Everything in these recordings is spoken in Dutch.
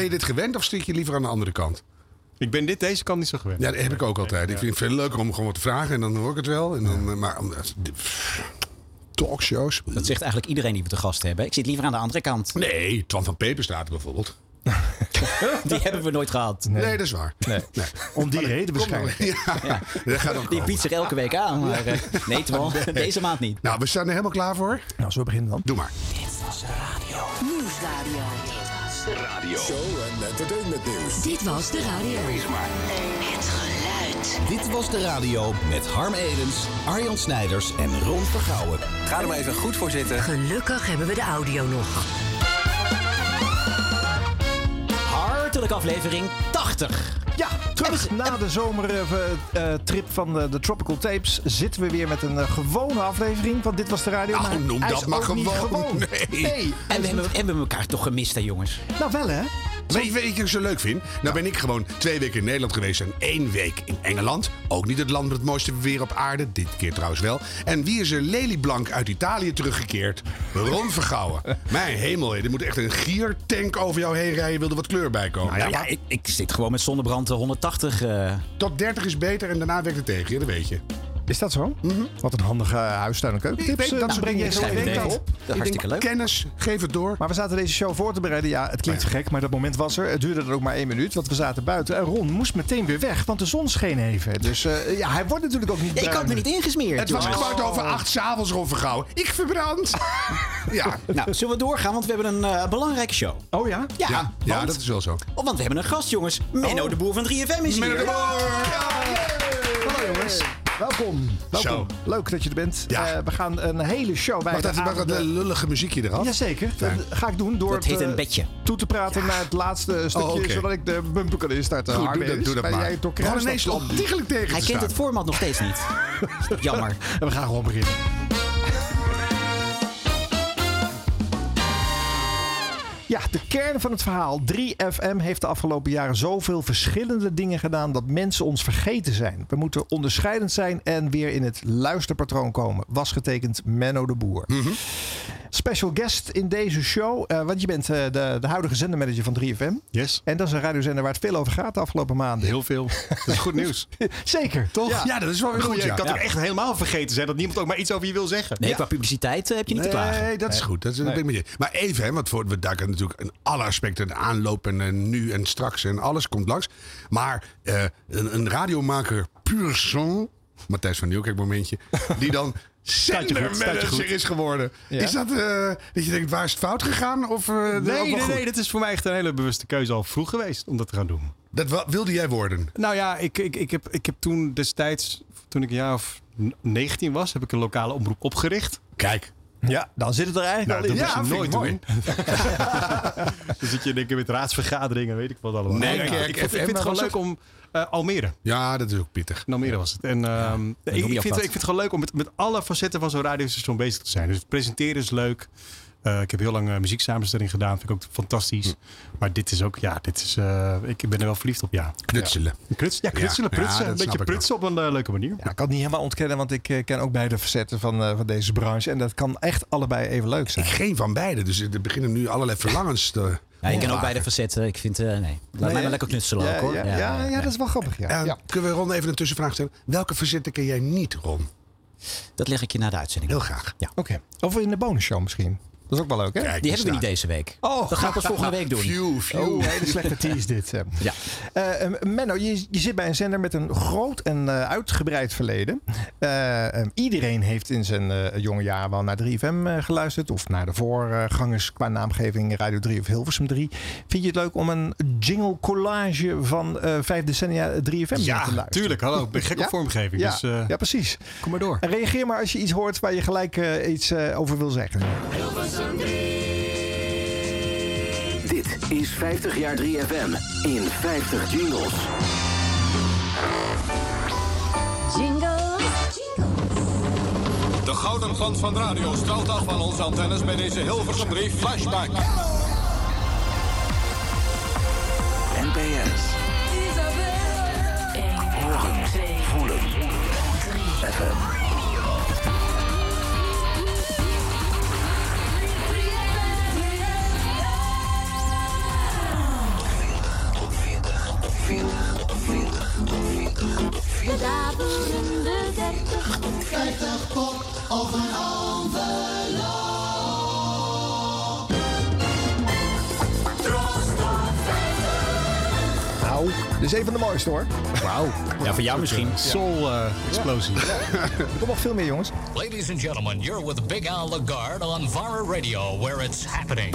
Ben je dit gewend of zit je liever aan de andere kant? Ik ben dit deze kant niet zo gewend. Ja, dat heb ik ook altijd. Ik vind het veel leuker om gewoon wat te vragen en dan hoor ik het wel. En dan, eh, maar de- pff, talkshows. Dat zegt eigenlijk iedereen die we te gast hebben. Ik zit liever aan de andere kant. Nee, Twan van Peperstraat bijvoorbeeld. Die hebben we nooit gehad. Nee, dat is waar. Nee. Om die reden waarschijnlijk. Ja, Die komen. biedt zich elke week aan. Maar eh, nee, Twan, deze maand niet. Nou, we staan er helemaal klaar voor. Nou, zo beginnen dan. Doe maar. Nieuwsradio. Show en entertainment nieuws. Dit was de radio. Het geluid. Dit was de radio met Harm Edens, Arjan Snijders en Ron Vergouwen. Ga er maar even goed voor zitten. Gelukkig hebben we de audio nog. Hartelijk aflevering 80. Ja, terug na de zomertrip van de, de Tropical Tapes zitten we weer met een eh, gewone aflevering van Dit Was De Radio. Nou, Maar noem dat maar gewoon. Nee. Nee. En we hebben, hebben we elkaar toch gemist, hè, jongens? Nou wel hè? Weet je wat ik zo leuk vind? Nou ben ik gewoon twee weken in Nederland geweest en één week in Engeland. Ook niet het land met het mooiste weer op aarde. Dit keer trouwens wel. En wie is er lelieblank uit Italië teruggekeerd? Ron Vergouwen. Mijn hemel, er moet echt een giertank over jou heen rijden. Wil er wat kleur bij komen. Nou ja, ik, ik zit gewoon met zonnebrand eh, 180. eh, Tot 30 is beter en daarna werkt het tegen je, dat weet je. Is dat zo? Wat een handige huistuin- en keukentips. Ik weet dat breng je zo op. Dat Ik denk, leuk. Kennis, geef het door. Maar we zaten deze show voor te bereiden. Ja, het klinkt gek, maar dat moment was er. Het duurde er ook maar één minuut, want we zaten buiten. En Ron moest meteen weer weg, want de zon scheen even. Dus eh, ja, hij wordt natuurlijk ook niet ik had me niet ingesmeerd. Het was kwart over acht s'avonds, Ron Vergouwen. Ik verbrand. ja. Nou, zullen we doorgaan? Want we hebben een eh, belangrijke show. Oh ja? Ja, Ja, ja, want, dat is wel zo. oh, want we hebben een gast, jongens. Menno de Boer van 3FM is Menno hier. de Hallo jongens. Welkom. Welkom. Leuk dat je er bent. Ja. Eh, we gaan een hele show bij Mag de dat, mag dat avonden- lullige muziekje eraf? Jazeker, dat ga ik doen door Dat heet het, een bedje. toe te praten naar het laatste stukje, Oh, oké. zodat ik de bumper kan instarten. Goed, doe dat, doe dat maar. Jij door We hadden ineens ontiegelijk tegen Hij te kent staan. het format nog steeds niet. Jammer. En we gaan gewoon beginnen. Ja, de kern van het verhaal. 3FM heeft de afgelopen jaren zoveel verschillende dingen gedaan dat mensen ons vergeten zijn. We moeten onderscheidend zijn en weer in het luisterpatroon komen. Was getekend Menno de Boer. Special guest in deze show, eh, want je bent eh, de, de huidige zendermanager van 3FM. Yes. En dat is een radiozender waar het veel over gaat de afgelopen maanden. Heel veel. Dat is goed nieuws. Zeker, toch? Ja, dat is wel weer goed. Goed, Ja. je kan toch echt helemaal vergeten zijn dat niemand ook maar iets over je wil zeggen. Nee, qua publiciteit eh, heb je niet te klagen. Nee, dat is goed. Dat is, ik je. Maar even, hè, want voor, we duiken natuurlijk in alle aspecten, de aanloop en nu en straks en alles komt langs. Maar eh, een, een radiomaker puur son, Matthijs van Nieuwkerk momentje, die dan Zendermanager is geworden. Ja. Is dat, eh, dat je denkt, waar is het fout gegaan? Of, eh, Nee, nee, nee. Dat is voor mij echt een hele bewuste keuze al vroeg geweest om dat te gaan doen. Dat wilde jij worden? Nou ja, ik, ik, ik, heb, ik heb toen destijds, toen ik een jaar of 19 was, heb ik een lokale omroep opgericht. Kijk. Ja, dan zit het er eigenlijk Nou, al in. dat Ja, je nooit doen. Dan zit je denk ik met raadsvergaderingen, weet ik wat allemaal. Nee, ik, kijk, ik, vind- FM ik vind het gewoon leuk om uh, Almere. Ja, dat is ook pittig. In Almere was het. En ehm, ik, vind, ik vind het gewoon leuk om met, met alle facetten van zo'n radiostation bezig te zijn. Dus het presenteren is leuk. Uh, ik heb heel lang uh, muzieksamenstelling gedaan. Vind ik ook fantastisch. Maar dit is ook, ja, dit is, uh, ik ben er wel verliefd op, ja. Knutselen. Ja, ja knutselen, Ja, prutsen. ja, een beetje prutsen op een uh, leuke manier. Ja, ik kan het niet helemaal ontkennen, want ik eh, ken ook beide facetten van, eh, van deze branche. En dat kan echt allebei even leuk zijn. Ik geen van beide, dus er beginnen nu allerlei verlangens te. Ja, ik ken ook beide facetten. Ik vind, eh, nee. Laat mij maar lekker knutselen ja, ook hoor. Ja, ja, ja, dat is wel grappig. Ja. En ja. Kunnen we Ron even een tussenvraag stellen? Welke verzetten ken jij niet, Ron? Dat leg ik je na de uitzending. Heel graag. Ja. Oké. Of in de bonusshow misschien. Dat is ook wel leuk, hè? Kijk, Die hebben we niet deze week. Oh. Dat gaan we pas volgende week doen. Phew, phew. Oh, hele slechte tease dit. Ja. Eh, eh, Menno, je, je zit bij een zender met een groot en eh, uitgebreid verleden. Eh, eh, iedereen heeft in zijn eh, jonge jaar wel naar 3FM eh, geluisterd. Of naar de voorgangers qua naamgeving Radio 3 of Hilversum 3. Vind je het leuk om een jingle collage van eh, vijf decennia 3FM te Ja, luisteren? tuurlijk. Hallo, ik ben gek Ja? op vormgeving. Ja, Dus eh, ja, precies. kom maar door. En reageer maar als je iets hoort waar je gelijk iets eh, over wil zeggen. Dit is 50 jaar 3FM in 50 jingles. Jingles. De gouden glans van radio straalt af van onze antennes bij deze Hilversum 3 flashback. NPS. Isabel. Horen, voelen, 3FM. De daverende 30, of een envelop. Van de mooiste hoor. Wauw. Ja, voor jou misschien. Eh, Soul-explosie. Eh, Kom er nog veel meer, jongens. Ladies and gentlemen, you're with Big Al Lagarde on Vara Radio, where it's happening.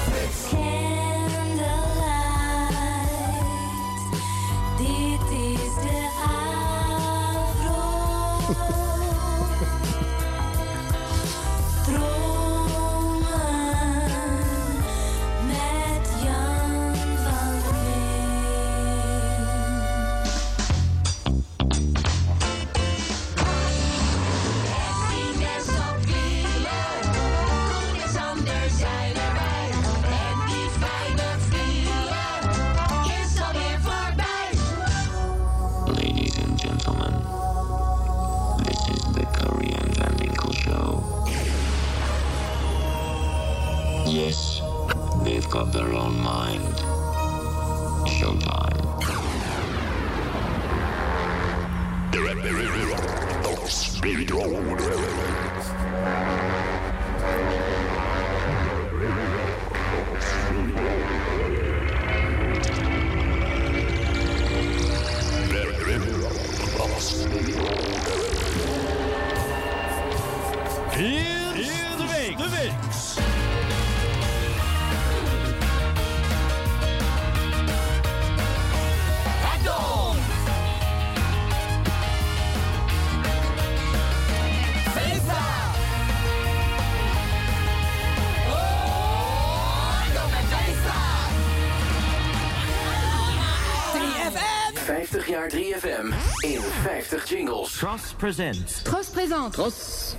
Tross presents. Tros présente. Tross.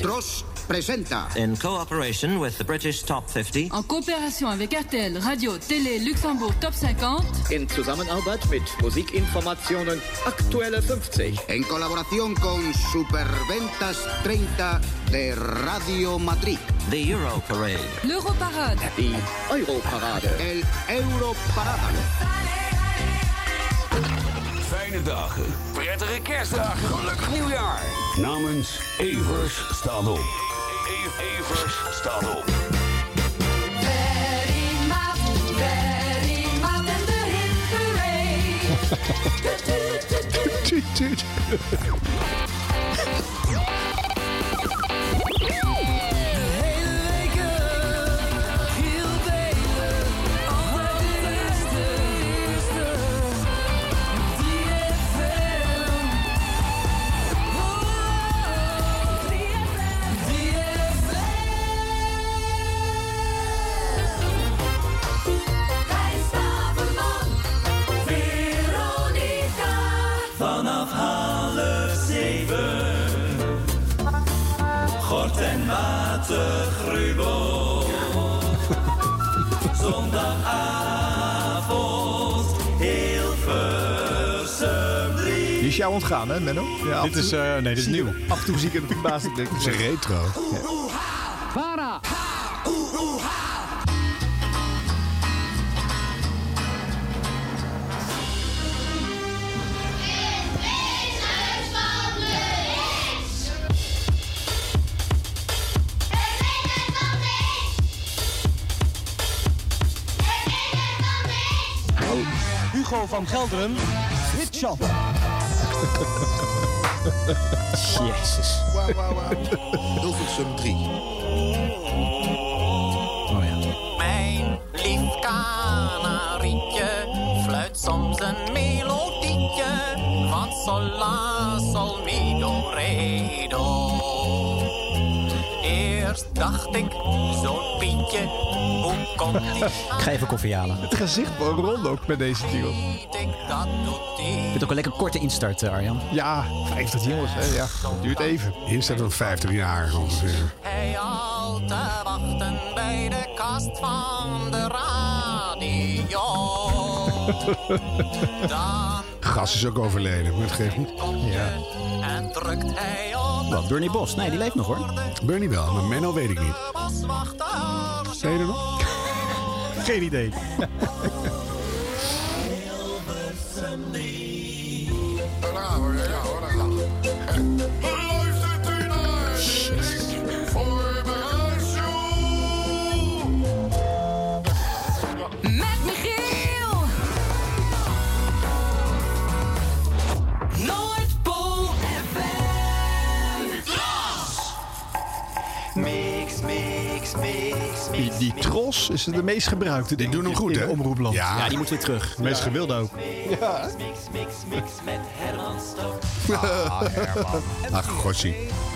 Tross presenta. In cooperation with the British Top 50. En coopération avec RTL, Radio, Télé, Luxembourg Top 50. In Zusammenarbeit mit Musikinformationen Aktuelle 50. En colaboración con Superventas 30 de Radio Madrid. The Euro Parade. L'Europarade. Die Europarade. El Europarade. Fijne dagen. Prettige kerstdagen. Gelukkig nieuwjaar. Namens Evers staat op. E- Evers staat op. Very mad, Rubo. Zondagavond, 3. Die is jou ontgaan hè Menno? Ja, Dit is, eh, nee, dit is nieuw. Af en toe zie ik het op baas. Het is een retro. Para. Hugo van Gelderen, Hitshop. Jezus. Wauw, wauw, wauw. Hilversum 3. Oh ja. Mijn lief kanarietje fluit soms een melodietje van sol la sol mi do re do. Dacht ik, zo'n Pietje, hoe komt die Ik ga even koffie halen. Het gezicht van Ron ook met deze jingle. ik, dat doet die. Ik vind ook een lekker korte instart, eh, Arjan. Ja, 50 jongens. Hè? Ja, duurt even. Hier staat een 50 jaar ongeveer. Hij al te wachten bij de kast van de radio. Dan Gas is ook overleden, maar het geeft niet. Ja. Drukt hij op Wat, Bernie Bos? Nee, die leeft nog hoor. Bernie wel, maar Menno weet ik niet. Zie je er nog? Geen idee. Met Die, tros is de meest gebruikte. Die doen hem goed, hè? omroepland. Ja. Ja, die moet weer terug. De meest gewilde ook. Ja. Ah, Herman. Ach, gossie.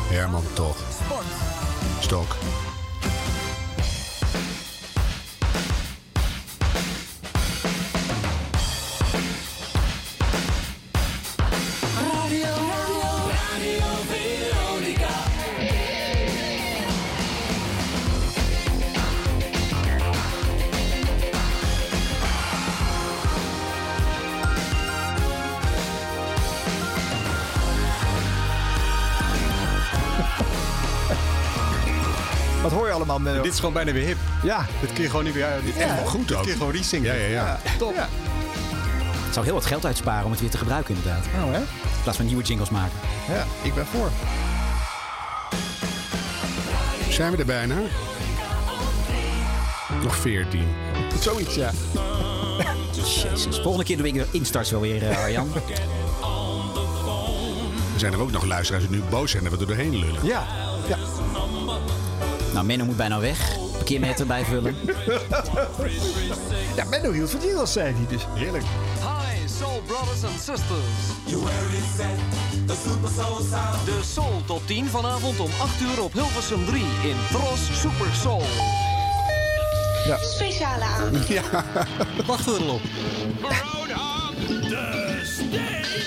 Herman toch. Stok. Dit is gewoon bijna weer hip. Ja. Dit kun je gewoon niet weer uit. Dit Echt wel goed Dit ook. kun je gewoon resingen. Ja, ja, ja. top. Ja. Het zou heel wat geld uitsparen om het weer te gebruiken inderdaad. Nou, hè? In plaats van nieuwe jingles maken. Ja, ik ben voor. Zijn we er bijna? Nog 14. Zoiets, ja. Jezus. Volgende keer doe ik de instarts wel weer, eh, Arjan. Er zijn er ook nog luisteraars die nu boos zijn dat we er doorheen lullen. Ja. ja. Nou, Menno moet bijna weg. Parkeermeter bijvullen. Ja, Menno hield van jingles, zei hij dus. Heerlijk. Hi, Soul Brothers and Sisters. De Soul Top 10 vanavond om 8 uur op Hilversum 3 in Tros Super Soul. Speciale aan. Ja. Wachten we erop. Tijd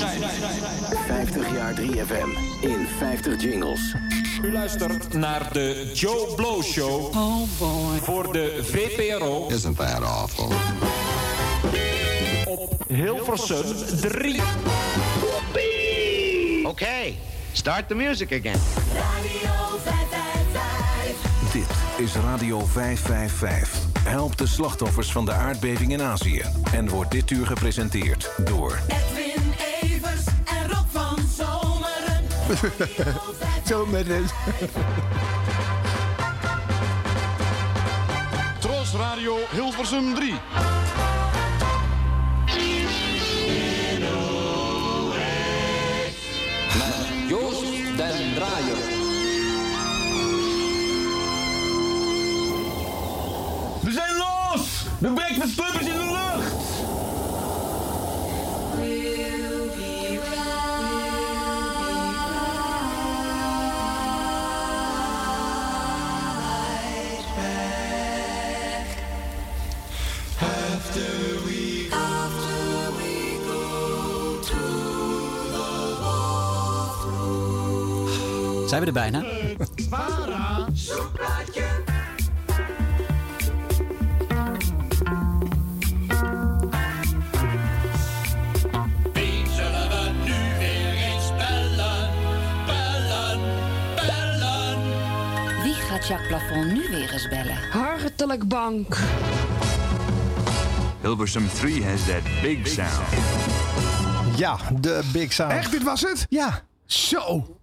50 jaar 3FM in 50 jingles. U luistert naar de Joe Blow Show. Oh boy. Voor de VPRO Isn't that awful? op Hilversum 3. Okay, start the music again. Radio 555. Dit is Radio 555. Help de slachtoffers van de aardbeving in Azië. En wordt dit uur gepresenteerd door... Zo met het. Tros Radio Hilversum 3. Joost den Draaier. We zijn los! De Breakfast Club is in Zijn we er bijna? Wie zullen we nu weer eens bellen? Bellen, bellen. Wie gaat Jacques Plafond nu weer eens bellen? Hartelijk bank. Hilversum 3 has that big sound. Ja, de Big Sound. Echt, dit was het? Ja. Zo.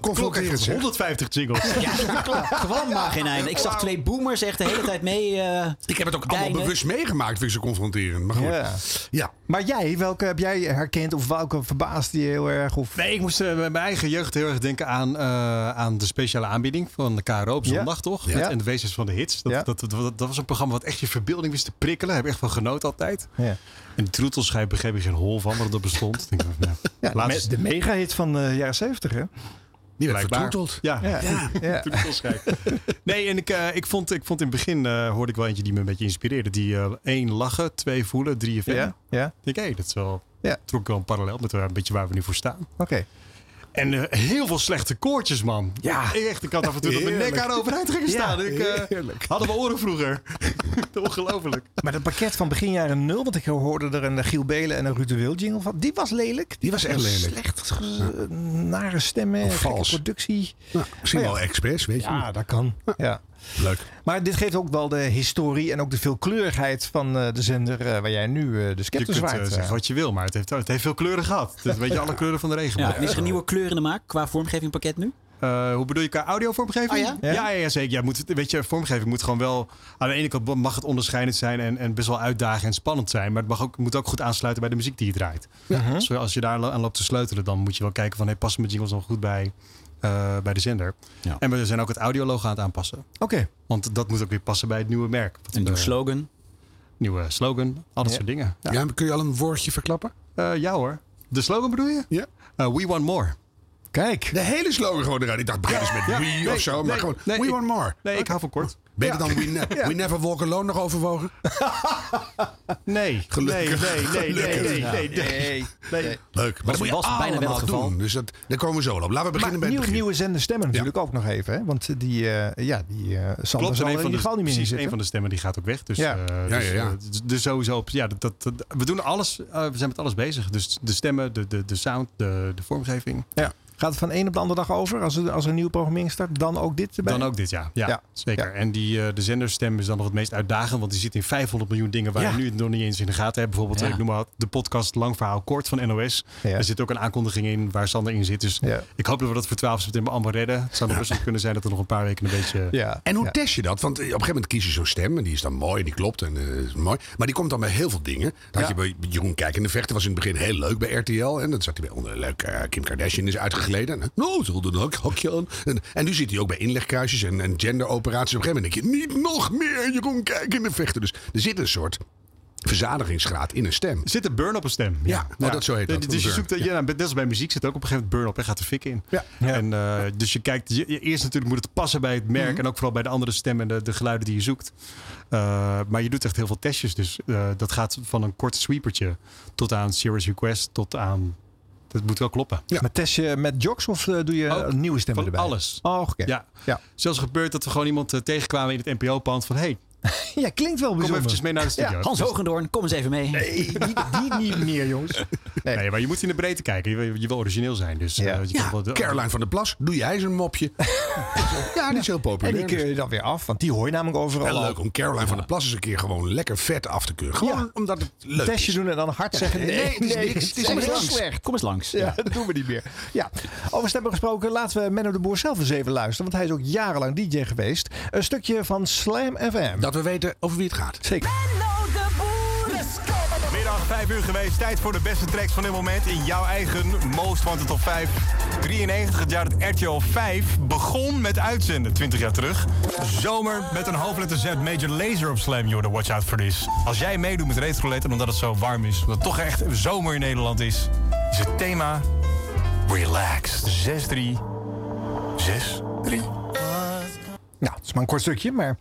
Confronterend heeft zeg. 150 jingles. Ja, klopt. Gewoon maar geen einde. Ik zag twee boomers echt de hele tijd mee. eh, Ik heb het ook allemaal deinen. bewust meegemaakt, vind ik zo confronterend. Maar goed. Ja. Ja. Maar jij, welke heb jij herkend of welke verbaasde je heel erg? Of... Nee, ik moest eh, bij mijn eigen jeugd heel erg denken aan, eh, aan de speciale aanbieding van de KRO op Ja. zondag, toch? Ja. En de wezens van de hits. Dat, Ja. dat, dat, dat, dat was een programma wat echt je verbeelding wist te prikkelen. Daar heb ik echt van genoten altijd. Ja. En de troetelschijf begreep ik geen hol van, wat er bestond. Ik denk, nou, Ja, de mega-hit van de jaren 70, hè? Die werd vertroeteld. Ja, Ja. Ja. troetelschijf. Nee, en ik, eh, ik, vond, ik vond in het begin, eh, hoorde ik wel eentje die me een beetje inspireerde. Die eh, één lachen, twee voelen, drie FM. Ja, ja. Ik denk, hé, dat is wel, Ja. trok wel een parallel met een beetje waar we nu voor staan. Oké. En eh, heel veel slechte koortjes, man. Ja. Ik, echt, ik had af en toe dat mijn nek aan overeind gingen Ja, staan. ik, eh, heerlijk. hadden we oren vroeger. Ongelooflijk. Maar dat pakket van begin jaren nul, want ik hoorde er een Giel Belen en een Ruud de Wild jingle van. Die was lelijk. Die was echt lelijk. Slecht, nare stemmen, vals. productie. Nou, misschien ja. wel expres, weet je. Ja, dat kan. Ja. Leuk. Maar dit geeft ook wel de historie en ook de veelkleurigheid van eh, de zender waar jij nu eh, de Je scepter kunt eh, zwaait. zeggen wat je wil, maar het heeft, het heeft veel kleuren gehad. Het weet je, alle kleuren van de regenboog. Ja, is een nieuwe kleur in de maak qua vormgevingpakket nu? Eh, hoe bedoel je qua audiovormgeving? Oh ja? Ja, ja, ja, zeker. Ja, moet, weet je, vormgeving moet gewoon wel... Aan de ene kant mag het onderscheidend zijn en, en best wel uitdagend en spannend zijn. Maar het mag ook, moet ook goed aansluiten bij de muziek die je draait. Dus als je daar aan loopt te sleutelen, dan moet je wel kijken van... Hey, passen mijn jingles nog goed bij, eh, bij de zender? Ja. En we zijn ook het audiologo aan het aanpassen. Oké. Want dat moet ook weer passen bij het nieuwe merk. Wat Een nieuwe we- slogan. Nieuwe slogan, al dat Ja. soort dingen. Ja. Ja. kun je al een woordje verklappen? Eh, ja hoor. De slogan bedoel je? Ja. Eh, we want more. Kijk. De hele slogan gewoon eruit. Ik dacht, begin eens met Ja. we Nee, of zo. Maar gewoon, nee, we ik- want more. Nee, ik hou van kort. Beter dan we, ne- we never walk alone nog overwogen? Nee. Gelukkig. Nee, nee, nee, nee, nee, nee, nee. Nee. nee. Leuk. Maar dat moet je was bijna wel het allemaal geval. doen. Dus dat, daar komen we zo op. Laten we Maar beginnen bij het nieuw, nieuwe zender stemmen natuurlijk ook nog even. Hè? Want die, eh ja, die eh Sander Klopt, zal en er een van, in de, ieder geval niet meer precies, een van de stemmen die gaat ook weg. Dus, Ja. eh, Ja, dus, ja, ja. dus, dus sowieso, op, ja, dat, dat, dat- we doen alles, eh, we zijn met alles bezig. Dus de stemmen, de, de, de sound, de, de vormgeving. Ja. Gaat het van de ene op de andere dag over? Als er, als er een nieuwe programmering start, dan ook dit erbij? Dan ook dit, ja. Ja, Ja. zeker. Ja. En die, eh, de zenderstem is dan nog het meest uitdagend. Want die zit in 500 miljoen dingen waar Ja. je nu nog niet eens in de gaten hebt. Bijvoorbeeld, Ja. ik noem maar de podcast Lang Verhaal Kort van NOS. Ja. Er zit ook een aankondiging in waar Sander in zit. Dus Ja. ik hoop dat we dat voor 12 september allemaal redden. Het zou nog best kunnen zijn dat er nog een paar weken een beetje... Ja. En hoe Ja. test je dat? Want op een gegeven moment kies je zo'n stem en die is dan mooi en die klopt en eh, is mooi. Maar die komt dan bij heel veel dingen. Dat had je bij Jeroen Kijk in de Vechten was in het begin heel leuk bij RTL. En dan zat hij bij onder leuk eh, Kim Kardashian is uitgegleden. En, nou, zullen we een hakje aan. En, en nu zit hij ook bij inlegkruisjes en, en genderoperaties. Op een gegeven moment denk je, niet nog meer Jeroen Kijk in de Vechten. Dus er zit een soort verzadigingsgraad in een stem. Zit een burn op een stem. Ja, oh, dat zo heet dat, Dus je zoekt, ja. nou, net als bij muziek zit ook op een gegeven moment burn op en gaat de fik in. Ja. En, eh, dus je kijkt, je, eerst natuurlijk moet het passen bij het merk en ook vooral bij de andere stemmen en de, de geluiden die je zoekt. Eh, maar je doet echt heel veel testjes. Dus eh, dat gaat van een kort sweepertje tot aan serious request tot aan. Dat moet wel kloppen. Maar test je met jocks of eh, doe je Ook een nieuwe stemmen Van erbij? alles. Oh, oké. Ja. Ja. Zelfs gebeurt dat we gewoon iemand eh, tegenkwamen in het NPO-pand van hey, Ja, klinkt wel kom bijzonder. eventjes mee naar de studio. Hans Hogendoorn, kom eens even mee. Nee, die, die niet meer, jongens. Nee. Nee, maar je moet in de breedte kijken. Je, wil- je wil origineel zijn. Dus, Ja. eh, je Ja, kan wel de- Caroline van der Plas, doe jij eens een mopje? ja, die is heel En populair. die keur je dan weer af, want die hoor je namelijk overal. Wel leuk om Caroline van der Plas eens een keer gewoon lekker vet af te keuren. Gewoon Ja. omdat het leuk testje is. doen en dan hard zeggen. Nee, Nee, het is nee, niks. Het is kom eens heel langs. Slecht. Kom eens langs. Ja, dat doen we niet meer. Ja. Over stemmen gesproken, laten we Menno de Boer zelf eens even luisteren. Want hij is ook jarenlang DJ geweest. Een stukje van Slam FM. Dat we weten over wie het gaat. Zeker. Middag 5 uur geweest. Tijd voor de beste tracks van dit moment in jouw eigen Most Wanted Top 5. 93, het jaar dat RTL 5 begon met uitzenden, 20 jaar terug. Zomer met een hoofdletter Z, Major Laser op Slam, joh, watch out for this. Als jij meedoet met Retrolet, en omdat het zo warm is, omdat het toch echt zomer in Nederland is, is het thema Relaxed. 6-3. 6-3. Nou, het is maar een kort stukje, maar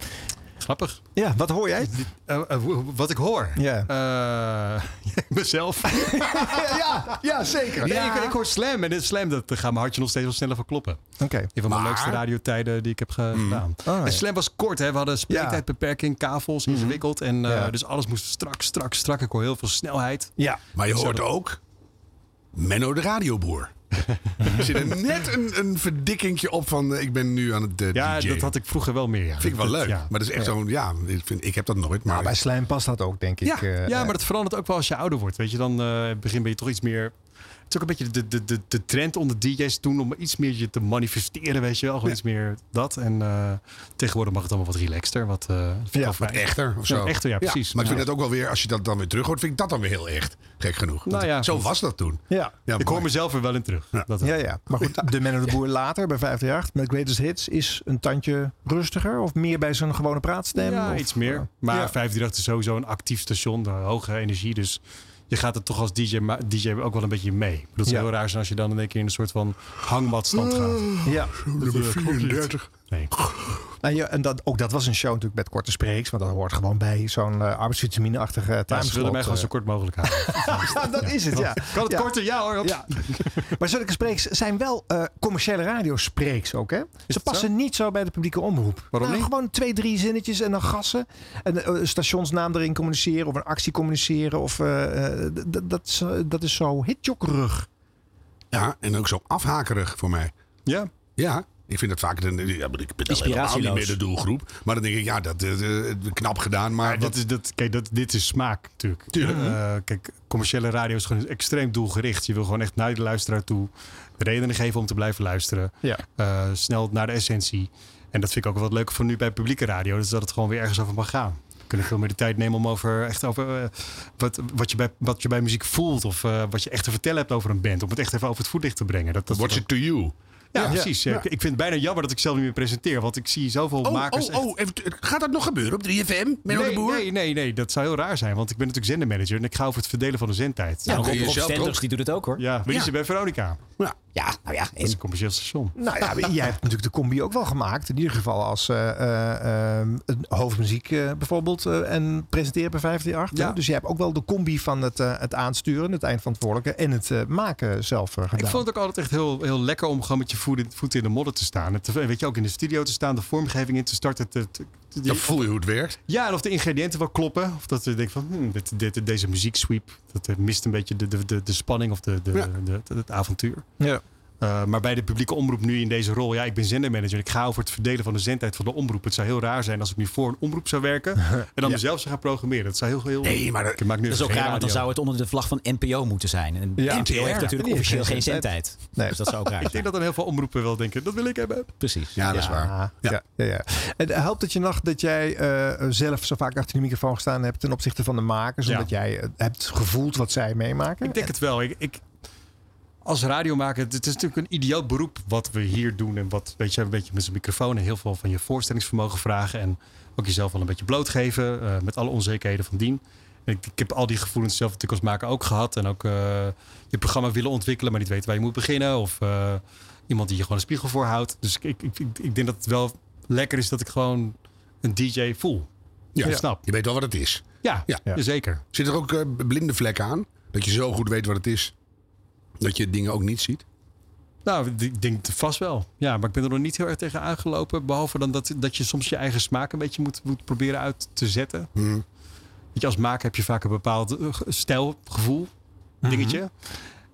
Grappig. ja, wat hoor jij? Eh, eh, wat ik hoor. Ja. Eh, mezelf. ja, ja, zeker. Nee, Ja. ik, ik hoor slam. En dit slam, dat daar gaat mijn hartje nog steeds wel sneller van kloppen. Oké. Een van mijn Maar- leukste radiotijden die ik heb ge- gedaan. Oh, ja. En slam was kort. Hè. We hadden spreektijdbeperking, kavels, ingewikkeld. En, eh, Ja. Dus alles moest strak, strak, strak. Ik hoor heel veel snelheid. Ja. Maar je hoort ook Menno de radioboer. er zit er net een, een verdikkingje op van eh, ik ben nu aan het uh, Ja, DJ. dat had ik vroeger wel meer. Ja. Vind ik wel leuk. Ja. Maar dat is echt zo'n, ja, ik, vind, ik heb dat nooit. Maar Nou, bij Slam past dat ook, denk ik. Ja, eh, ja, eh. maar dat verandert ook wel als je ouder wordt. Weet je, dan eh, begin ben je toch iets meer. Het is ook een beetje de, de, de, de trend onder DJ's toen om iets meer je te manifesteren, weet je wel. Gewoon iets meer dat. En eh, tegenwoordig mag het allemaal wat relaxter. Wat, eh, ik wel Wat fijn. echter of zo. Ja, echter, ja, precies. maar ik vind Ja. het ook wel weer, als je dat dan weer terug hoort, vind ik dat dan weer heel echt. Gek genoeg. Nou ja, zo goed. was dat toen. Ja. Ja, ik mooi. hoor mezelf er wel in terug. Dat, Ja, ja. Maar goed, de Man of the Boer later bij 538 met Greatest Hits is een tandje rustiger of meer bij zijn gewone praatstem? Ja, of, iets meer. Maar Ja. 538 is sowieso een actief station, de hoge energie. Dus je gaat er toch als DJ, DJ ook wel een beetje mee. Ik bedoel, het zou Ja. heel raar zijn als je dan in één keer in een soort van hangmatstand gaat. Ja. Nummer 34. Nee. En, ja, en dat, ook dat was een show natuurlijk met korte spreeks, maar dat hoort gewoon bij zo'n uh, arbeidsvitamine-achtige Ja, timeslot. ze willen mij gewoon eh. zo kort mogelijk houden. Ja, dat is het, ja. Kan het Ja. korter? Ja hoor. Ja. Maar zulke spreeks zijn wel eh, commerciële radiospreeks ook, hè? Ze passen niet zo bij de publieke omroep. Waarom Nou, niet? Gewoon twee, drie zinnetjes en dan gassen. En eh, een stationsnaam erin communiceren of een actie communiceren. Of, eh, eh, dat, is, eh, dat is zo hitjokkerig. Ja, en ook zo afhakerig voor mij. Ja. Ja, ik vind het vaak... Een, ja, ik ben helemaal niet meer de doelgroep. Maar dan denk ik, ja, dat eh, eh, knap gedaan. Maar wat, dit is, dat, kijk, dat, dit is smaak natuurlijk. Tuurlijk. Eh, kijk, commerciële radio is gewoon extreem doelgericht. Je wil gewoon echt naar de luisteraar toe redenen geven om te blijven luisteren. Ja. Eh, snel naar de essentie. En dat vind ik ook wel wat leuk van nu bij publieke radio. Dus dat het gewoon weer ergens over mag gaan. We kunnen veel meer de tijd nemen om over echt over wat, wat, je bij, wat je bij muziek voelt. Of eh, wat je echt te vertellen hebt over een band. Om het echt even over het voetlicht te brengen. Dat, dat What's it to you? Ja, Ja. precies. Ik, vind het bijna jammer dat ik zelf niet meer presenteer. Want ik zie zoveel Oh, makers. oh, oh, gaat dat nog gebeuren op 3FM? Menno de Nee, Boer? nee, nee, nee, dat zou heel raar zijn. Want ik ben natuurlijk zendermanager en ik ga over het verdelen van de zendtijd. Ja, kun Rob, je Rob Stenders, die doet het ook hoor. Ja, maar die bij Veronica. Ja. Ja, nou ja. Is En een commercieel station. Nou ja, jij hebt natuurlijk de combi ook wel gemaakt. In ieder geval als eh, eh, eh, een hoofdmuziek eh, bijvoorbeeld. eh, en presenteren bij 538. Ja. Dus jij hebt ook wel de combi van het, eh, het aansturen, het eindverantwoordelijke. En het eh, maken zelf gedaan. Ik vond het ook altijd echt heel, heel lekker om gewoon met je voet in, voeten in de modder te staan. Het, weet je, ook in de studio te staan, de vormgeving in te starten. te- te- Dan voel je hoe het werkt. ja, en of de ingrediënten wel kloppen. Of dat je denkt van, hmm, dit, dit, deze muzieksweep, dat eh, mist een beetje de, de, de, de spanning of de, de, Ja. de, de- het avontuur. Ja. Uh, maar bij de publieke omroep nu in deze rol, ja, ik ben zendermanager. Ik ga over het verdelen van de zendtijd van de omroep. Het zou heel raar zijn als ik nu voor een omroep zou werken en dan Ja. mezelf zou gaan programmeren. Dat zou heel heel. Nee, maar dat- ik maak nu dat is ook raar, want dan zou het onder de vlag van NPO moeten zijn. En Ja. NPO heeft natuurlijk officieel geen zendtijd. zendtijd. Nee. Dus dat zou ook raar Ik denk zijn. dat dan heel veel omroepen wel denken, dat wil ik hebben. Precies. Ja, dat is waar. Ja, Ja. ja. Ja, ja. En helpt het je nog dat jij eh, zelf zo vaak achter de microfoon gestaan hebt ten opzichte van de makers? Ja. Omdat jij eh, hebt gevoeld wat zij meemaken? Ik denk het wel. Ik, ik, als radiomaker, het is natuurlijk een idioot beroep wat we hier doen. En wat, weet je, een beetje met zijn microfoon en heel veel van je voorstellingsvermogen vragen. En ook jezelf wel een beetje blootgeven eh, met alle onzekerheden van dien. En ik, ik heb al die gevoelens zelf natuurlijk als maker ook gehad. En ook eh, je programma willen ontwikkelen, maar niet weten waar je moet beginnen. Of eh, iemand die je gewoon een spiegel voorhoudt. Dus ik, ik, ik, denk dat het wel lekker is dat ik gewoon een DJ voel. Ja. Ja. Snap. Je weet wel wat het is. Ja, Ja. ja. zeker. Zit er ook blinde vlekken aan? Dat je zo goed weet wat het is. Dat je dingen ook niet ziet? Nou, ik denk vast wel. Ja, maar ik ben er nog niet heel erg tegen aangelopen. Behalve dan dat, dat je soms je eigen smaak een beetje moet, moet proberen uit te zetten. Mhm. Weet je, als maker heb je vaak een bepaald eh, stijlgevoel, dingetje.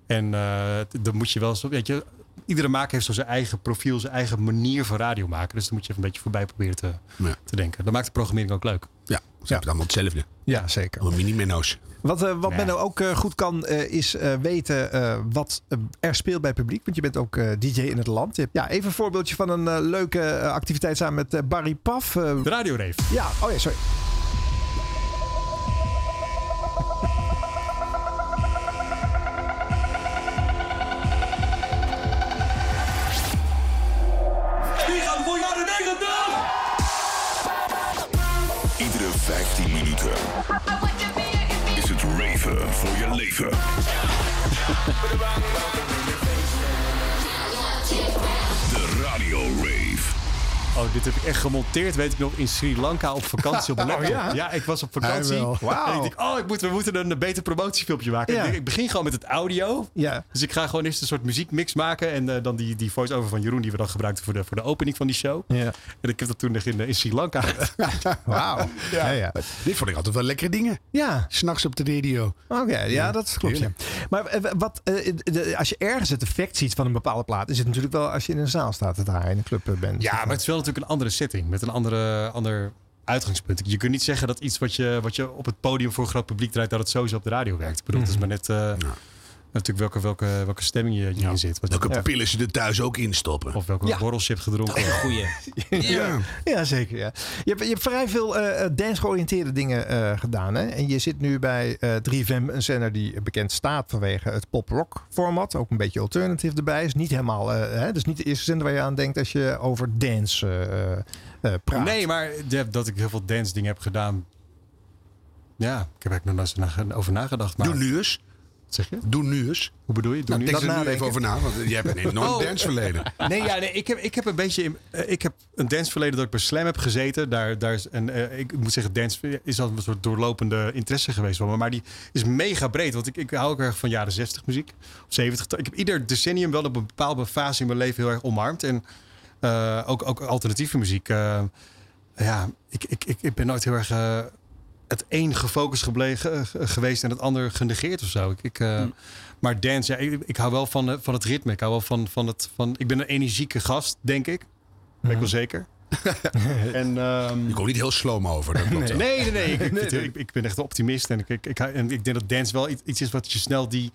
En eh, dan moet je wel zo, weet je, iedere maker heeft zo zijn eigen profiel, zijn eigen manier van radio maken. Dus daar moet je even een beetje voorbij proberen te, Ja. te denken. Dat maakt de programmering ook leuk. Ja, ze hebben allemaal hetzelfde. Ja, zeker. Allemaal mini-menno's. Wat, eh, wat Ja. Menno ook eh, goed kan, eh, is eh, weten eh, wat er speelt bij het publiek. Want je bent ook eh, DJ in het land. Je hebt, ja, even een voorbeeldje van een leuke activiteit samen met Barry Paf. eh, De radioreef. ja, oh ja, sorry. Raven Oh, dit heb ik echt gemonteerd, weet ik nog, in Sri Lanka op vakantie op een laptop. ja? ja? ik was op vakantie. Wauw. En ik denk, oh, ik moet, we moeten een beter promotiefilmpje maken. Ja. Ik, begin gewoon met het audio. Ja. Dus ik ga gewoon eerst een soort muziekmix maken. En eh, dan die, die voice-over van Jeroen, die we dan gebruikten voor de, voor de opening van die show. Ja. En ik heb dat toen nog in, in Sri Lanka. Wauw. Ja, ja. Dit vond ik altijd wel lekkere dingen. Ja, S'nachts op de radio. oké. ja, dat klopt. Maar eh, wat, eh, de- als je ergens het effect ziet van een bepaalde plaat, is het natuurlijk wel als je in een zaal staat te draaien, in een club eh, bent. Ja, maar het is wel natuurlijk een andere setting. Met een andere, ander uitgangspunt. Je kunt niet zeggen dat iets wat je, wat je op het podium voor een groot publiek draait, dat het sowieso op de radio werkt. Ik bedoel, het is maar net... eh, Natuurlijk welke, welke, welke stemming je, je in zit. Wat- Welke Ja. pillen ze er thuis ook in stoppen. Of welke Ja. borrels je hebt gedronken. Goeie. Ja. Ja, zeker. Ja. Je, hebt, je hebt vrij veel eh, eh, dance-georiënteerde dingen eh, gedaan. Hè? En je zit nu bij eh 3FM, een zender die bekend staat vanwege het pop-rock format. Ook een beetje alternative erbij. Is niet helemaal, eh, hè? dus niet de eerste zender waar je aan denkt als je over dance eh, eh, praat. Nee, maar dat ik heel veel dance dingen heb gedaan. Ja, ik heb eigenlijk nog nooit na- over nagedacht. Maar... Doe nu eens. Zeg je? Doe nu eens. Hoe bedoel je? Doe Nou, nu? denk er nu even over na, want jij hebt een enorm Oh. danceverleden. Nee, ja, nee ik, heb, ik heb een beetje. in- eh, ik heb een danceverleden dat ik bij Slam heb gezeten. Daar, daar is, en eh, ik moet zeggen, dance is altijd een soort doorlopende interesse geweest van me. Maar die is mega breed. Want ik, ik hou ook erg van jaren 60 muziek. Of 70. Ik heb ieder decennium wel op een bepaalde fase in mijn leven heel erg omarmd. En eh, ook, ook alternatieve muziek. ja, ik, ik, ik, ik ben nooit heel erg. Eh, het een gefocust gebleven, ge- geweest en het ander genegeerd of zo. Ik, ik, eh, Maar dance, ja, ik, ik hou wel van, eh, van het ritme. Ik hou wel van, van het. Van, ik ben een energieke gast, denk ik. Weet ik wel zeker. en, ehm, Je komt niet heel sloom over. Dat. Nee, nee, nee. Ik, ik, vind- ik, ik ben echt een optimist. En ik, ik, en ik denk dat dance wel iets- iets is wat je snel die,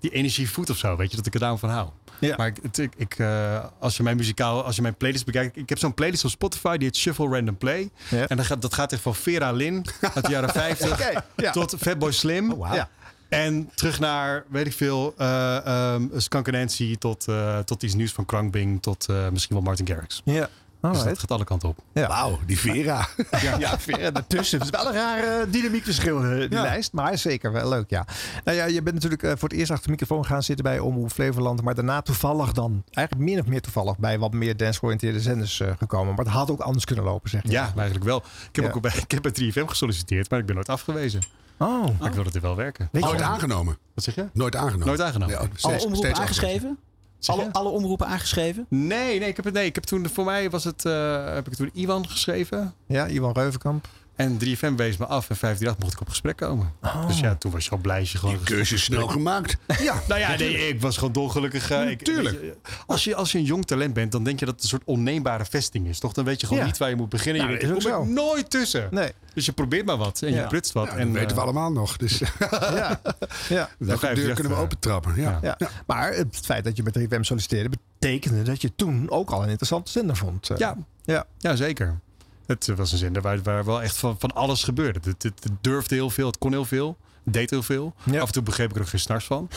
die energie voedt of zo. Weet je, dat ik er daarom van hou. Ja. Maar ik, ik, ik, eh, als je mijn muzikaal, als je mijn playlist bekijkt. Ik heb zo'n playlist op Spotify, die heet Shuffle Random Play. Ja. En dat gaat, dat gaat echt van Vera Lynn uit de jaren 50 Oké, ja. tot Fatboy Slim. Ja. En terug naar, weet ik veel, eh um, Skunk Nancy tot, eh, tot iets nieuws van Krankbing tot misschien wel Martin Garrix. Ja. Dus dat gaat alle kanten op. Ja. Wauw, die Vera. Ja, ja Vera daartussen. Het is wel een raar uh, dynamiekverschil, uh, die Ja. lijst. Maar zeker wel leuk, ja. Nou ja, je bent natuurlijk uh, voor het eerst achter de microfoon gaan zitten bij Omroep Flevoland. Maar daarna toevallig dan, eigenlijk min of meer toevallig, bij wat meer dance-georiënteerde zenders gekomen. Maar het had ook anders kunnen lopen, zeg je. Ja, eigenlijk wel. Ik heb Ja. ook bij, ik heb bij 3FM gesolliciteerd, maar ik ben nooit afgewezen. Oh. Maar ik wilde er wel werken. Weet je Nooit aangenomen. Wat zeg je? Nooit aangenomen. Nooit aangenomen. Ja, steeds aangeschreven? Alle, alle omroepen aangeschreven? Nee, nee, ik heb het, nee, ik heb toen, voor mij was het, eh, heb ik toen Iwan geschreven. Ja, Iwan Reuvenkamp. En 3FM wees me af en 538 mocht ik op gesprek komen. Oh. Dus ja, toen was je al blij je gewoon... Keuze is snel gemaakt. Ja, nou ja, nee, ik was gewoon dolgelukkig. je, als, je, als je een jong talent bent, dan denk je dat het een soort onneembare vesting is. Toch? Dan weet je gewoon Ja. niet waar je moet beginnen. Nou, je dat denkt, is ik ook kom er nooit tussen. Nee. Dus je probeert maar wat en Ja. je prutst wat. En, dat weten we eh, allemaal nog. Dus Ja, ja. welke deur 35, kunnen we eh, opentrappen? Ja. ja. Maar het feit dat je met 3FM solliciteerde, betekende dat je toen ook al een interessante zender vond. Ja, Ja. ja, zeker. Het was een zender waar, waar wel echt van, van alles gebeurde. Het, het, het durfde heel veel, het kon heel veel, deed heel veel. Ja. Af en toe begreep ik er ook geen snars van.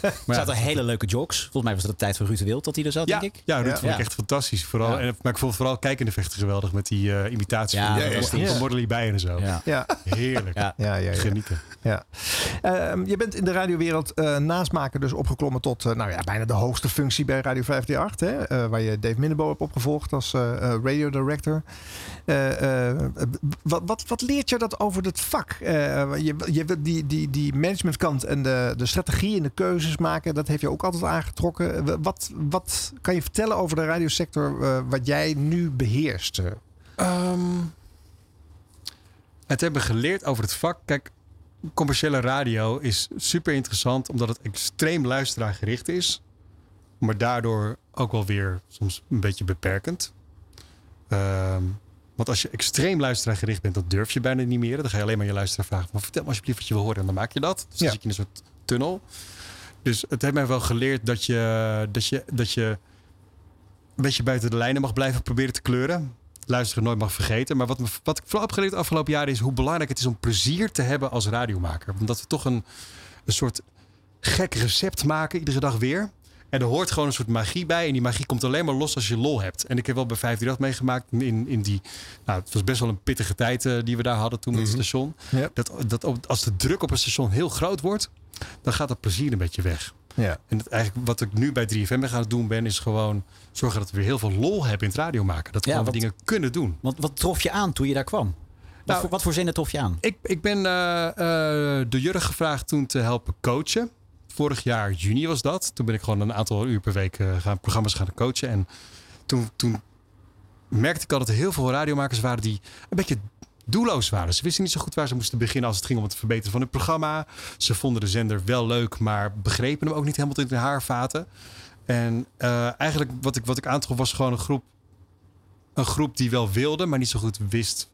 Er zaten hele leuke jokes. Volgens mij was het de tijd van Ruud de Wild dat hij er zat, Ja, denk ik. ja, Ruud Ja. vond ik Ja. echt fantastisch. Vooral, Ja. en, maar ik vond vooral kijkende vechten geweldig met die eh, imitatie Ja, van, ja, was van, die- van Morley bij en zo. Ja. Ja. Heerlijk. Ja. Ja, ja, ja. Genieten. Ja. Ehm, je bent in de radiowereld eh naastmaker dus opgeklommen tot eh, nou ja, bijna de hoogste functie bij Radio 538. Hè? Eh, waar je Dave Minnebo hebt opgevolgd als radio director. Eh, eh, wat, wat, wat leert je dat over het vak? Eh, je, je, die, die, die managementkant en de, de strategie en de keuzes maken, dat heeft je ook altijd aangetrokken. Wat, wat kan je vertellen over de radiosector eh, wat jij nu beheerst? Eh, Ehm, het hebben geleerd over het vak. Kijk, commerciële radio is super interessant omdat het extreem luisteraargericht is. Maar daardoor ook wel weer soms een beetje beperkend. Ehm, want als je extreem luisteraargericht bent, dan durf je bijna niet meer. Dan ga je alleen maar je luisteraar vragen. Maar vertel me alsjeblieft wat je wil horen. En dan maak je dat. Dus dan zit je in een soort tunnel. Dus het heeft mij wel geleerd dat je, dat je, dat je een beetje buiten de lijnen mag blijven proberen te kleuren. Luisteren nooit mag vergeten. Maar wat, me, wat ik vooral heb geleerd de afgelopen jaren is hoe belangrijk het is om plezier te hebben als radiomaker. Omdat we toch een, een soort gek recept maken, iedere dag weer. En er hoort gewoon een soort magie bij. En die magie komt alleen maar los als je lol hebt. En ik heb wel bij 538 meegemaakt in, in die... Nou, het was best wel een pittige tijd eh, die we daar hadden toen met het station. Ja. Dat, dat op- als de druk op een station heel groot wordt, dan gaat dat plezier een beetje weg. ja. En het, eigenlijk wat ik nu bij 3FM ben gaan doen ben, is gewoon zorgen dat we weer heel veel lol hebben in het radio maken. Dat we Ja, wat- dingen kunnen doen. Want wat trof je aan toen je daar kwam? Wat, Nou, voor, wat voor zinnen trof je aan? Ik, ik ben eh eh door Jurgen gevraagd toen te helpen coachen. Vorig jaar juni was dat. Toen ben ik gewoon een aantal uur per week eh, programma's gaan coachen. En toen, toen merkte ik al dat er heel veel radiomakers waren die een beetje doelloos waren. Ze wisten niet zo goed waar ze moesten beginnen als het ging om het verbeteren van het programma. Ze vonden de zender wel leuk, maar begrepen hem ook niet helemaal in de haarvaten. En eh, eigenlijk wat ik, wat ik aantrof was gewoon een groep, een groep die wel wilde, maar niet zo goed wist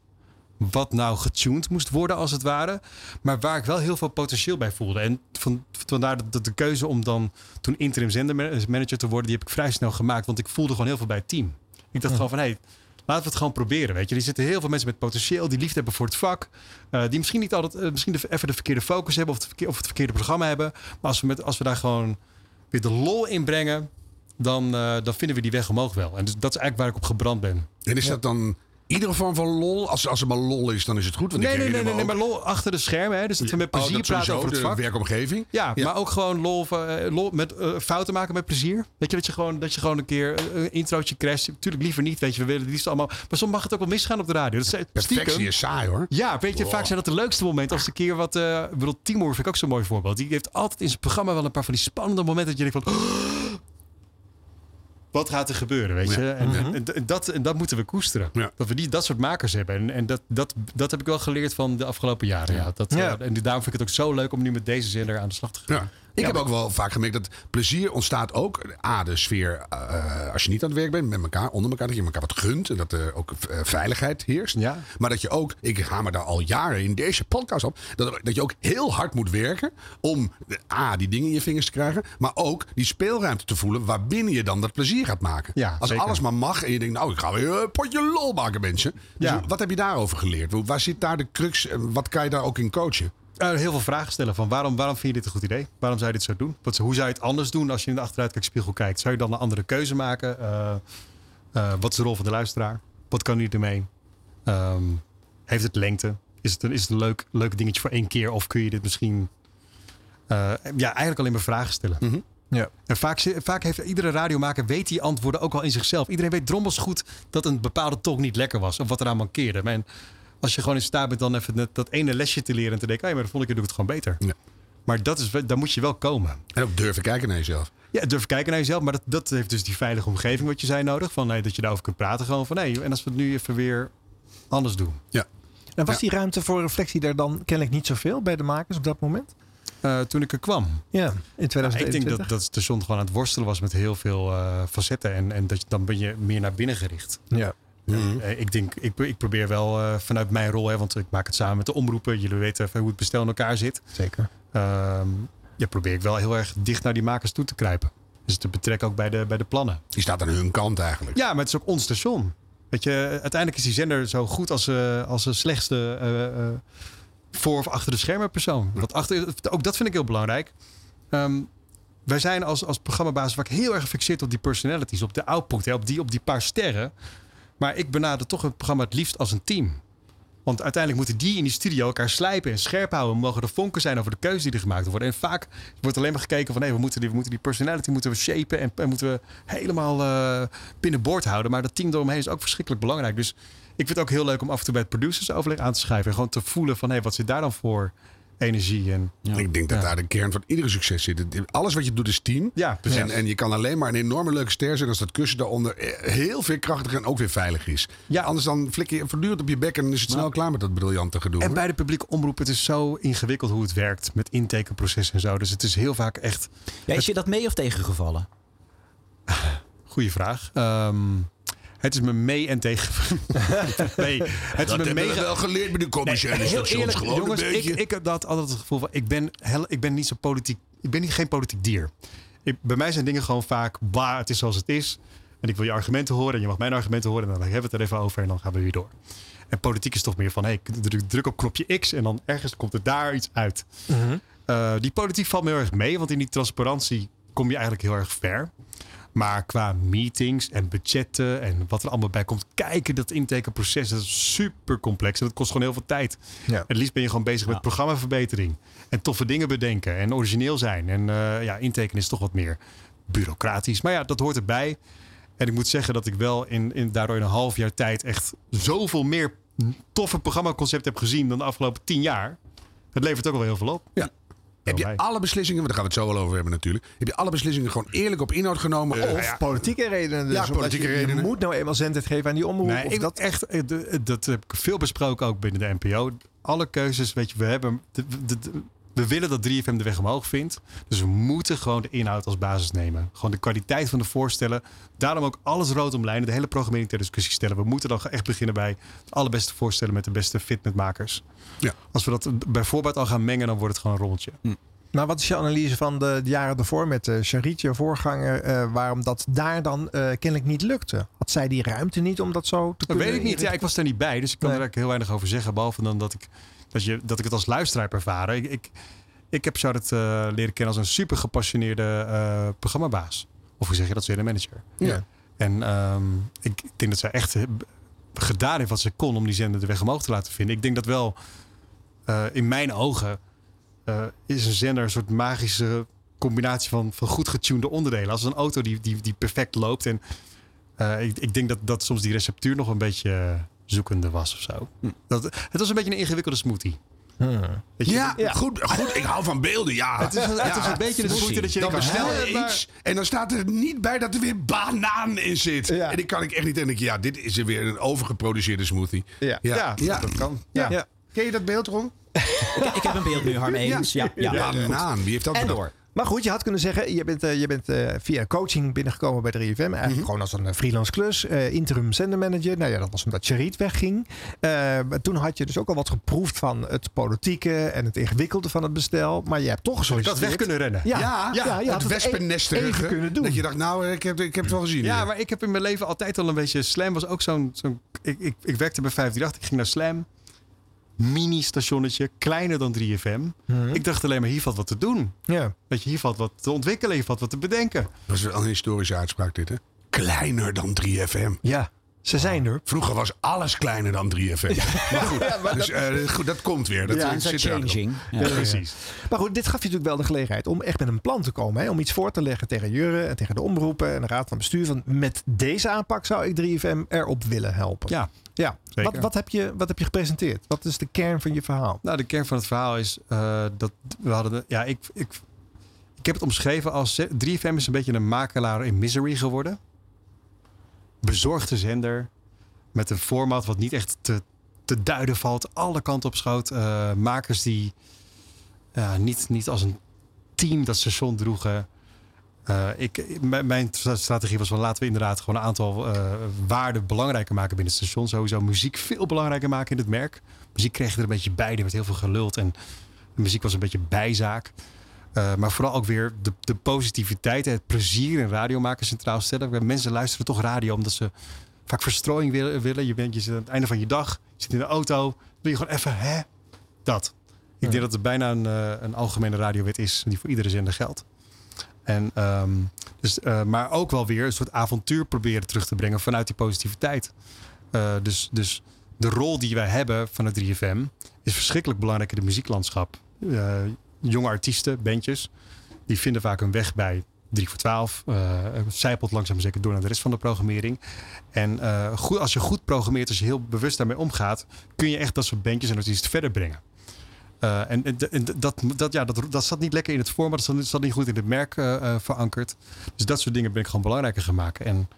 wat nou getuned moest worden als het ware. Maar waar ik wel heel veel potentieel bij voelde. En van, vandaar dat, dat de keuze om dan toen interim zendermanager te worden, die heb ik vrij snel gemaakt. Want ik voelde gewoon heel veel bij het team. Ik dacht gewoon van, hé, hey, laten we het gewoon proberen. Weet je, er zitten heel veel mensen met potentieel, die liefde hebben voor het vak. eh, die misschien niet altijd, eh, misschien even de verkeerde focus hebben of het, verkeer- of het verkeerde programma hebben. Maar als we, met, als we daar gewoon weer de lol in brengen, dan, eh, dan vinden we die weg omhoog wel. En dus dat is eigenlijk waar ik op gebrand ben. En is dat dan iedere vorm van lol? Als, als het maar lol is, dan is het goed. Want Nee, nee, nee, nee, nee, maar lol achter de schermen. Hè? Dus dat we met Oh, plezier praten over het de vak. werkomgeving. Ja, Ja. maar ook gewoon lol, eh, lol met eh, fouten maken met plezier. Weet je, dat je gewoon, dat je gewoon een keer eh, een introotje crasht. Natuurlijk liever niet, weet je. We willen het liefst allemaal... Maar soms mag het ook wel misgaan op de radio. Dat is, Perfectie is saai hoor. Ja, weet je, Wow. vaak zijn dat de leukste momenten. Als de keer wat... eh ik bedoel, Timur vind ik ook zo'n mooi voorbeeld. Die heeft altijd in zijn programma wel een paar van die spannende momenten... dat je denkt van... Wat gaat er gebeuren, weet je? Ja. En, Mhm. en, en dat, en dat moeten we koesteren. Dat we die, dat soort makers hebben. En, en dat, dat, dat heb ik wel geleerd van de afgelopen jaren. Ja. Dat, Ja. eh, en daarom vind ik het ook zo leuk om nu met deze zender aan de slag te gaan. Ja. Ik heb ook wel vaak gemerkt dat plezier ontstaat ook. A, de sfeer eh, als je niet aan het werk bent met elkaar, onder elkaar. Dat je elkaar wat gunt en dat er ook eh, veiligheid heerst. Maar dat je ook, ik ga me daar al jaren in deze podcast op. Dat, dat je ook heel hard moet werken om A, die dingen in je vingers te krijgen. Maar ook die speelruimte te voelen waarbinnen je dan dat plezier gaat maken. Ja, als zeker. alles maar mag en je denkt, nou ik ga weer een potje lol maken mensen. Dus Ja. wat heb je daarover geleerd? Waar zit daar de crux en wat kan je daar ook in coachen? Eh, heel veel vragen stellen van waarom, waarom vind je dit een goed idee? Waarom zou je dit zo doen? Wat, hoe zou je het anders doen als je in de achteruitkijkspiegel kijkt? Zou je dan een andere keuze maken? Eh, eh, wat is de rol van de luisteraar? Wat kan hij ermee? Ehm, heeft het lengte? Is het een, is het een leuk, leuk dingetje voor één keer? Of kun je dit misschien... ja, eigenlijk alleen maar vragen stellen. Ja. En vaak, vaak heeft iedere radiomaker weet die antwoorden ook al in zichzelf. Iedereen weet drommels goed dat een bepaalde talk niet lekker was. Of wat eraan mankeerde. En als je gewoon in staat bent dan even net dat ene lesje te leren. En te denken, hey, maar de volgende keer doe ik het gewoon beter. Maar dat is, daar moet je wel komen. En ook durven kijken naar jezelf. Ja, durf kijken naar jezelf. Maar dat, dat heeft dus die veilige omgeving wat je zei nodig. Van, nee, dat je daarover kunt praten. Gewoon van, nee, en als we het nu even weer anders doen. Ja. En was die ruimte voor reflectie daar dan kennelijk niet zoveel bij de makers op dat moment? Eh, toen ik er kwam. Ja, in ik 2021. denk dat dat station gewoon aan het worstelen was met heel veel eh, facetten. En, en dat, je- dan ben je meer naar binnen gericht. Ja. Eh, ik, denk, ik, ik probeer wel eh, vanuit mijn rol, hè, want ik maak het samen met de omroepen. Jullie weten even hoe het bestel in elkaar zit. Zeker. Ehm, ja, probeer ik wel heel erg dicht naar die makers toe te kruipen. Dus te betrekken ook bij de, bij de plannen. Die staat aan hun kant eigenlijk. Ja, maar het is ook ons station. Weet je, uiteindelijk is die zender zo goed als, eh, als de slechtste voor of achter de schermen persoon. Want achter, ook dat vind ik heel belangrijk. Ehm, wij zijn als, als programmabasis vaak heel erg gefixeerd op die personalities, op de output, hè, op, die, op die paar sterren. Maar ik benader toch het programma het liefst als een team. Want uiteindelijk moeten die in die studio elkaar slijpen en scherp houden. Mogen er vonken zijn over de keuze die er gemaakt worden. En vaak wordt alleen maar gekeken van nee, we moeten die, we moeten die personality moeten we shapen en, en moeten we helemaal eh binnenboord houden. Maar dat team eromheen is ook verschrikkelijk belangrijk. Dus ik vind het ook heel leuk om af en toe bij het producersoverleg aan te schrijven. En gewoon te voelen van hé, wat zit daar dan voor energie? En, Ik denk dat daar de kern van iedere succes zit. Het- Alles wat je doet is team. Ja, precies. En, en je kan alleen maar een enorme leuke ster zijn als dat kussen daaronder eh, heel veerkrachtig en ook weer veilig is. Ja. Anders dan flik je voortdurend op je bek en dan is het snel klaar met dat briljante gedoe. En hoor. bij de publieke omroep, het is zo ingewikkeld hoe het werkt met intekenprocessen en zo. Dus het is heel vaak echt. Ja, is je dat mee of tegengevallen? Goeie vraag. Ehm, het is me mee en tegen. nee, het is me hebben we mee wel geleerd bij de commerciële Nee, heel stations. eerlijk, gewoon jongens, een beetje. ik, ik heb dat altijd het gevoel van ik ben, hel- ik ben niet zo politiek. Ik ben niet, geen politiek dier. Ik, bij mij zijn dingen gewoon vaak waar het is zoals het is. En ik wil je argumenten horen en je mag mijn argumenten horen. En dan hebben we het er even over en dan gaan we weer door. En politiek is toch meer van hey, druk, druk op knopje X en dan ergens komt er daar iets uit. Eh, die politiek valt me heel erg mee, want in die transparantie kom je eigenlijk heel erg ver. Maar qua meetings en budgetten en wat er allemaal bij komt kijken, dat intekenproces, dat is super complex. En dat kost gewoon heel veel tijd. Ja. Het liefst ben je gewoon bezig met programmaverbetering. En toffe dingen bedenken en origineel zijn. En eh, ja, intekenen is toch wat meer bureaucratisch. Maar ja, dat hoort erbij. En ik moet zeggen dat ik wel in, in, daardoor in een half jaar tijd echt zoveel meer toffe programmaconcepten heb gezien dan de afgelopen tien jaar. Het levert ook wel heel veel op. Ja. Heb je alle beslissingen, want daar gaan we het zo wel over hebben natuurlijk. Heb je alle beslissingen gewoon eerlijk op inhoud genomen? Of of Eh, politieke redenen. Dus Ja, politieke je, redenen. Je moet nou eenmaal zendtijd geven aan die omroep. Nee, of ik, dat... echt, eh, de- dat heb ik veel besproken ook binnen de NPO. Alle keuzes, weet je, we hebben. de- de- de- we willen dat 3FM de weg omhoog vindt. Dus we moeten gewoon de inhoud als basis nemen. Gewoon de kwaliteit van de voorstellen. Daarom ook alles rood omlijnen. De hele programmering ter discussie stellen. We moeten dan echt beginnen bij het allerbeste voorstellen met de beste fitmentmakers. Ja. Als we dat bijvoorbeeld al gaan mengen, dan wordt het gewoon een rommeltje. Nou, wat is je analyse van de, de jaren daarvoor met uh, Charit, je voorganger, uh, waarom dat daar dan uh, kennelijk niet lukte? Had zij die ruimte niet om dat zo te dat kunnen? weet ik niet. Ja, ik was daar niet bij, dus ik kan nee. er eigenlijk heel weinig over zeggen. Behalve dan dat ik, dat je, dat ik het als luisteraar heb ervaren. Ik, ik, ik heb Charlotte leren kennen als een super gepassioneerde programmabaas. Of hoe zeg je dat, ze een manager. Ja. En um, ik, ik denk dat zij echt gedaan heeft wat ze kon om die zender de weg omhoog te laten vinden. Ik denk dat wel in mijn ogen uh, is een zender een soort magische combinatie van, van goed getunede onderdelen. Als een auto die, die, die perfect loopt. En uh, ik, ik denk dat, dat soms die receptuur nog een beetje zoekende was of zo. Hm. Dat, het was een beetje een ingewikkelde smoothie. Hmm. Ja, ja, Goed, goed. Ik hou van beelden. Ja. Het is, het ja. is een beetje de smoothie dat je dan denkt, bestel hè, je maar- iets en dan staat er niet bij dat er weer banaan in zit. Ja. En die kan ik echt niet. En denk ik, ja, dit is er weer een overgeproduceerde smoothie. Ja. ja. Ja, dat kan. Ja. Ja. Ken je dat beeld, Ron? Ik, ik heb een beeld nu, Harm Edens. Ja, ja, Ja, banaan. Wie heeft dat En door. Maar goed, je had kunnen zeggen, je bent, uh, je bent uh, via coaching binnengekomen bij 3FM. Eigenlijk Mhm. gewoon als een uh, freelance klus. interim zendermanager. Nou ja, dat was omdat Charit wegging. maar toen had je dus ook al wat geproefd van het politieke en het ingewikkelde van het bestel. Maar je hebt toch ik dat weg kunnen rennen? Ja, Ja, ja, je had het het e- kunnen doen. Dat je dacht, nou, ik heb, ik heb het wel gezien. Ja, hier. maar ik heb in mijn leven altijd al een beetje... Slam was ook zo'n... zo'n ik, ik, ik werkte bij 538, ik ging naar Slam. Mini-stationnetje, kleiner dan 3FM. Ik dacht alleen maar, hier valt wat te doen. Ja. Weet je, hier valt wat te ontwikkelen, hier valt wat te bedenken. Dat is wel een historische uitspraak dit, hè? Kleiner dan 3FM. ja, ze zijn er. Vroeger was alles kleiner dan 3FM. Maar goed, dus, eh, goed dat komt weer. Dat Ja, zit er changing. Ja. Ja, precies. Maar goed, dit gaf je natuurlijk wel de gelegenheid om echt met een plan te komen. Hè? Om iets voor te leggen tegen Jurre en tegen de omroepen en de raad van bestuur. Van met deze aanpak zou ik 3FM erop willen helpen. Ja, ja. Wat, wat, heb je, wat heb je gepresenteerd? Wat is de kern van je verhaal? Nou, de kern van het verhaal is eh, dat we hadden. de- ja, ik, ik, ik heb het omschreven als 3FM is een beetje een makelaar in misery geworden. Bezorgde zender met een format wat niet echt te, te duiden valt, alle kanten op schoot. Eh, makers die niet, niet als een team dat station droegen. Eh, ik, mijn- strategie was van laten we inderdaad gewoon een aantal eh, waarden belangrijker maken binnen het station. Sowieso muziek veel belangrijker maken in het merk. Muziek kreeg er een beetje bij, er werd heel veel geluld en muziek was een beetje bijzaak. Eh, maar vooral ook weer de, de positiviteit en het plezier in radio maken centraal stellen. Mensen luisteren toch radio omdat ze vaak verstrooiing willen. willen. Je bent je zit aan het einde van je dag, je zit in de auto, wil je gewoon even, hè? Dat. Ik denk dat het bijna een, een algemene radiowet is die voor iedere zender geldt. En, ehm, dus, eh, maar ook wel weer een soort avontuur proberen terug te brengen vanuit die positiviteit. Eh, dus, dus de rol die wij hebben van het 3FM is verschrikkelijk belangrijk in het muzieklandschap. Eh, jonge artiesten, bandjes, die vinden vaak een weg bij 3 voor 12. eh zijpelt langzaam zeker door naar de rest van de programmering. En goed, als je goed programmeert, als je heel bewust daarmee omgaat, kun je echt dat soort bandjes en artiesten verder brengen. Eh, en en, en dat, dat, ja, dat, dat zat niet lekker in het format, dat zat, niet goed in het merk eh, eh, verankerd. Dus dat soort dingen ben ik gewoon belangrijker gaan maken. En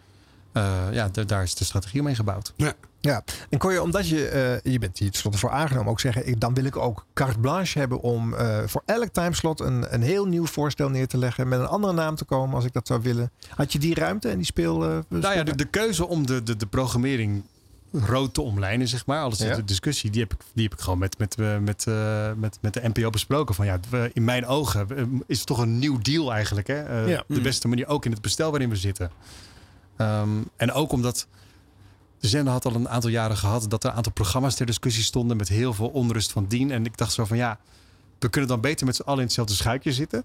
ja, da- daar is de strategie omheen gebouwd. Ja. Ja, en kon je, omdat je, je bent hier tenslotte voor aangenomen, ook zeggen, ik, dan wil ik ook carte blanche hebben om voor elk timeslot een, een heel nieuw voorstel neer te leggen, met een andere naam te komen als ik dat zou willen. Had je die ruimte en die speel? Nou ja, de, de keuze om de, de, de programmering rood te omlijnen, zeg maar. Alles Ja. de discussie, die heb ik, die heb ik gewoon met, met, eh, met, eh, met, met de NPO besproken. Van ja, we- in mijn ogen eh, is het toch een nieuw deal eigenlijk. Hè? Eh, Ja. De beste manier, ook in het bestel waarin we zitten. Ehm, en ook omdat de zender had al een aantal jaren gehad dat er een aantal programma's ter discussie stonden met heel veel onrust van dien. En ik dacht zo van ja, we kunnen dan beter met z'n allen in hetzelfde schuitje zitten.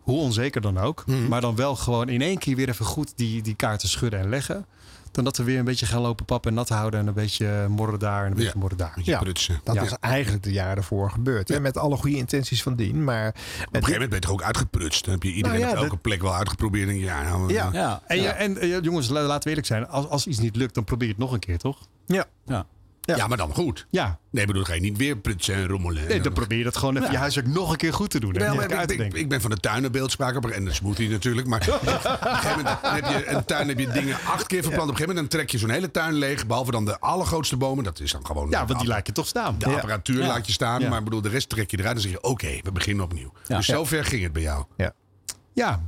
Hoe onzeker dan ook. Maar dan wel gewoon in één keer weer even goed die, die kaarten schudden en leggen. Dan dat we weer een beetje gaan lopen pap en nat houden. En een beetje morren daar en een beetje morren daar. Ja, prutsen. dat Ja. is eigenlijk de jaren ervoor gebeurd. Hè? Met alle goede intenties van dien. Maar Op een gegeven moment ben je toch ook uitgeprutst. Dan heb je iedereen Nou ja, op elke dat- plek wel uitgeprobeerd. En ja, nou, Ja. eh, Ja, En, ja. ja. en eh, jongens, la- laten we eerlijk zijn. Als, als iets niet lukt, dan probeer je het nog een keer, toch? ja. ja. Ja. maar dan goed. Ja. Nee, ik bedoel, ga je niet weer prutsen en rommelen. Nee, dan probeer je dat gewoon even Ja. je huiswerk nog een keer goed te doen. En uit ik, ik, ben van de tuinenbeeldspraak op en de smoothie natuurlijk. Maar op een gegeven moment heb je een tuin heb je dingen acht keer verplant. Op een gegeven moment dan trek je zo'n hele tuin leeg. Behalve dan de allergrootste bomen. Dat is dan gewoon. Ja, want die laat je toch staan. De apparatuur Ja. laat je staan. Ja. Maar ik bedoel, de rest trek je eruit. Dan zeg je: oké, we beginnen opnieuw. Ja. Dus Ja. zover ging het bij jou. Ja. Ja.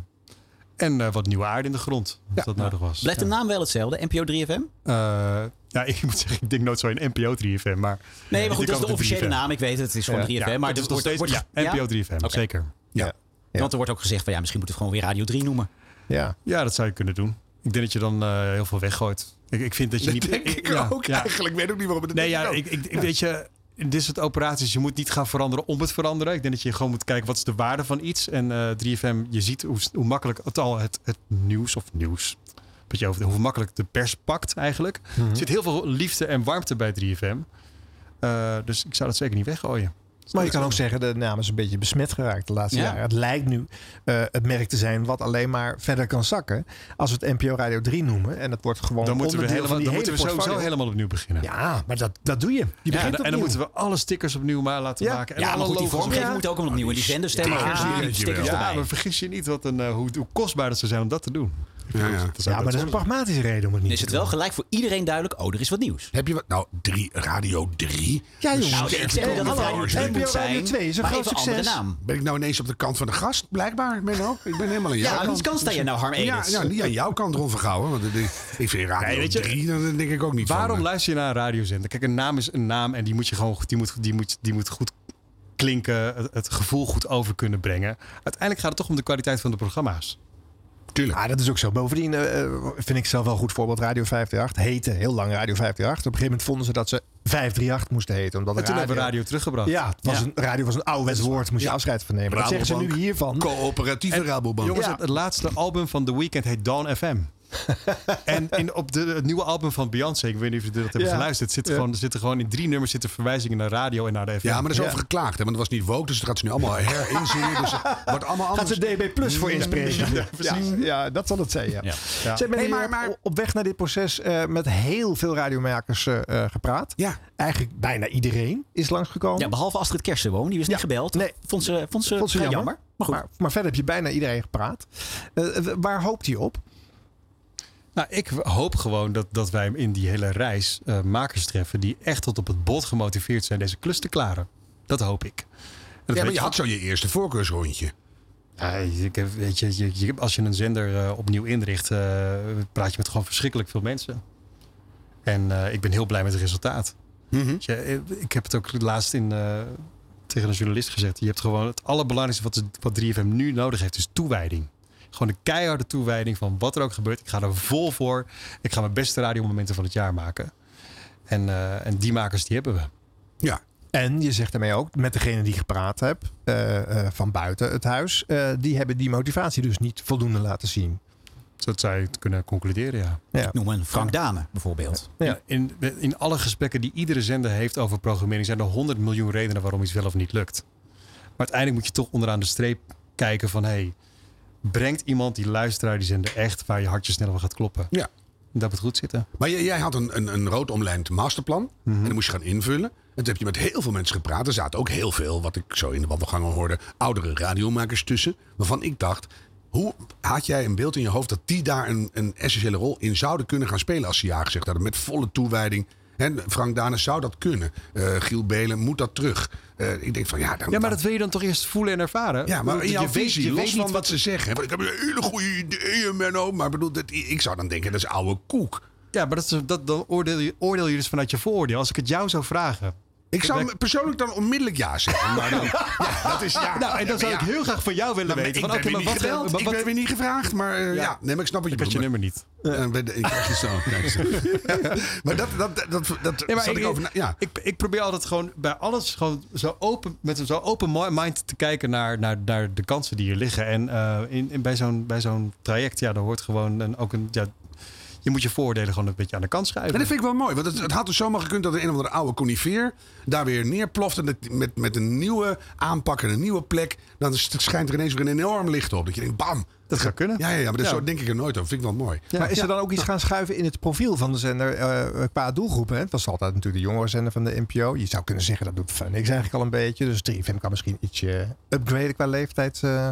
En eh, wat nieuwe aarde in de grond, als dat nodig was. Blijft de naam wel hetzelfde? NPO 3FM? Eh, ja, ik moet zeggen, ik denk nooit zo in NPO 3FM. Maar Nee, maar goed, dat is de officiële 3FM. naam. Ik weet het, het is gewoon Ja. 3FM. Ja, maar het is er nog wordt- steeds wordt- ja, NPO 3FM, Oké. zeker. Ja. Want er wordt ook gezegd van ja, misschien moeten we het gewoon weer Radio 3 noemen. Ja. ja, dat zou je kunnen doen. Ik denk dat je dan eh, heel veel weggooit. Ik, ik vind dat je Dat niet... denk ik ja, ook ja. eigenlijk. Ik weet ook niet waarom het Nee, ja, ik, ik, weet je, in dit soort operaties, je moet niet gaan veranderen om het veranderen. Ik denk dat je gewoon moet kijken wat is de waarde van iets. En eh 3FM, je ziet hoe, hoe makkelijk het al het, het nieuws of nieuws. Beetje over hoe makkelijk de pers pakt eigenlijk. Mhm. Er zit heel veel liefde en warmte bij 3FM. Eh, dus ik zou dat zeker niet weggooien. Maar je kan ook zeggen, de naam is een beetje besmet geraakt de laatste Ja. jaren. Het lijkt nu eh, het merk te zijn wat alleen maar verder kan zakken. Als we het NPO Radio 3 noemen en het wordt gewoon Dan moeten we, onderdeel helemaal, van dan moeten we sowieso helemaal opnieuw beginnen. Ja, maar dat, dat doe je. Je Ja, begint en, dan moeten we alle stickers opnieuw maar laten Ja. maken. En Ja, alle maar goed, die logos vormgeving opnieuw. moet ook opnieuw. En die zenderstemmen. Die stickers ja, maar vergis je niet wat een, eh, hoe, hoe kostbaar dat zou zijn om dat te doen. Ja, ja. Ja, maar dat is een pragmatische reden om het niet Dan is het wel gelijk voor iedereen duidelijk. Oh, er is wat nieuws. Heb je wat? Nou, drie, Radio 3. Ja, jongens. Nou, ik zeg niet dat het Hallo, Radio 3 NPO moet zijn. Radio 2 is een groot succes. andere naam. Ben ik nou ineens op de kant van de gast, blijkbaar, Menno? Ik ben helemaal aan jouw Ja, aan kant. wiens kant sta je nou, Harm Ja, Edens? ja, niet aan jouw kant, Ron Vergouwen. Want ik- vind Radio Nee, weet je, 3, dan denk ik ook niet Waarom van. luister je naar een radiozender? Kijk, een naam is een naam en die moet je gewoon die moet, die moet, die moet goed klinken, het, het gevoel goed over kunnen brengen. Uiteindelijk gaat het toch om de kwaliteit van de programma's. Tuurlijk. Ja, dat is ook zo. Bovendien eh, eh, vind ik zelf wel een goed voorbeeld. Radio 538 heette heel lang Radio 538. Op een gegeven moment vonden ze dat ze 538 moesten heten. Omdat En de toen hebben we radio teruggebracht. Ja, het was Ja. Een, radio was een ouderwets woord. Moest je afscheid van nemen. Dat zeggen ze nu Rabobank. hiervan. Coöperatieve Rabobank. Jongens, Ja. het, het laatste album van The Weeknd heet Dawn FM. en in, op de, het nieuwe album van Beyoncé, ik weet niet of jullie dat hebben Ja. geluisterd, zit Ja. gewoon, er zitten gewoon in drie nummers zitten verwijzingen naar radio en naar de FM. Ja, maar er is Ja. over geklaagd, hè, want het was niet woke, dus dat gaat ze nu allemaal herinzingen. Dus wordt allemaal Gaat ze DB Plus voor inspreken? Ja, precies. Ja, ja, dat zal het zijn. Ja. Ja. Ja. Zeg, ben Nee, je maar- maar- op- weg naar dit proces eh, met heel veel radiomakers eh, eh, gepraat. Ja. Eigenlijk bijna iedereen is langsgekomen. Ja, behalve Astrid Kersenboom. Die was niet gebeld. Nee. Vond ze, vond ze, Vond ze vrij jammer. jammer. Maar goed. Maar, maar verder heb je bijna iedereen gepraat. Waar hoopt hij op? Nou, ik hoop gewoon dat, dat wij in die hele reis eh, makers treffen die echt tot op het bot gemotiveerd zijn deze klus te klaren. Dat hoop ik. Dat Ja, maar je had zo je eerste voorkeursrondje. Ja, ik weet je, je, je- als je een zender eh, opnieuw inricht, eh, praat je met gewoon verschrikkelijk veel mensen. En ik ben heel blij met het resultaat. Eh, ik heb het ook laatst in, tegen een journalist gezegd. Je hebt gewoon het allerbelangrijkste wat, wat 3FM nu nodig heeft, is toewijding. Gewoon een keiharde toewijding van wat er ook gebeurt. Ik ga er vol voor. Ik ga mijn beste radiomomenten van het jaar maken. En, eh, en die makers, die hebben we. Ja. En je zegt daarmee ook, met degene die gepraat hebt eh, eh, van buiten het huis, eh, die hebben die motivatie dus niet voldoende laten zien. Zo zou je het kunnen concluderen, ja. Ja. Noem een Frank Dame bijvoorbeeld. Ja. In, in alle gesprekken die iedere zender heeft over programmering zijn er 100 miljoen redenen waarom iets wel of niet lukt. Maar uiteindelijk moet je toch onderaan de streep kijken van hey, brengt iemand die luisteraar die zender echt waar je hartje sneller van gaat kloppen? Ja. Dat moet goed zitten. Maar jij, jij had een, een, een rood omlijnd masterplan. En dan moest je gaan invullen. En toen heb je met heel veel mensen gepraat. Er zaten ook heel veel, wat ik zo in de wandelgangen hoorde, oudere radiomakers tussen. Waarvan ik dacht, hoe had jij een beeld in je hoofd dat die daar een, een essentiële rol in zouden kunnen gaan spelen als ze ja gezegd hadden? Met volle toewijding. En Frank Dane zou dat kunnen. Eh, Giel Belen moet dat terug. Eh, ik denk van ja, dan, Ja, maar dat wil je dan toch eerst voelen en ervaren? ja, maar in jouw je weet, visie, je los weet van niet wat ze zeggen. Want ik heb een hele goede ideeën, Menno. Maar bedoel, dat, ik zou dan denken, dat is oude koek. Ja, maar dat, is, dat, dan oordeel je, oordeel je dus vanuit je vooroordeel. Als ik het jou zou vragen. Ik zou persoonlijk dan onmiddellijk ja zeggen. Maar dan, ja, dat is ja. Nou, en dan zou ik heel graag van jou willen weten. ik Van, ben wat, gebeld. wat- Ik ben weer niet gevraagd, maar eh, ja. nee, maar ik snap wat je Ik had je bedoelt. nummer niet. Eh, de- ik krijg je zo. maar dat, dat, dat, dat, ik, ik over. Ja. ik, ik probeer altijd gewoon bij alles gewoon zo open, met een zo open mi- mind te kijken naar, naar, naar de kansen die hier liggen. En eh, in, in, bij zo'n bij zo'n traject, ja, daar hoort gewoon een, ook een. Ja, je moet je vooroordelen gewoon een beetje aan de kant schuiven. En dat vind ik wel mooi. Want het, het had dus zomaar gekund dat een of andere oude conifeer daar weer neerploft. En dat met, met een nieuwe aanpak en een nieuwe plek. Dan is- schijnt er ineens weer een enorm licht op. Dat je denkt, bam. Dat zou kunnen. Ja, ja, ja maar dat Ja. zo denk ik er nooit over. Vind ik wel mooi. maar is er dan ook iets gaan schuiven in het profiel van de zender eh, qua doelgroepen? Hè? Het was altijd natuurlijk de jongere zender van de NPO. Je zou kunnen zeggen dat doet Funix eigenlijk al een beetje. Dus 3FM kan misschien ietsje upgraden qua leeftijd. eh.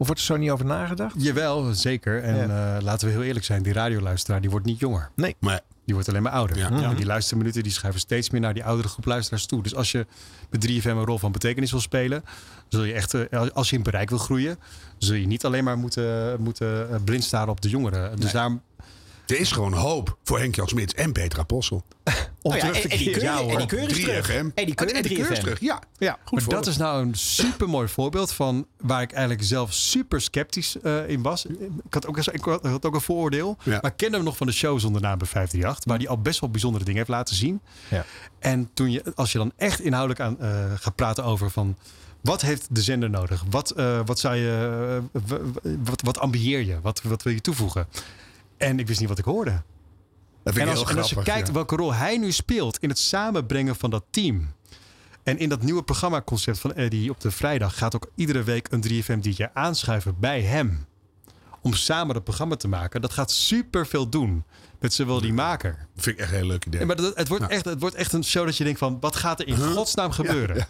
Of wordt er zo niet over nagedacht? Jawel, zeker. En Ja. eh, laten we heel eerlijk zijn, die radioluisteraar die wordt niet jonger. Nee. Maar Die wordt alleen maar ouder. Ja. En die luisterminuten die schuiven steeds meer naar die oudere groep luisteraars toe. Dus als je met 3FM een rol van betekenis wil spelen, zul je echt, eh, als je in bereik wil groeien, zul je niet alleen maar moeten, moeten eh, blind staren op de jongeren. Dus Nee. daarom er is gewoon hoop voor Henk-Jan Smits en Petra Possel. Om Oh ja, terug te en- en die keren. En die Keur is 3FM. terug. En die Keur die is 3FM. terug, ja. Ja, Goed maar dat is nou een super mooi voorbeeld van waar ik eigenlijk zelf super sceptisch eh, in was. Ik had ook, ik had ook een vooroordeel. Ja. Maar ik kende hem nog van de show zonder naam bij 538. Waar hij al best wel bijzondere dingen heeft laten zien. Ja. En toen je, als je dan echt inhoudelijk aan, eh, gaat praten over van... Wat heeft de zender nodig? Wat, eh, wat, zou je, wat, wat ambieer je? Wat, wat wil je toevoegen? En ik wist niet wat ik hoorde. Dat vind En ik als, heel en als je grappig, kijkt ja. welke rol hij nu speelt in het samenbrengen van dat team. En in dat nieuwe programmaconcept van Eddie op de vrijdag gaat ook iedere week een 3FM DJ aanschuiven bij hem. Om samen dat programma te maken. Dat gaat super veel doen met zowel die maker. vind ik echt een heel leuk idee. Ja, maar dat, het, wordt Ja. echt, het wordt echt een show dat je denkt van wat gaat er in godsnaam gebeuren?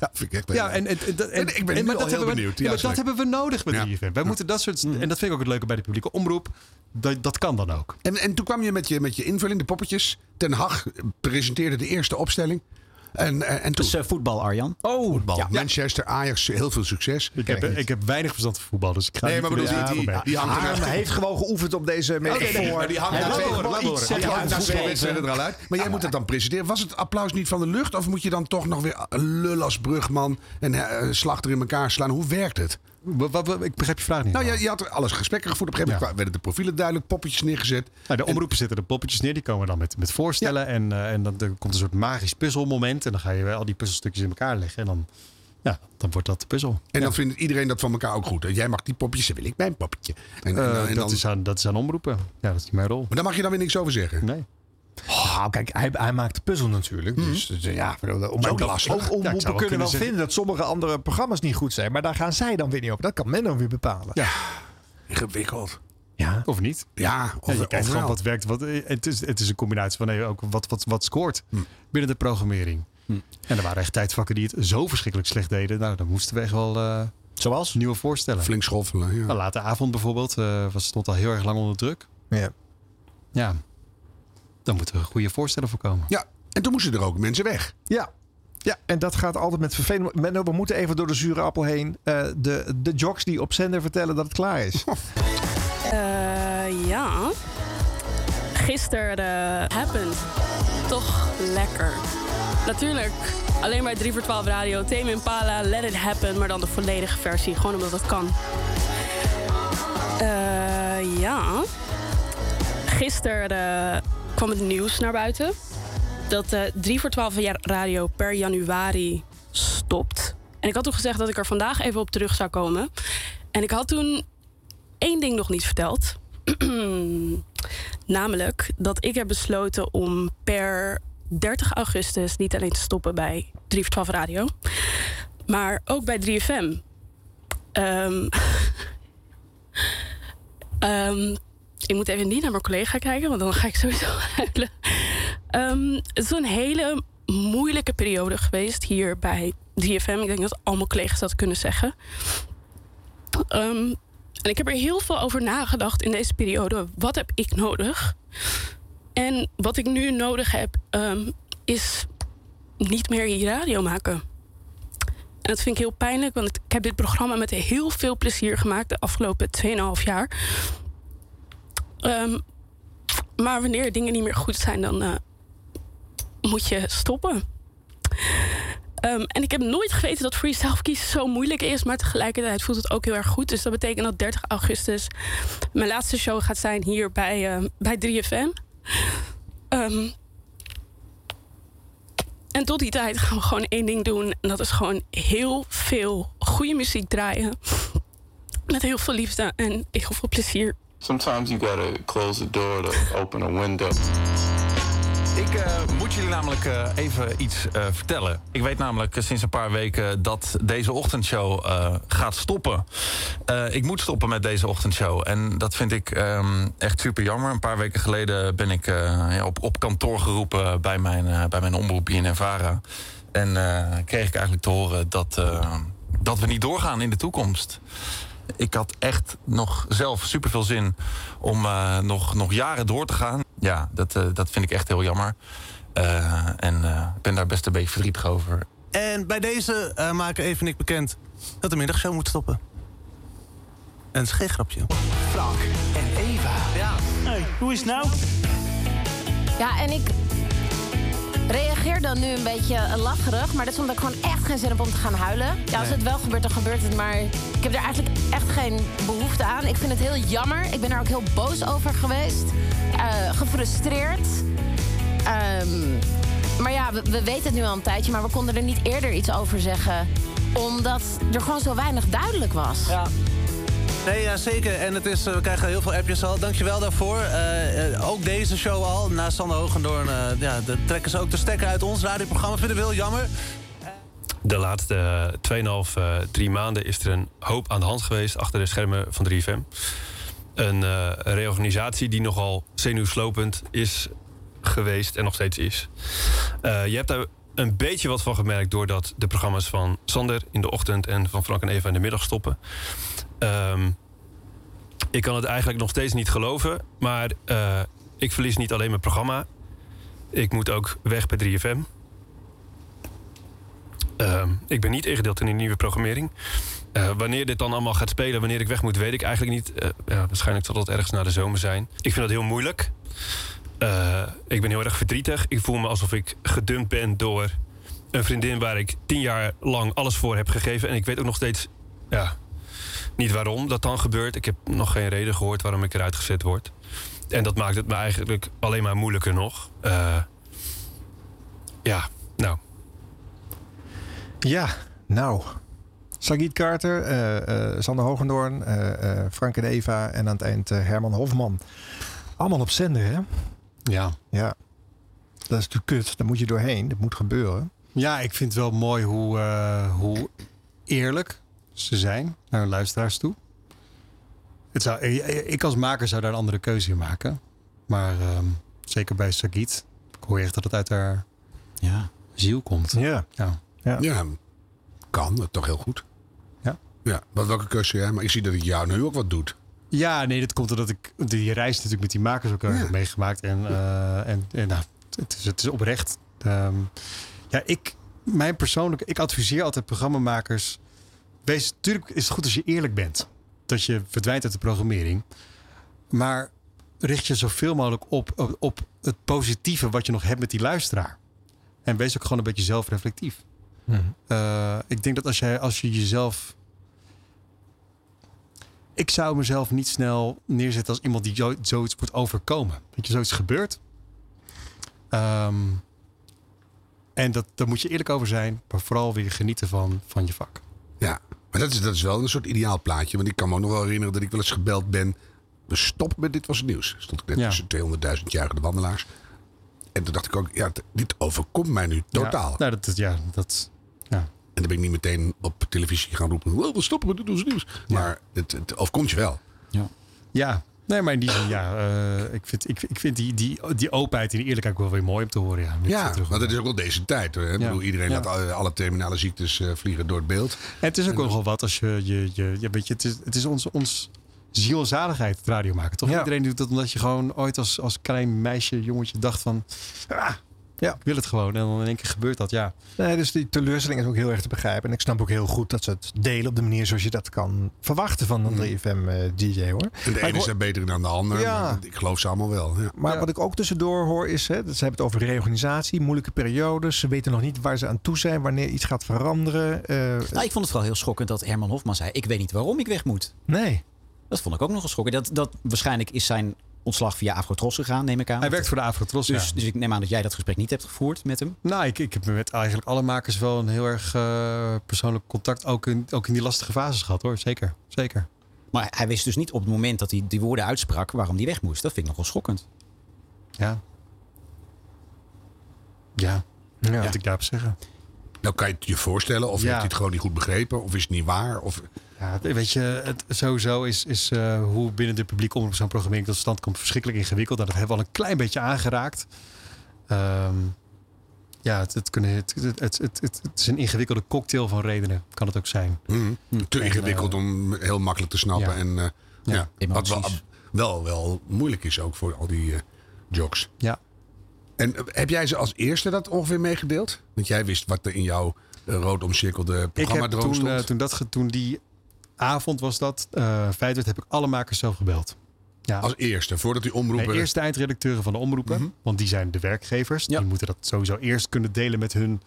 Ja, vind ik echt Ja, leuk. en, en, en, ik ben en- maar al dat heel hebben we- ja, maar dat hebben we nodig met Ja. 3FM. Wij moeten dat soort. En dat vind ik ook het leuke bij de publieke omroep. Dat, dat kan dan ook. En, en toen kwam je met je, met je invulling, de poppetjes. Ten Hag presenteerde de eerste opstelling. En, en, en toen... Is eh, voetbal, Arjan. Oh, voetbal. Ja. Manchester, Ajax, heel veel succes. Ik heb, ik heb weinig verstand van voetbal, dus ik ga Nee, niet maar bedoel, die- die- die hangt er Harm nou- heeft gewoon geoefend op deze metafoor. Nee, maar die hangt Hij na wil twee, Die wedstrijden er al uit. Maar jij moet het dan presenteren. Was het applaus niet van de lucht? Of moet je dan toch nog weer een lul als brugman en eh, slachter in elkaar slaan? Hoe werkt het? Wat, wat- wat- ik begrijp je vraag niet. Nou, je, je had er alles gesprekken gevoerd. Op een gegeven moment werden de profielen duidelijk, poppetjes neergezet. Nou, de omroepen zetten de poppetjes neer, die komen dan met, met voorstellen. En, eh, en dan er komt een soort magisch puzzelmoment. En dan ga je al die puzzelstukjes in elkaar leggen. En dan, ja, dan wordt dat de puzzel. En dan vindt iedereen dat van elkaar ook goed. Jij mag die poppetjes, dan wil ik mijn poppetje. En, en, Eh, dan- en dat, dan, is aan, dat is aan omroepen. Ja, dat is niet mijn rol. maar daar mag je dan weer niks over zeggen. Nee. Oh, kijk, hij, hij maakt de puzzel natuurlijk. Dus, dus, ja, om, ook lastig. om, Ja, omroepen kunnen wel zeggen- vinden dat sommige andere programma's niet goed zijn. Maar daar gaan zij dan weer niet over. Dat kan men dan weer bepalen. Ja, ingewikkeld. Ja. Of niet? Ja, of, Ja, je kijkt gewoon wat werkt. Wat, het, is, het is een combinatie van nee, ook wat, wat, wat scoort binnen de programmering. En er waren echt tijdvakken die het zo verschrikkelijk slecht deden. Nou, dan moesten we echt wel eh, Zoals? nieuwe voorstellen. Flink schoffelen, ja. Nou, late avond bijvoorbeeld eh, was, stond al heel erg lang onder druk. Ja. Ja, dan moeten we goede voorstellen voor komen. Ja, en toen moesten er ook mensen weg. Ja. Ja, en dat gaat altijd met vervelend. Menno, we moeten even door de zure appel heen. Eh, de, de jocks die op zender vertellen dat het klaar is. Eh, ja. Gisteren eh, happened. Toch lekker. Natuurlijk, alleen bij 3 voor 12 radio. Tame Impala, Let It Happen. Maar dan de volledige versie. Gewoon omdat het kan. Eh, ja. Gisteren eh, kwam het nieuws naar buiten. Dat eh 3 voor 12 ja- radio per januari stopt. En ik had toen gezegd dat ik er vandaag even op terug zou komen. En ik had toen één ding nog niet verteld. Namelijk dat ik heb besloten om per 30 augustus niet alleen te stoppen bij 3 voor 12 Radio, maar ook bij 3FM. Ehm, ehm, ik moet even niet naar mijn collega kijken, want dan ga ik sowieso huilen. Ehm, het is een hele moeilijke periode geweest hier bij 3FM. Ik denk dat al collega's dat kunnen zeggen. Ehm, en ik heb er heel veel over nagedacht in deze periode. Wat heb ik nodig? En wat ik nu nodig heb, ehm, is niet meer hier radio maken. En dat vind ik heel pijnlijk, want ik heb dit programma met heel veel plezier gemaakt de afgelopen 2,5 jaar. Ehm, maar wanneer dingen niet meer goed zijn, dan eh, moet je stoppen. Ehm, en ik heb nooit geweten dat jezelf kiezen zo moeilijk is. Maar tegelijkertijd voelt het ook heel erg goed. Dus dat betekent dat 30 augustus mijn laatste show gaat zijn hier bij, eh, bij 3FM. Ehm, en tot die tijd gaan we gewoon één ding doen. En dat is gewoon heel veel goede muziek draaien. Met heel veel liefde en heel veel plezier. Sometimes you gotta close the door to open a window. Ik eh, moet jullie namelijk eh, even iets eh, vertellen. Ik weet namelijk sinds een paar weken dat deze ochtendshow gaat stoppen. Ik moet stoppen met deze ochtendshow. En dat vind ik ehm, echt super jammer. Een paar weken geleden ben ik ja, op, op kantoor geroepen bij mijn, bij mijn omroep BNNVARA. En kreeg ik eigenlijk te horen dat, dat we niet doorgaan in de toekomst. Ik had echt nog zelf super veel zin om eh, nog, nog jaren door te gaan. Ja, dat, eh, dat vind ik echt heel jammer. Eh, en eh, ik ben daar best een beetje verdrietig over. En bij deze eh, maken Even en ik bekend dat de middagshow moet stoppen. En het is geen grapje. Frank en Eva. Ja. Hey, hoe is het nou? Ja, en ik reageer dan nu een beetje lacherig. Maar dat is omdat ik gewoon echt geen zin heb om te gaan huilen. Ja, als Nee. het wel gebeurt, dan gebeurt het. Maar ik heb er eigenlijk echt geen behoefte aan. Ik vind het heel jammer. Ik ben er ook heel boos over geweest. Eh, gefrustreerd. Ehm, maar ja, we, we weten het nu al een tijdje. Maar we konden er niet eerder iets over zeggen. Omdat er gewoon zo weinig duidelijk was. Ja. Nee, ja, zeker. En het is, eh, we krijgen heel veel appjes al. Dankjewel daarvoor. Eh, eh, ook deze show al, na Sander Hoogendoorn... eh, ja, de, trekken ze ook de stekker uit ons radioprogramma. Vinden we heel jammer. De laatste 2,5, eh, drie maanden is er een hoop aan de hand geweest achter de schermen van 3FM. Een reorganisatie die nogal zenuwslopend is geweest en nog steeds is. Je hebt daar een beetje wat van gemerkt doordat de programma's van Sander in de ochtend en van Frank en Eva in de middag stoppen. Ehm, ik kan het eigenlijk nog steeds niet geloven, maar eh, ik verlies niet alleen mijn programma. Ik moet ook weg bij 3FM. Ehm, ik ben niet ingedeeld in die nieuwe programmering. Eh, wanneer dit dan allemaal gaat spelen, wanneer ik weg moet, weet ik eigenlijk niet. Eh, ja, waarschijnlijk zal dat ergens na de zomer zijn. Ik vind dat heel moeilijk. Ik ben heel erg verdrietig. Ik voel me alsof ik gedumpt ben door een vriendin waar ik tien jaar lang alles voor heb gegeven. En ik weet ook nog steeds ja, niet waarom dat dan gebeurt. Ik heb nog geen reden gehoord waarom ik eruit gezet word. En dat maakt het me eigenlijk alleen maar moeilijker nog. Eh, ja, nou, Ja, nou. Sagit Carter, eh, eh, Sander Hogendoorn, eh, eh, Frank en Eva en aan het eind eh, Herman Hofman. Allemaal op zender, hè? Ja. Ja. Dat is natuurlijk kut. Daar moet je doorheen. Dat moet gebeuren. Ja, ik vind het wel mooi hoe, eh, hoe eerlijk ze zijn naar hun luisteraars toe. Het zou, eh, ik als maker zou daar een andere keuze in maken. Maar ehm, zeker bij Sagit, ik hoor echt dat het uit haar ja. ziel komt. Ja. ja. Ja, kan. Toch heel goed. Ja. Ja, wat, welke keuze jij? Maar ik zie dat het jou nu ook wat doet. Ja, nee, dat komt omdat ik die reis natuurlijk met die makers ook erg heb meegemaakt. En, eh, en, en nou, het, is, het is oprecht. Ehm, ja, ik, mijn persoonlijke, ik adviseer altijd programmamakers. Wees, natuurlijk is het goed als je eerlijk bent. Dat je verdwijnt uit de programmering. Maar richt je zoveel mogelijk op, op, op het positieve wat je nog hebt met die luisteraar. En wees ook gewoon een beetje zelfreflectief. Eh, ik denk dat als je, als je jezelf ik zou mezelf niet snel neerzetten als iemand die zo- zoiets wordt overkomen. Dat je zoiets gebeurt. Ehm, en dat, daar moet je eerlijk over zijn, maar vooral weer genieten van, van je vak. Ja, maar dat is, dat is wel een soort ideaal plaatje. Want ik kan me ook nog wel herinneren dat ik wel eens gebeld ben. We stoppen met Dit Was Het Nieuws. Stond ik net Ja. tussen 200.000 jarige wandelaars. En toen dacht ik ook, ja, dit overkomt mij nu totaal. Ja, nou, dat, ja, dat, ja. En dan ben ik niet meteen op televisie gaan roepen. "Wel, we stoppen met Dit Was Het Nieuws. Maar het, het overkomt je wel. Ja, nee, maar in die zin, ja. eh, ik vind, ik, ik vind die, die, die openheid en die eerlijkheid ook wel weer mooi om te horen. Ja, Ja, terug- want het is ook wel deze tijd. Hè? Ik bedoel, iedereen Ja. laat alle, alle terminale ziektes eh, vliegen door het beeld. En het is ook nogal wat als je, je, je, je weet je, het is, het is ons, ons ziel en zaligheid het radio maken. Toch? Iedereen doet dat omdat je gewoon ooit als, als klein meisje, jongetje dacht van, ah, Ja. ik wil het gewoon. En dan in één keer gebeurt dat, ja. Nee, dus die teleurstelling is ook heel erg te begrijpen. En ik snap ook heel goed dat ze het delen op de manier zoals je dat kan verwachten van een 3FM-DJ hoor. En de Maar ik ene hoor- zijn beter dan de ander. Ja. Maar ik geloof ze allemaal wel. Ja. Maar wat ik ook tussendoor hoor is, hè, dat ze hebben het over reorganisatie, moeilijke periodes. Ze weten nog niet waar ze aan toe zijn, wanneer iets gaat veranderen. Eh, Nou, ik vond het vooral heel schokkend dat Herman Hofman zei: Ik weet niet waarom ik weg moet. Nee. Dat vond ik ook nogal schokkend. Dat, dat, waarschijnlijk is zijn ontslag via Afrotros gegaan, neem ik aan. Hij werkt voor de Afrotros, dus, ja. dus ik neem aan dat jij dat gesprek niet hebt gevoerd met hem. Nou, ik, ik heb met eigenlijk alle makers wel een heel erg eh, persoonlijk contact. Ook in, ook in die lastige fases gehad hoor. Zeker. Zeker. Maar hij wist dus niet op het moment dat hij die woorden uitsprak waarom hij weg moest. Dat vind ik nogal schokkend. Ja. Ja. Ja. Wat ik daarop zeggen. Nou kan je het je voorstellen, of Ja. heeft hij het gewoon niet goed begrepen, of is het niet waar? Of... Ja, weet je, het, sowieso is, is eh, hoe binnen de publiek omroep zo'n programmering tot stand komt verschrikkelijk ingewikkeld. Nou, dat hebben we al een klein beetje aangeraakt. Ehm, ja, het, het, kunnen, het, het, het, het, het- het is een ingewikkelde cocktail van redenen, kan het ook zijn. Mhm. Te En, ingewikkeld om heel makkelijk te snappen. ja. En, eh, Ja, ja, wat wel, wel, wel moeilijk is ook voor al die eh jocks. Ja. En heb jij ze als eerste dat ongeveer meegedeeld? Want jij wist wat er in jouw rood omcirkelde Ik programma heb droom toen, stond. toen, dat, toen die avond was dat, eh feit heb ik alle makers zelf gebeld. Ja. Als eerste, voordat die omroepen... De eindredacteuren van de omroepen. Mhm. Want die zijn de werkgevers. Die moeten dat sowieso eerst kunnen delen met hun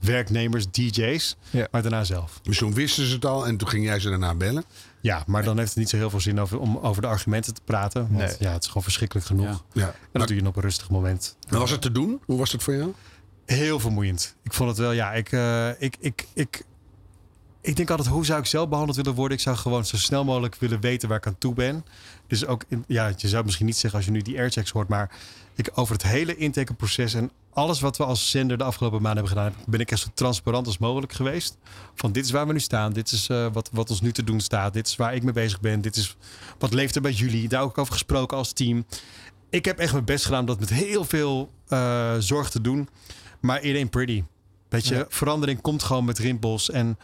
werknemers, DJ's. Maar daarna zelf. Dus toen wisten ze het al en toen ging jij ze daarna bellen? Ja, maar dan heeft het niet zo heel veel zin over, om over de argumenten te praten. Want Nee. ja, het is gewoon verschrikkelijk genoeg. Ja. En dat doe je op een rustig moment. En was het te doen? Hoe was het voor jou? Heel vermoeiend. Ik vond het wel, ja, ik, eh, ik, ik, ik, ik denk altijd, hoe zou ik zelf behandeld willen worden? Ik zou gewoon zo snel mogelijk willen weten waar ik aan toe ben. Dus ook, in, ja, je zou misschien niet zeggen als je nu die airchecks hoort, maar ik, over het hele intakeproces en alles wat we als zender de afgelopen maanden hebben gedaan, ben ik echt zo transparant als mogelijk geweest. Van dit is waar we nu staan, dit is eh, wat, wat ons nu te doen staat, dit is waar ik mee bezig ben, dit is wat leeft er bij jullie. Daar ook over gesproken als team. Ik heb echt mijn best gedaan om dat met heel veel eh, zorg te doen. Maar it ain't pretty. Weet je, Ja. verandering komt gewoon met rimpels. En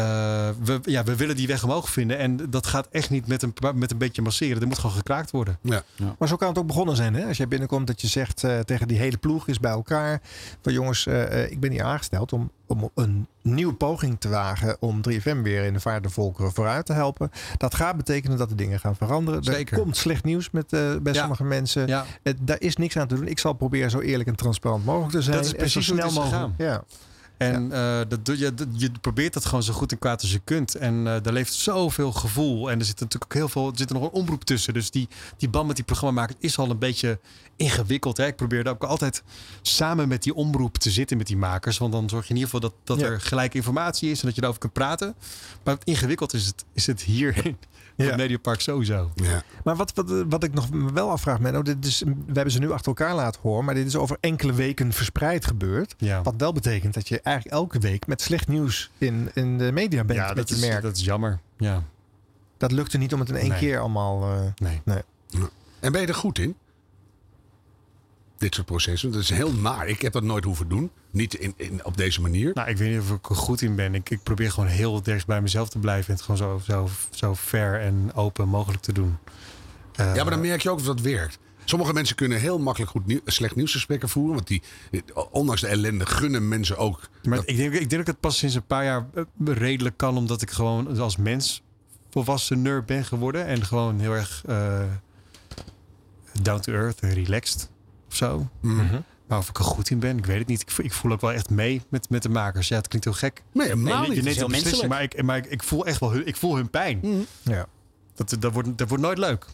eh, we, ja, we willen die weg omhoog vinden. En dat gaat echt niet met een, met een beetje masseren. Er moet gewoon gekraakt worden. Ja. Maar zo kan het ook begonnen zijn. Hè? Als jij binnenkomt dat je zegt eh, tegen die hele ploeg is bij elkaar. Van jongens, eh, eh, ik ben hier aangesteld om, om een nieuwe poging te wagen. Om 3FM weer in de vaart volkeren vooruit te helpen. Dat gaat betekenen dat de dingen gaan veranderen. Zeker. Er komt slecht nieuws met, eh, bij Ja. sommige mensen. Ja. Daar is niks aan te doen. Ik zal proberen zo eerlijk en transparant mogelijk te zijn. Dat is en precies zo hoe het snel is mogelijk. gegaan. Ja. En eh, dat je, dat- je probeert dat gewoon zo goed en kwaad als je kunt. En eh daar leeft zoveel gevoel. En er zit natuurlijk ook heel veel. Er zit er nog een omroep tussen. Dus die, die band met die programmamakers is al een beetje ingewikkeld. Hè? Ik probeer ook altijd samen met die omroep te zitten met die makers. Want dan zorg je in ieder geval dat, dat Ja. er gelijke informatie is en dat je daarover kunt praten. Maar ingewikkeld is het, is het hier in het Mediapark sowieso. Ja. Maar wat, wat, wat ik nog wel afvraag, Menno, dit is, we hebben ze nu achter elkaar laten horen, maar dit is over enkele weken verspreid gebeurd. Ja. Wat wel betekent dat je eigenlijk elke week met slecht nieuws in, in de media bent Ja, met dat je is, merk. dat is jammer. Ja. Dat lukte niet om het in één Nee. keer allemaal... eh, Nee. nee. En ben je er goed in? Dit soort processen. Dat is heel naar. Ik heb dat nooit hoeven doen. Niet in, in, op deze manier. Nou, ik weet niet of ik er goed in ben. Ik, ik probeer gewoon heel dicht bij mezelf te blijven. En het gewoon zo, zo, zo fair en open mogelijk te doen. Eh, ja, maar dan merk je ook of dat werkt. Sommige mensen kunnen heel makkelijk goed nieuw, slecht nieuwsgesprekken voeren. Want die, ondanks de ellende, gunnen mensen ook. Maar ik denk, ik denk dat ik het pas sinds een paar jaar eh, redelijk kan. Omdat ik gewoon als mens volwassener ben geworden. En gewoon heel erg eh, down to earth en relaxed zo. Mhm. Maar of ik er goed in ben, ik weet het niet. Ik, voel- ik voel ook wel echt mee met, met de makers. Ja, het klinkt heel gek. Nee, helemaal je niet. neemt Het is een heel beslissing, maar, ik, maar ik, ik voel echt wel hun, ik voel hun pijn. Ja. Dat, dat, wordt, dat wordt nooit leuk.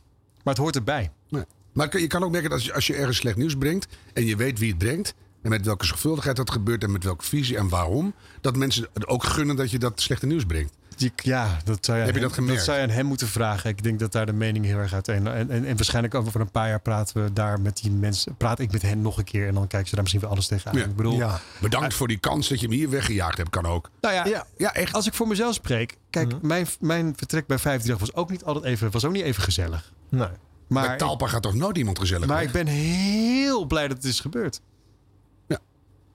Maar het hoort erbij. Nee. Maar je kan ook merken dat als je, als je ergens slecht nieuws brengt. en je weet wie het brengt. en met welke zorgvuldigheid dat gebeurt. en met welke visie en waarom. dat mensen het ook gunnen dat je dat slechte nieuws brengt. Die- ja, dat zou je, Heb je aan dat hem- gemerkt? zou je aan hem moeten vragen. Ik denk dat daar de mening heel erg uiteen. En, en, en waarschijnlijk over een paar jaar praten we daar met die mensen. Praat ik met hen nog een keer en dan kijken ze daar misschien weer alles tegenaan. Ja. Ik bedoel, Ja. Bedankt voor die kans dat je hem hier weggejaagd hebt. Kan ook. Nou ja, Ja, ja, echt. als ik voor mezelf spreek. Kijk, Mhm. mijn, mijn vertrek bij 538 was ook niet altijd even, was ook niet even gezellig. Nee. Maar Maar, Talpa gaat toch nooit iemand gezellig maar weg? ik ben heel blij dat het is gebeurd.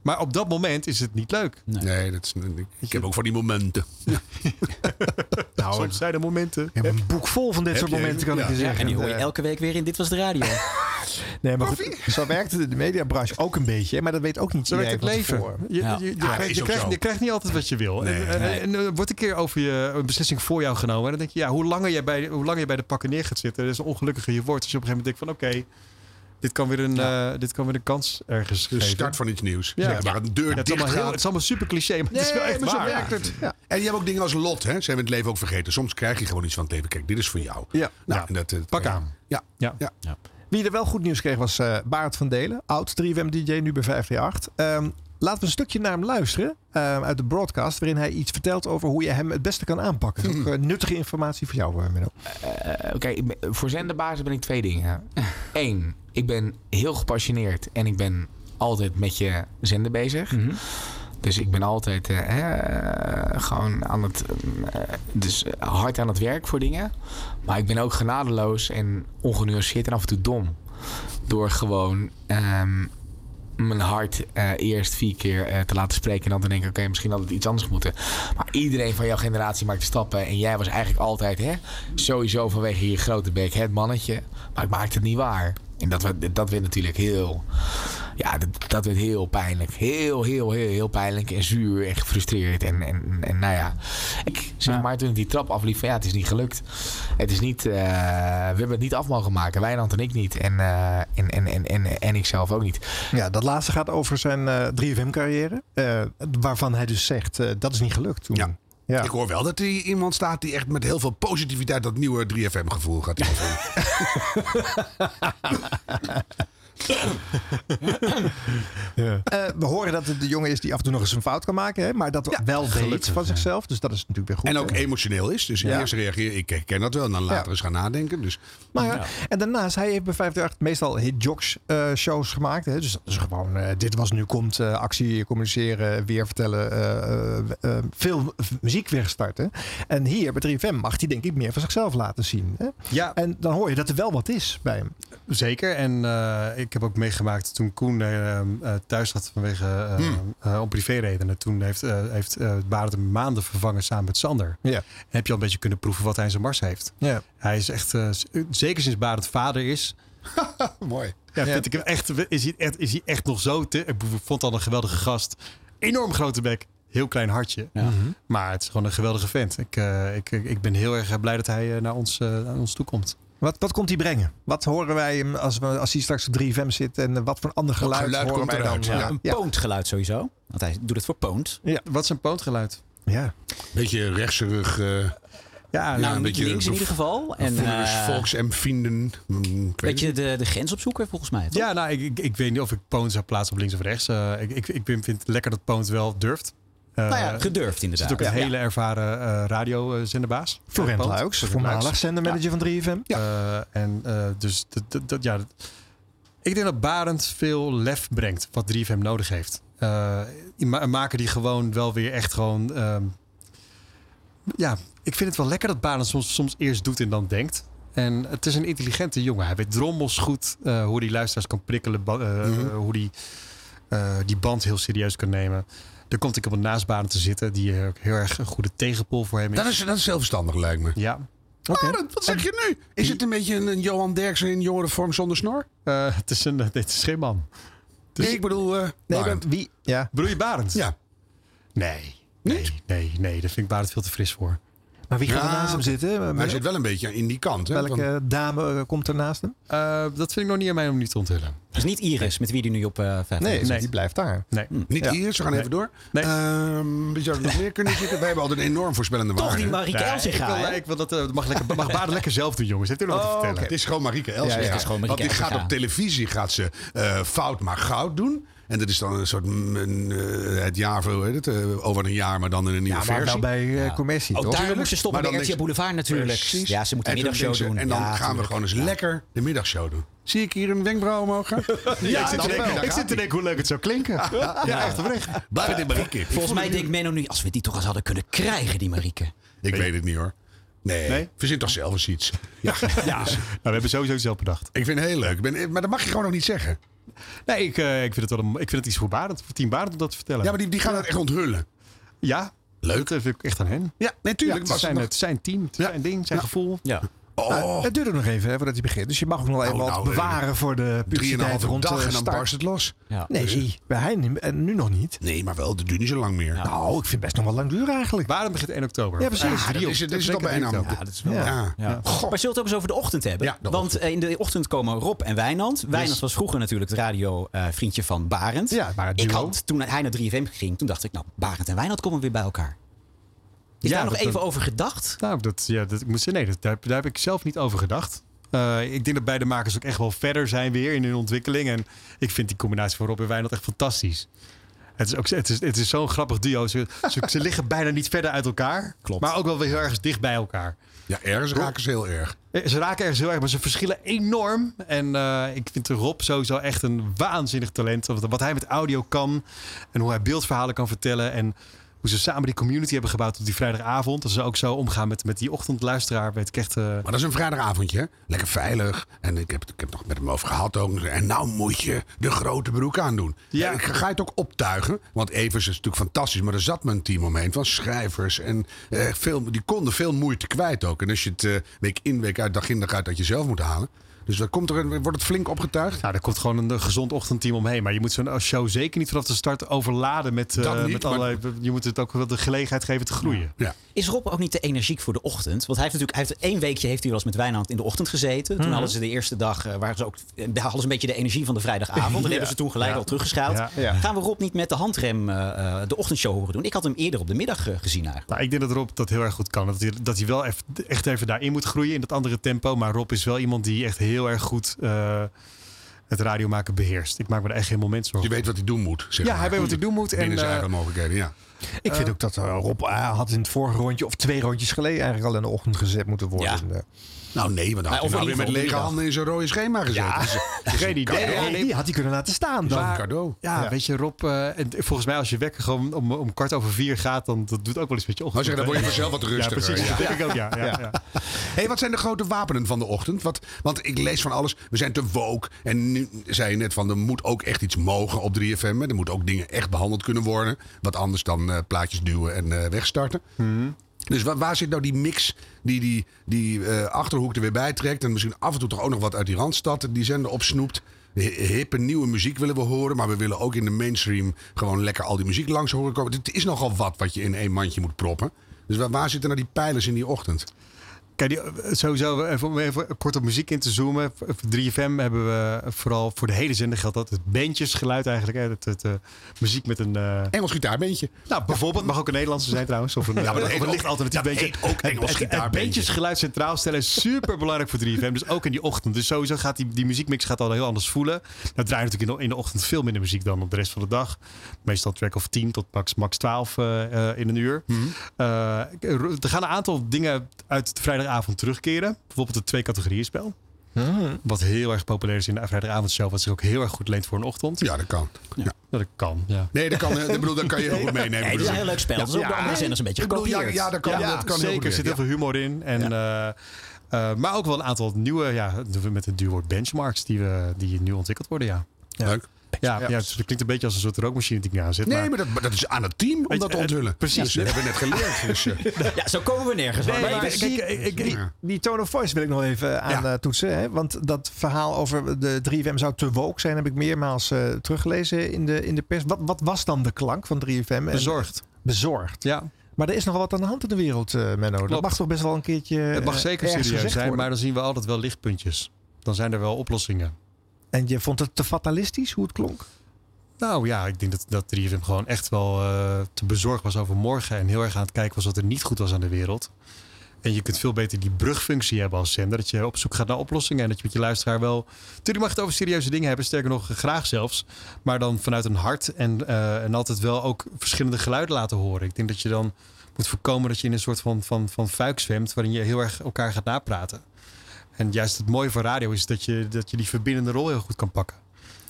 Maar op dat moment is het niet leuk. Nee, dat is, ik, ik heb ook van die momenten. Nou, Soms zijn er momenten. ik heb een boek vol van dit soort momenten, kan Ja. ik je Ja, zeggen. En die hoor je Eh, elke week weer in Dit Was de Radio. Nee, maar goed, zo werkt de mediabranche ook een beetje. hè, Maar dat weet ook niet Zo werkt het leven. Je, Ja. je, je, Ja, krijgt, is je, krijgt, zo. je krijgt niet altijd wat je wil. Nee, en, en- nee. en er wordt een keer over je een beslissing voor jou genomen. En dan denk je, ja, hoe langer je bij, hoe langer je bij de pakken neer gaat zitten, des ongelukkiger je wordt. Als je op een gegeven moment denkt van, oké, dit kan weer een, eh, dit kan weer een kans ergens De geven. start van iets nieuws. Ja. Zeg maar een deur Ja, het, is heel, het is allemaal super cliché, maar het is wel echt maar zo waar. werkt het. En je hebt ook dingen als lot, hè? Zijn we in het leven ook vergeten. Soms krijg je gewoon iets van het leven. Kijk, dit is voor jou. Ja. Nou, Ja. en dat, eh, Pak aan. Ja. Ja. Ja. Wie er wel goed nieuws kreeg was eh Baart van Delen. Oud 3FM DJ, nu bij 538. Ehm Laten we een stukje naar hem luisteren eh, uit de broadcast, waarin hij iets vertelt over hoe je hem het beste kan aanpakken. Dat is ook, eh, nuttige informatie voor jou, uh, Menno. Eh, Oké, voor zenderbasis ben ik twee dingen. Eén, ik ben heel gepassioneerd en ik ben altijd met je zender bezig. Dus ik ben altijd eh, gewoon aan het, eh, dus hard aan het werk voor dingen. Maar ik ben ook genadeloos en ongenuanceerd en af en toe dom. Door gewoon ehm, mijn hart eh, eerst vier keer te laten spreken. En dan te denken, oké, misschien had het iets anders moeten. Maar iedereen van jouw generatie maakte stappen. En jij was eigenlijk altijd, hè, sowieso vanwege je grote bek, het mannetje. Maar ik maakte het niet waar. En dat, werd- dat werd natuurlijk heel... Ja, dat, dat werd heel pijnlijk. Heel, heel, heel, heel pijnlijk. En zuur en gefrustreerd. En, en, en nou ja, ik zeg maar toen ik die trap afliep van ja, het is niet gelukt. Het is niet... eh, we hebben het niet af mogen maken. Wijnand en ik niet. En, eh, en, en, en, en, en ik zelf ook niet. Ja, dat laatste gaat over zijn eh 3FM-carrière. waarvan hij dus zegt, dat is niet gelukt toen. Ja. Ja. Ik hoor wel dat er iemand staat die echt met heel veel positiviteit dat nieuwe 3FM-gevoel gaat invullen. Eh, we horen dat het de jongen is die af en toe nog eens een fout kan maken. Hè, maar dat wel weet van ja. zichzelf. Dus dat is natuurlijk weer goed. En ook hè. emotioneel is. Dus Ja. eerst reageer ik herken dat wel. En dan later Ja. eens gaan nadenken. Dus, Maar ja, En daarnaast, hij heeft bij 538 meestal hit jocks eh, shows gemaakt. Hè? Dus dat is gewoon, eh, dit was nu komt, eh, actie, communiceren, weer vertellen. eh, eh, eh, veel muziek weer starten. En hier bij 3FM mag hij denk ik meer van zichzelf laten zien. Hè? Ja. En dan hoor je dat er wel wat is bij hem. Zeker. En eh, ik heb ook meegemaakt toen Koen eh, eh, thuis zat vanwege eh, Hmm. eh, om privéredenen. Toen heeft, heeft Barend hem maanden vervangen samen met Sander. Ja. En heb je al een beetje kunnen proeven wat hij in zijn mars heeft. Ja. Hij is echt, zeker sinds Barend vader is. Mooi. Ja, Ja. vind ik hem echt, is hij echt, is hij echt nog zo te. Ik vond al een geweldige gast. Enorm grote bek. Heel klein hartje. Mhm. Maar het is gewoon een geweldige vent. Ik, ik, ik- ben heel erg blij dat hij naar, ons, naar ons toe komt. Wat, wat komt hij brengen? Wat horen wij hem als, we, als hij straks op 3FM zit? En wat voor ander geluid, geluid horen komt wij dan? Ja. Een poondgeluid sowieso. Want hij doet het voor poont. Ja. Wat is een pootgeluid? Ja. Beetje rechtserig. eh Ja, nou, een niet links in ieder geval. En, eh, volksempvinden. Ik weet beetje de, de grens opzoeken volgens mij. toch? Ja, nou, ik, ik, ik weet niet of ik Poont zou plaatsen op links of rechts. Eh, ik, ik, ik vind vind het lekker dat Poont wel durft. Eh, Nou ja, gedurfd Er inderdaad. zit ook een Ja. hele ervaren eh radiozenderbaas. Florent. Luiks, voormalig zendermanager van 3FM. Eh, en eh, dus dat, dat, dat- ja, ik denk dat Barend veel lef brengt wat 3FM nodig heeft. Eh, een maker die gewoon wel weer echt gewoon. ehm, ja, ik vind het wel lekker dat Barend soms, soms eerst doet en dan denkt. En het is een intelligente jongen. Hij weet drommels goed eh, hoe hij luisteraars kan prikkelen. eh, Mhm. hoe hij eh, die band heel serieus kan nemen. Er komt ik op een naastbaan te zitten die eh, ook heel erg een goede tegenpol voor hem is. Dat is, dat is heel verstandig, lijkt me. Ja. Barend, wat zeg je nu? Is het een beetje een, een Johan Derksen in jongere vorm zonder snor? Eh, het, is een, het is geen man. Nee, ik bedoel. eh Nee, maar wie? Ja. Bedoel je Barend? Ja. Nee. Nee, nee, nee, daar vind ik Barend veel te fris voor. Maar wie gaat er Ja, naast hem zitten? Maar hij zit wel een beetje in die kant. Hè? Welke van- dame eh, komt er naast hem? Eh, dat vind ik nog niet aan mij om niet te onthullen. Dus niet Iris, met wie die nu op eh vijf Nee, zit. die blijft daar. Nee. Niet Ja. hier, ze gaan Nee. even door. Nee. Ehm, wie zou er nog meer kunnen zitten? Wij hebben altijd een enorm voorspellende Toch waarde. die Marieke Nee, Elsinga, wil, hè? ik wil dat eh, mag, lekker, mag lekker zelf doen, jongens. Heeft u nog wat te Oh, vertellen? Het is gewoon Marieke Elsinga. Ja, ja, het is gewoon Marieke Want die gaat op televisie gaat ze eh, fout maar goud doen. En dat is dan een soort een, eh, het jaar voor, hoe heet het, eh, over een jaar, maar dan in een nieuwe Ja, maar versie. wel bij eh, commissie, Ook toch? daar moest ze stoppen Maar bij dan RTL Boulevard natuurlijk. Precies. Ja, ze moet de middagshow ze- doen. En dan Ja, gaan we gewoon eens Ja. lekker de middagshow doen. Zie ik hier een wenkbrauw omhoog gaan? Ja, ik zit, te denken, wel. ik zit te denken hoe leuk het zou klinken. Ja, echt oprecht. Blijf het in Marieke. Volgens mij denkt Menno nu, als we die toch eens hadden kunnen krijgen, die Marieke. Ik weet het niet hoor. Nee, Nee? verzin toch zelf eens iets. Ja, Ja, nou, we hebben sowieso zelf bedacht. ik vind het heel leuk. Ik ben, maar dat mag je gewoon nog niet zeggen. Nee, ik, eh, ik, vind het wel een, ik vind het iets voor Barend, voor Team Barend om dat te vertellen. Ja, maar die, die gaan het echt onthullen. Ja, Leuk. dat vind ik echt aan hen. Ja, natuurlijk. Ja, het, zijn, het zijn team, het zijn ding, zijn gevoel. Ja. Oh, Nou, het duurt ook nog even hè, voordat hij begint. Dus je mag ook nog even Nou, wat nou, bewaren voor de publiciteit rond dag de en dan start. barst het los. Ja. Nee, bij hij en nu nog niet. Nee, maar wel, dat duurt niet zo lang meer. Nou, ik vind het best nog wel lang duren eigenlijk. Barend begint 1 oktober. Ja, precies. Ah, dat is het- dat is het al bijna. 3 oktober. Ja, dat is wel. Ja. Ja. Ja. Maar zullen we het ook eens over de ochtend hebben? Ja, de Want ochtend. eh, in de ochtend komen Rob en Wijnand. Wijnand was vroeger natuurlijk het radio-vriendje van Barend. Ja, maar het ik had, toen hij naar 3FM ging, toen dacht ik, nou, Barend en Wijnand komen weer bij elkaar. Is Ja, daar nog dat- even over gedacht? Nou, dat, ja, dat, ik moet zeggen, nee, dat, daar, daar heb ik zelf niet over gedacht. Eh, ik denk dat beide makers ook echt wel verder zijn weer in hun ontwikkeling. En ik vind die combinatie van Rob en Wijnald echt fantastisch. Het is, ook, het is, het is zo'n grappig duo. Ze, ze, ze liggen bijna niet verder uit elkaar. Klopt. Maar ook wel weer heel erg dicht bij elkaar. Ja, ergens raken ze heel erg. Eh, Ze raken ergens heel erg, maar ze verschillen enorm. En eh, ik vind Rob sowieso echt een waanzinnig talent. Wat, wat hij met audio kan. En hoe hij beeldverhalen kan vertellen. En hoe ze samen die community hebben gebouwd op die vrijdagavond. Dat ze ook zo omgaan met, met die ochtendluisteraar. Weet ik echt... eh, Maar dat is een vrijdagavondje, hè? Lekker veilig. En ik heb, ik heb het nog met hem over gehad ook. En nou moet je de grote broek aandoen. Ja. Ik ga je het ook optuigen. Want Evers is natuurlijk fantastisch. Maar er zat een team omheen van schrijvers. En eh, veel, die konden veel moeite kwijt ook. En als je het eh, week in, week uit, dag in, dag uit... dat je zelf moet halen. Dus dan komt er, een- wordt het flink opgetuigd. Nou, er komt gewoon een, eh, gezond ochtendteam omheen. Maar je moet zo'n show zeker niet vanaf de start overladen met, eh, niet, met maar- allerlei... Je moet het ook wel de gelegenheid geven te groeien. Ja. Is Rob ook niet te energiek voor de ochtend? Want hij heeft natuurlijk hij heeft één weekje heeft hij wel eens met Wijnand in de ochtend gezeten. Toen Mhm. hadden ze de eerste dag, eh, waren ze ook, eh, hadden ze een beetje de energie van de vrijdagavond. Ja. hebben ze toen gelijk Ja. al teruggeschaald. Ja. Ja. Gaan we Rob niet met de handrem eh, eh, de ochtendshow horen doen? Ik had hem eerder op de middag eh, gezien eigenlijk. Nou, ik denk dat Rob dat heel erg goed kan. Dat hij, dat hij wel echt, echt even daarin moet groeien in dat andere tempo. Maar Rob is wel iemand die echt heel erg goed eh, het radiomaken beheerst. Ik maak me er echt geen moment zorgen Je weet wat hij doen moet. Zeg Ja, maar. hij weet wat hij doen moet. En, Binnen zijn eh, eigen mogelijkheden, ja. Ik vind ook dat eh, Rob eh, had in het vorige rondje of twee rondjes geleden eigenlijk al in de ochtend gezet moeten worden. Eh, Nou nee, want dan had hij of nou weer met lege handen in zijn rode schema gezet. Ja, Dus, het is geen een idee. Nee, die had hij kunnen laten staan. Dat is dan. een cadeau. Ja, Ja. weet je, Rob, eh, en volgens mij als je wekker gewoon om, om kwart over vier gaat, dan dat doet ook wel eens met je ochtend. Maar zeg, dan word je vanzelf wat rustiger. Ja, precies. Dat denk ik ook, ja. ja, Ja. ja. Hey, wat zijn de grote wapenen van de ochtend? Wat, want ik lees van alles. We zijn te woke. En nu zei je net van er moet ook echt iets mogen op 3FM. hè. Er moeten ook dingen echt behandeld kunnen worden. Wat anders dan eh, plaatjes duwen en eh, wegstarten. Dus waar, zit nou die mix die die, die eh, achterhoek er weer bij trekt? En misschien af en toe toch ook nog wat uit die randstad die zender opsnoept. Hi- Hippe nieuwe muziek willen we horen. Maar we willen ook in de mainstream gewoon lekker al die muziek langs horen komen. Het is nogal wat wat je in één mandje moet proppen. Dus waar zitten nou die pijlers in die ochtend? Kijk, die, eh, sowieso, even, om even kort op muziek in te zoomen. Voor 3FM hebben we vooral voor de hele zender geldt dat het bandjesgeluid eigenlijk. Hè, het, het, eh, muziek met een... eh, Engels gitaarbeentje. Nou, bijvoorbeeld. Mag ook een Nederlandse zijn trouwens. Of een, Ja, eh, of een ook- licht alternatief heet ook Engels het- Het bandjesgeluid centraal stellen is super belangrijk voor 3FM. Dus ook in die ochtend. Dus sowieso gaat die, die muziekmix gaat al heel anders voelen. Nou draai je natuurlijk in de, in de ochtend veel minder muziek dan op de rest van de dag. Meestal track of 10 tot max, max 12 eh, eh, in een uur. Mhm. Eh, er gaan een aantal dingen uit de vrijdagavond terugkeren. Bijvoorbeeld het twee categorieën spel. Wat heel erg populair is in de vrijdagavondshow. Wat zich ook heel erg goed leent voor een ochtend. Ja, dat kan. Ja. Dat kan, ja. Nee, dat kan. eh, Ik bedoel, dat kan je heel goed meenemen. Nee, het is een heel leuk spel. Dat is ook de andere zenders een beetje gekopieerd. ja, dat kan, dat kan heel zeker. goed Er zit heel veel humor in. En, eh, eh, maar ook wel een aantal nieuwe, ja, met het duurwoord benchmarks die, we, die nu ontwikkeld worden. Ja. Leuk. Ja, ja. het klinkt een beetje als een soort rookmachine die ik nu aanzet. Nee, maar dat, maar dat is aan het team om dat te onthullen. precies. Ja, dat hebben we net geleerd. Dus, eh, Ja, zo komen we nergens. Nee, Maar maar even- die, die, die tone of voice wil ik nog even aan eh, toetsen. Hè? Want dat verhaal over de 3FM zou te woke zijn... heb ik meermaals eh, teruggelezen in de, in de pers. Wat, wat was dan de klank van 3FM? En- Bezorgd. Bezorgd. Ja. Maar er is nog wat aan de hand in de wereld, eh, Menno. Dat mag toch best wel een keertje Het mag zeker serieus zijn, worden? maar dan zien we altijd wel lichtpuntjes. Dan zijn er wel oplossingen. En je vond het te fatalistisch hoe het klonk? Nou ja, ik denk dat, dat 3FM gewoon echt wel eh, te bezorgd was over morgen. En heel erg aan het kijken was wat er niet goed was aan de wereld. En je kunt veel beter die brugfunctie hebben als zender. Dat je op zoek gaat naar oplossingen. En dat je met je luisteraar wel... Natuurlijk mag het over serieuze dingen hebben. Sterker nog, graag zelfs. Maar dan vanuit een hart. En, eh, en altijd wel ook verschillende geluiden laten horen. Ik denk dat je dan moet voorkomen dat je in een soort van, van, van fuik zwemt. Waarin je heel erg elkaar gaat napraten. En juist het mooie van radio is dat je, dat je die verbindende rol heel goed kan pakken.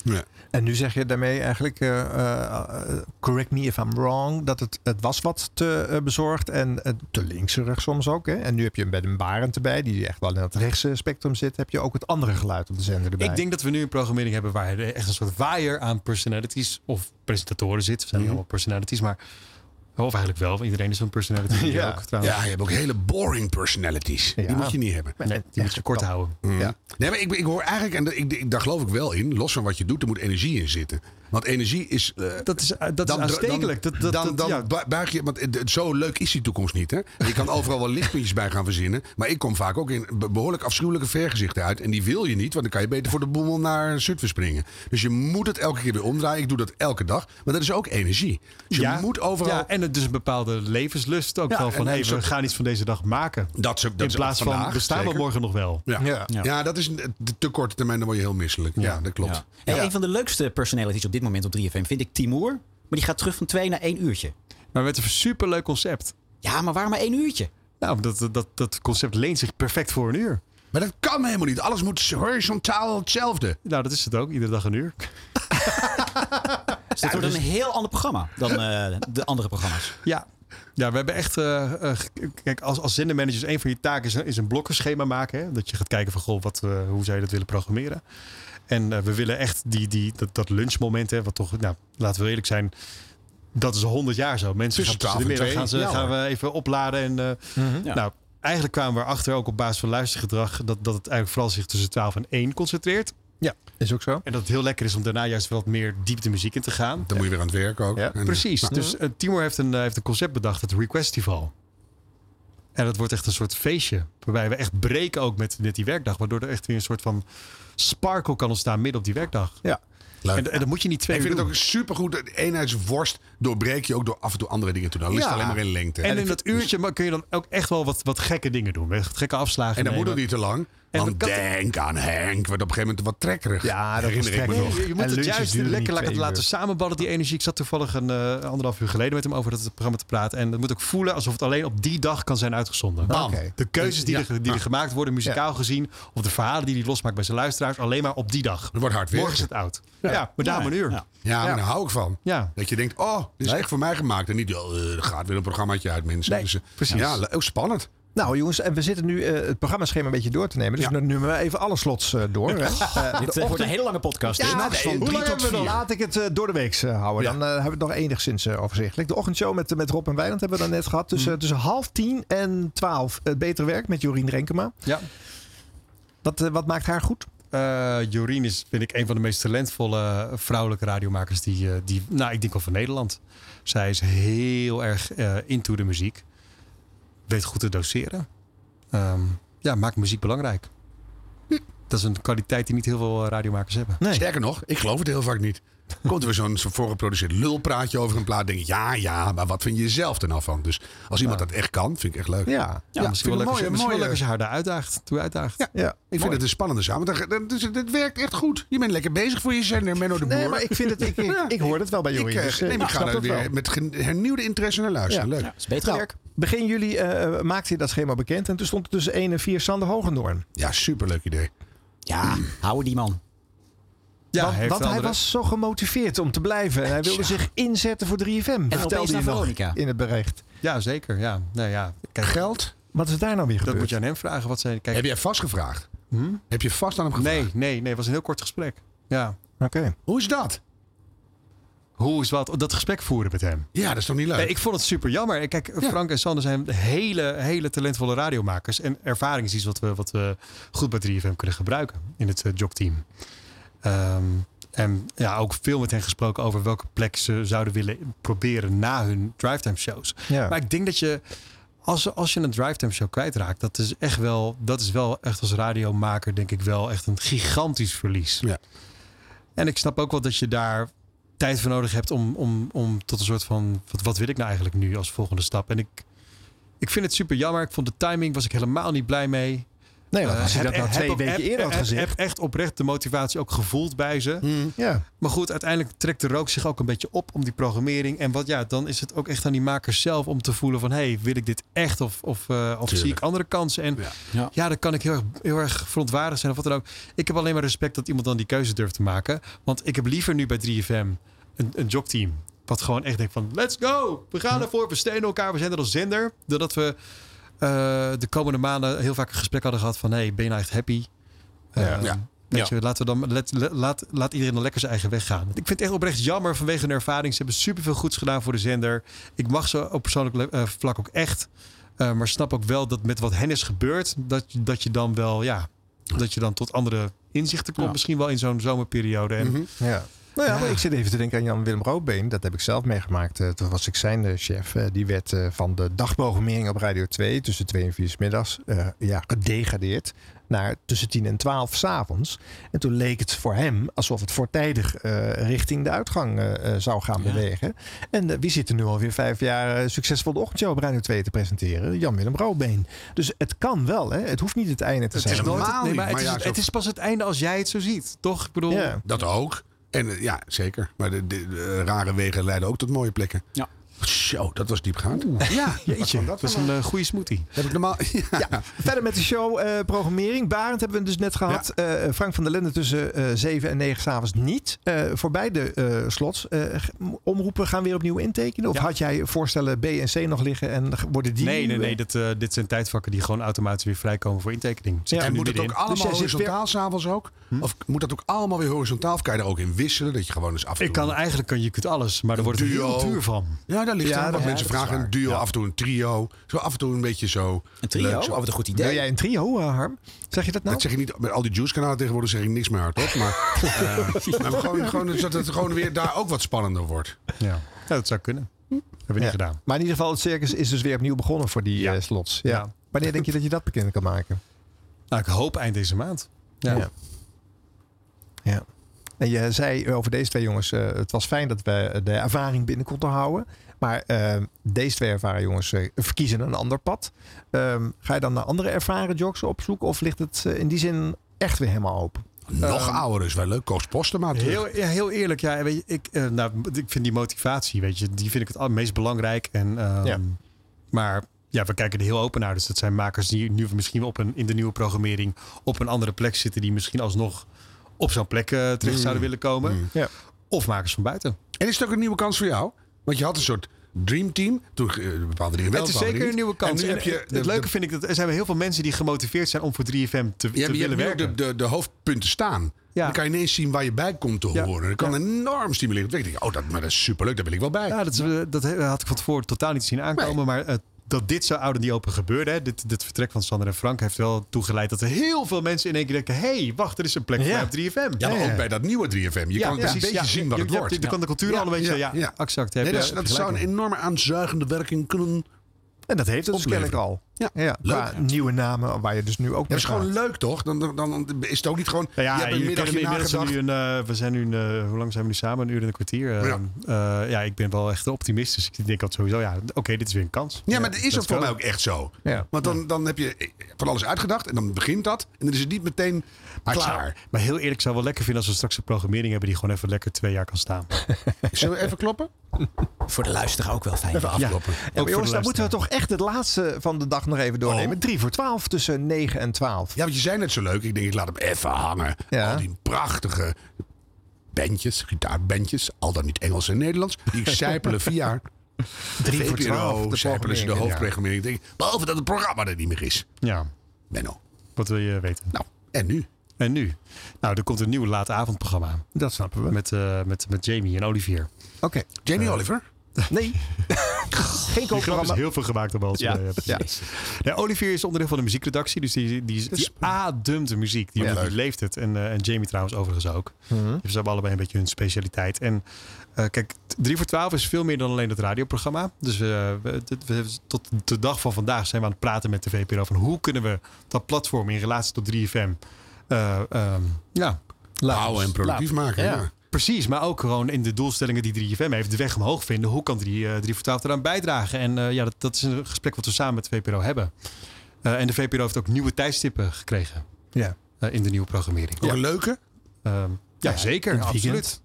Ja. En nu zeg je daarmee eigenlijk, eh, eh, correct me if I'm wrong, dat het, het was wat te eh, bezorgd en te linkserig soms ook. Hè? En nu heb je bij een Barend erbij, die echt wel in het rechtse spectrum zit, heb je ook het andere geluid op de zender erbij. Ik denk dat we nu een programmering hebben waar er echt een soort waaier aan personalities of presentatoren zit. We zijn niet Mhm. allemaal personalities, maar of eigenlijk wel. want Iedereen is een personality. Ja. ook, trouwens. ja, je hebt ook hele boring personalities. Die moet je niet hebben. Nee, die moet je kort houden. Ja. Nee, maar ik, ik hoor eigenlijk, en ik, ik, daar geloof ik wel in, los van wat je doet, er moet energie in zitten. Want energie is. eh, Dat is, eh, dat is aanstekelijk. Dan, Dat- dan, dan ja. bu- buig je, want het- zo leuk is die toekomst niet. Hè? Je kan overal wel lichtpuntjes bij gaan verzinnen. Maar ik kom vaak ook in be- behoorlijk afschuwelijke vergezichten uit. En die wil je niet, want dan kan je beter voor de boemel naar Zutphen springen. Dus je moet het elke keer weer omdraaien. Ik doe dat elke dag. Maar dat is ook energie. Dus je ja, moet overal. Ja, en het is een bepaalde levenslust ook Ja, wel van en- hey, en we gaan iets van deze dag maken. Dat ze, dat In plaats vandaag, van, we staan we morgen nog wel. Ja. Ja. Ja. dat is een de te korte termijn, dan word je heel misselijk. Ja, dat klopt. Ja. Hey, Een van de leukste personalities op dit moment op 3FM vind ik Timur. Maar die gaat terug van twee naar één uurtje. Maar met een superleuk concept. Ja, maar waarom maar één uurtje? Nou, dat, dat, dat concept leent zich perfect voor een uur. Maar dat kan helemaal niet. Alles moet horizontaal hetzelfde. Nou, dat is het ook. Iedere dag een uur. Dus dat wordt een heel ander programma dan eh, de andere programma's. Ja. Ja, we hebben echt. eh, eh, kijk, als, als zendermanagers, een van je taken is, een- is een blokkenschema maken. Hè? Dat je gaat kijken van goh, wat, eh, hoe zou je dat willen programmeren. En eh, we willen echt die, die, dat, dat lunchmoment, hè, wat toch, nou, laten we eerlijk zijn. Dat is al 100 jaar zo. Mensen Tussen gaan tussen de 12 en middag gaan, ze. Ja, gaan we even opladen. En, eh, Ja. Nou, eigenlijk kwamen we erachter, ook op basis van luistergedrag, dat, dat het eigenlijk vooral zich tussen 12 en 1 concentreert. Ja, is ook zo. En dat het heel lekker is om daarna juist wat meer diepte muziek in te gaan. Dan moet je weer aan het werk ook. En- Precies. Nou, Dus eh, Timur heeft een, heeft een concept bedacht, het Requestival. En dat wordt echt een soort feestje. Waarbij we echt breken ook met, met die werkdag. Waardoor er echt weer een soort van sparkle kan ontstaan midden op die werkdag. Ja. Leuk. En, en dat moet je niet twee ik vind het ook supergoed. De eenheidsworst doorbreek je ook door af en toe andere dingen te doen. Dan Ja. alleen maar in lengte. En ik in dat uurtje kun je dan ook echt wel wat, wat gekke dingen doen. Gekke afslagen En dan moet het niet te lang. En Want dat- denk aan Henk. Wordt op een gegeven moment wat trekkerig. Ja, dat was herinner ik me trekkerig. nog. Je moet En het juist lekker laten, laten uur. samenballen, die energie. Ik zat toevallig een eh, anderhalf uur geleden met hem over dat programma te praten. En het moet ook voelen alsof het alleen op die dag kan zijn uitgezonden. Bam. De keuzes die, Ja. er, die er gemaakt worden, muzikaal gezien, of de verhalen die hij losmaakt bij zijn luisteraars, alleen maar op die dag. Het wordt hard Morgen is het oud. Ja, maar daarom een uur. Ja. Ja, maar daar hou ik van. Ja. Dat je denkt, oh, dit is echt voor mij gemaakt. En niet, oh, eh, er gaat weer een programmaatje uit, mensen. Nee, Dus, eh, precies. Ja, oh, spannend. Nou jongens, en we zitten nu eh, het programmaschema een beetje door te nemen. Dus Ja. nu nemen we even alle slots eh, door. Hè. Dit de eh, wordt een hele lange podcast. Ja, nee, drie hoe lang tot hebben we vier. Laat ik het door de week houden. Ja. Dan hebben we het nog enigszins overzichtelijk. De ochtendshow met, met Rob en Wijnand hebben we dan net gehad. Tussen, Mhm. tussen half tien en twaalf. Het betere werk met Jorien Renkema. Ja. Wat, wat maakt haar goed? Jorien is, vind ik, een van de meest talentvolle vrouwelijke radiomakers die, die nou, ik denk wel van Nederland. Zij is heel erg into de muziek. Weet goed te doseren. Ehm, ja, maakt muziek belangrijk. Dat is een kwaliteit die niet heel veel eh, radiomakers hebben. Nee. Sterker nog, ik geloof het heel vaak niet. Komt er weer zo'n voorgeproduceerd lulpraatje over een plaat. denk ik, ja, ja, maar wat vind je zelf er nou van? Dus als iemand dat echt kan, vind ik echt leuk. Ja. Ja, misschien wel vind leuk, ik als je- een misschien wel mooie- leuk als je haar daar uitdaagt. Toe uitdaagt. Ja. ja. Ik vind Mooi. het een spannende samen. Dat, dat, dus het werkt echt goed. Je bent lekker bezig voor je zender, Menno de Boer. Nee, maar ik vind het, ik, ik, Ja. ik hoor het wel bij Ik, Jorien. eh, dus, eh, nee, maar ik ga er dat wel. weer met hernieuwde interesse naar luisteren. Ja. Leuk. Dat is beter Nou, werk. begin juli eh, maakte hij dat schema bekend. En toen stond er tussen 1 en 4 Sander Hogendoorn. Ja, superleuk idee. Ja, houden die man. Ja, want heeft want hij was zo gemotiveerd om te blijven. En hij wilde zich inzetten voor 3FM. opeens Vertelde naar hij nog Veronica. in het bericht. Ja, zeker. Ja. Nee, ja. Kijk, Geld? Wat is daar nou weer dat gebeurd? moet je aan hem vragen. Wat zij, kijk, Heb jij vast gevraagd? Hm? Heb je vast aan hem gevraagd? Nee, nee, nee. Het was een heel kort gesprek. Ja. Oké. Hoe is dat? Hoe is wat? Dat gesprek voeren met hem. Ja, dat is toch niet leuk? Nee, ik vond het super jammer. Kijk, Frank en Sander zijn hele, hele talentvolle radiomakers. En ervaring is iets wat we, wat we goed bij 3FM kunnen gebruiken in het uh, jogteam. Ehm, en ja, ook veel met hen gesproken over welke plek ze zouden willen proberen na hun drivetime shows. Ja. Maar ik denk dat je, als, als je een drivetime show kwijtraakt, dat is echt wel, dat is wel echt als radiomaker denk ik wel echt een gigantisch verlies. Ja. En ik snap ook wel dat je daar tijd voor nodig hebt om, om, om tot een soort van, wat, wat wil ik nou eigenlijk nu als volgende stap? En ik, ik vind het super jammer. Ik vond de timing, was ik helemaal niet blij mee. Nee, want als je heb- dat nou heb twee ook- weken eerder had heb- gezegd. heb echt oprecht de motivatie ook gevoeld bij ze. Ja. Maar goed, uiteindelijk trekt de rook zich ook een beetje op om die programmering. En wat ja, dan is het ook echt aan die makers zelf om te voelen van... hey, wil ik dit echt of, of, uh, of zie ik andere kansen? En ja, ja. ja dan kan ik heel erg, heel erg verontwaardigd zijn of wat dan ook. Ik heb alleen maar respect dat iemand dan die keuze durft te maken. Want ik heb liever nu bij 3FM een, een jogteam... wat gewoon echt denkt van let's go! We gaan ervoor, we steunen elkaar, we zijn er als zender. Doordat we de komende maanden heel vaak een gesprek hadden gehad van... hey, ben je nou echt happy? Uh, ja. ja. Weet je, laten we dan, let, let, laat, laat iedereen dan lekker zijn eigen weg gaan. Ik vind het echt oprecht jammer vanwege hun ervaring. Ze hebben superveel goeds gedaan voor de zender. Ik mag ze op persoonlijk uh, vlak ook echt. Uh, maar snap ook wel dat met wat hen is gebeurd... dat, dat je dan wel, ja... dat je dan tot andere inzichten komt. Ja. Misschien wel in zo'n zomerperiode. En, mm -hmm. Ja. Nou ja, ja, maar ik zit even te denken aan Jan-Willem Roodbeen. Dat heb ik zelf meegemaakt. Uh, toen was ik zijn uh, chef. Uh, die werd van de dagprogrammering op Radio 2 tussen 2 en 4 's middags ja, gedegradeerd naar tussen 10 en 12 s'avonds. En toen leek het voor hem alsof het voortijdig richting de uitgang zou gaan ja. bewegen. En wie zit er nu alweer vijf jaar succesvol de ochtendshow op Radio 2 te presenteren? Jan-Willem Roodbeen. Dus het kan wel. Hè? Het hoeft niet het einde te het zijn. Is nooit het, nee, maar, maar het, is, het is pas het einde als jij het zo ziet. Toch? Ik bedoel... Ja. Dat ook. En eh, ja, zeker. Maar de, rare wegen leiden ook tot mooie plekken. Ja. Zo, dat was diepgaand. Ja, Jeetje, dat is een eh, goede smoothie. Heb ik normaal... Ja. Verder met de show eh, programmering. Barend hebben we dus net gehad. Eh, Frank van der Lende tussen eh 7 en 9 s'avonds niet. Eh, voor beide eh, slots. Eh, omroepen gaan weer opnieuw intekenen? Of had jij voorstellen B en C nog liggen en worden die Nee, nee, eh, nee. Dat, eh, dit zijn tijdvakken die gewoon automatisch weer vrijkomen voor intekening. Zit en moet het ook allemaal Dus horizontaal s'avonds ook? Of moet dat ook allemaal weer horizontaal? Of kan je er ook in wisselen? Dat je gewoon eens af en toe... Ik kan eigenlijk kan je kunt alles, maar er wordt het heel duur van. Ja, daar ligt Ja, wat mensen vragen. Een duo, Ja. af en toe een trio. Zo af en toe een beetje zo. Een trio? leuk zo. Oh, wat een goed idee. Wil jij een trio, eh, Harm? Zeg je dat nou? Dat zeg je niet. Met al die juice-kanalen tegenwoordig zeg ik niks meer hardop. Maar, eh, maar gewoon, gewoon dat het gewoon weer daar ook wat spannender wordt. Ja, ja dat zou kunnen. Hebben we niet gedaan. Maar in ieder geval, het circus is dus weer opnieuw begonnen voor die eh, slots. Ja. Ja. Wanneer denk je dat je dat bekend kan maken? Nou, ik hoop eind deze maand. Ja. Ja. Ja. En je zei over deze twee jongens, eh, het was fijn dat we de ervaring binnen konden houden. Maar eh, deze twee ervaren jongens eh, verkiezen een ander pad. Ehm, ga je dan naar andere ervaren jocks op zoek? Of ligt het eh, in die zin echt weer helemaal open? Nog Ehm, ouder is wel leuk. Koos Postema. Heel, ja, heel eerlijk, ja, weet je, ik, eh, nou, ik vind die motivatie, weet je, die vind ik het meest belangrijk. En, ehm, Ja. Maar ja, we kijken er heel open naar. Dus dat zijn makers die nu misschien op een, in de nieuwe programmering op een andere plek zitten, die misschien alsnog op zo'n plek terecht Mm. zouden willen komen. Mm. Ja. Of makers van buiten. En is het ook een nieuwe kans voor jou? Want je had een soort dreamteam. Toen eh, bepaalde dingen wel. het is zeker een nieuwe kans. En nu heb je het leuke vind ik dat er zijn heel veel mensen die gemotiveerd zijn om voor 3FM te, Ja, te maar je willen hebt werken. de, de, de hoofdpunten staan. Ja. Dan kan je ineens zien waar je bij komt te horen. Dat kan enorm stimuleren. Dan denk ik, oh, dat, maar dat is superleuk. Daar wil ik wel bij. Ja, dat, is, dat had ik van tevoren totaal niet zien aankomen. Maar dat dit zo oud en niet open gebeurde, hè, dit, dit vertrek van Sander en Frank, heeft wel toegeleid dat er heel veel mensen in één keer denken: hé, hey, wacht, er is een plek voor mij op 3FM. Ja, maar ook bij dat nieuwe 3FM. Je kan een precies. beetje zien wat het wordt. je kan de cultuur al een beetje, ja, exact. Heb Nee, je- dat, zou een enorme aanzuigende werking kunnen En dat heeft het dus kennelijk al. Ja, Ja, qua nieuwe namen waar je dus nu ook Ja, dat is gewoon leuk, toch? Dan, dan, dan is het ook niet gewoon... Nou je ja, hebt een je nagedacht. nu een, eh, we zijn nu, een, eh, hoe lang zijn we nu samen? Een uur en een kwartier. Eh, Ja. ja. ja, ik ben wel echt een optimist. Dus ik denk altijd sowieso, ja, oké, dit is weer een kans. Ja, maar dat is ook voor mij ook echt zo. Ja. Want dan, dan heb je van alles uitgedacht en dan begint dat. En dan is het niet meteen klaar. Maar heel eerlijk, ik zou wel lekker vinden als we straks een programmering hebben die gewoon even lekker twee jaar kan staan. Zullen we even kloppen? Voor de luisteraar ook wel fijn. Even afkloppen. Ja, maar jongens, dan moeten we toch echt het laatste van de dag nog even doornemen. 3 voor 12 tussen 9 en 12. Ja, want je zei net zo leuk. Ik denk, ik laat hem even hangen. Ja. Al die prachtige bandjes, gitaarbandjes. Al dan niet Engels en Nederlands. Die sijpelen via... Drie voor VPRO, 12, de sijpelen ze de programmering, hoofdprogrammering. Ik denk, Behalve dat het programma er niet meer is. Ja, Benno. wat wil je weten? Nou, en nu? En nu? Nou, er komt een nieuw late avondprogramma. Dat snappen we. Met, eh, met, met Jamie en Olivier. Oké. Jamie Eh, Oliver? Nee. Geen grap is kookprogramma. heel veel gemaakt op ons. Ja, Ja, precies. Ja, Olivier is onderdeel van de muziekredactie. Dus die, die, die ademt de muziek. Die, Ja. die leeft het. En, eh, en Jamie trouwens overigens ook. Mhm. Dus ze hebben allebei een beetje hun specialiteit. En eh, kijk, 3 voor 12 is veel meer dan alleen het radioprogramma. Dus eh, we, tot de dag van vandaag zijn we aan het praten met de VPRO. Van hoe kunnen we dat platform in relatie tot 3FM... eh, ehm, ja, Houden en productief maken. Ja. Precies, maar ook gewoon in de doelstellingen die 3FM heeft, de weg omhoog vinden. Hoe kan 3, eh 3 voor 12 eraan bijdragen? En eh, ja, dat, dat is een gesprek wat we samen met de VPRO hebben. Eh, en de VPRO heeft ook nieuwe tijdstippen gekregen Ja. eh, in de nieuwe programmering. Ook een leuke? Ehm, ja, zeker. absoluut.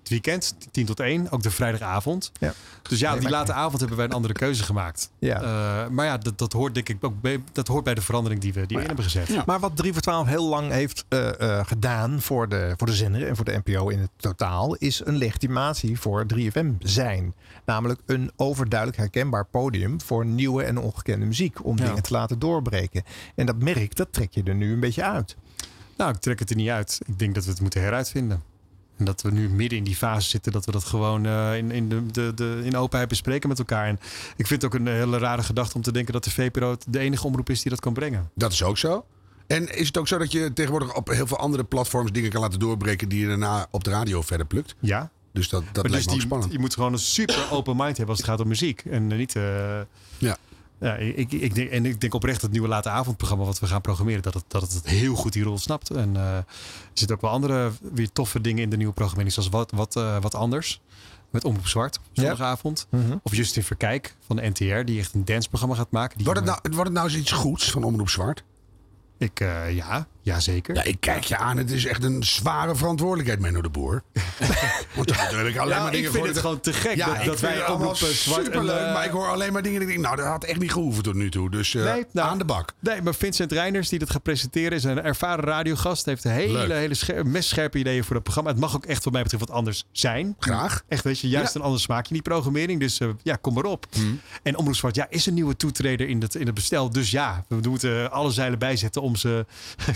Het weekend, 10 tot 1, ook de vrijdagavond. Ja. Dus ja, Nee, die late avond hebben wij een andere keuze gemaakt. Ja. Eh, maar ja, dat, dat hoort denk ik ook bij, dat hoort bij de verandering die we, die in hebben gezet. Maar wat 3 voor 12 heel lang heeft eh, eh, gedaan voor de, voor de zender en voor de NPO in het totaal, is een legitimatie voor 3FM zijn. Namelijk een overduidelijk herkenbaar podium voor nieuwe en ongekende muziek. Om Ja. dingen te laten doorbreken. En dat merk, dat trek je er nu een beetje uit. Nou, ik trek het er niet uit. Ik denk dat we het moeten heruitvinden. En dat we nu midden in die fase zitten dat we dat gewoon eh, in, in, de, de, de, in openheid bespreken met elkaar. En ik vind het ook een hele rare gedachte om te denken dat de VPRO de enige omroep is die dat kan brengen. Dat is ook zo. En is het ook zo dat je tegenwoordig op heel veel andere platforms dingen kan laten doorbreken die je daarna op de radio verder plukt? Ja. Dus dat, dat maar lijkt dus me ook die, spannend. je moet gewoon een super open mind hebben als het gaat om muziek. En eh, niet. eh, Ja. Ja, ik, ik, denk, en ik denk oprecht dat het nieuwe late avondprogramma wat we gaan programmeren, dat het, dat het heel goed die rol snapt. En eh, er zitten ook wel andere weer toffe dingen in de nieuwe programmering, zoals wat, wat, eh, wat anders. Met Omroep Zwart, zondagavond. Mhm. Of Justin Verkijk van de NTR, die echt een danceprogramma gaat maken. Die Wordt het, nou, wordt het nou eens iets goeds van Omroep Zwart? Ik, eh, ja, Jazeker. Ja, ik kijk je aan. Het is echt een zware verantwoordelijkheid, Menno de Boer. Want heb ik alleen Ja, maar ik dingen vind voor. het gewoon te gek Ja, dat- ik dat vind wij allemaal en, superleuk. eh, maar ik hoor alleen maar dingen. die ik denk, nou, dat had echt niet gehoeven tot nu toe. Dus eh, Nee, nou, aan de bak. Nee, maar Vincent Reiners, die dat gaat presenteren, is een ervaren radiogast. Heeft een hele, Leuk. hele scher- mestscherpe ideeën voor dat programma. Het mag ook echt, wat mij betreft, wat anders zijn. Graag. Echt, weet je, juist Ja. een ander smaakje in die programmering. Dus eh, ja, kom maar op. En Omroep Zwart, ja, is een nieuwe toetreder in het, in het bestel. Dus ja, we moeten alle zeilen bijzetten om ze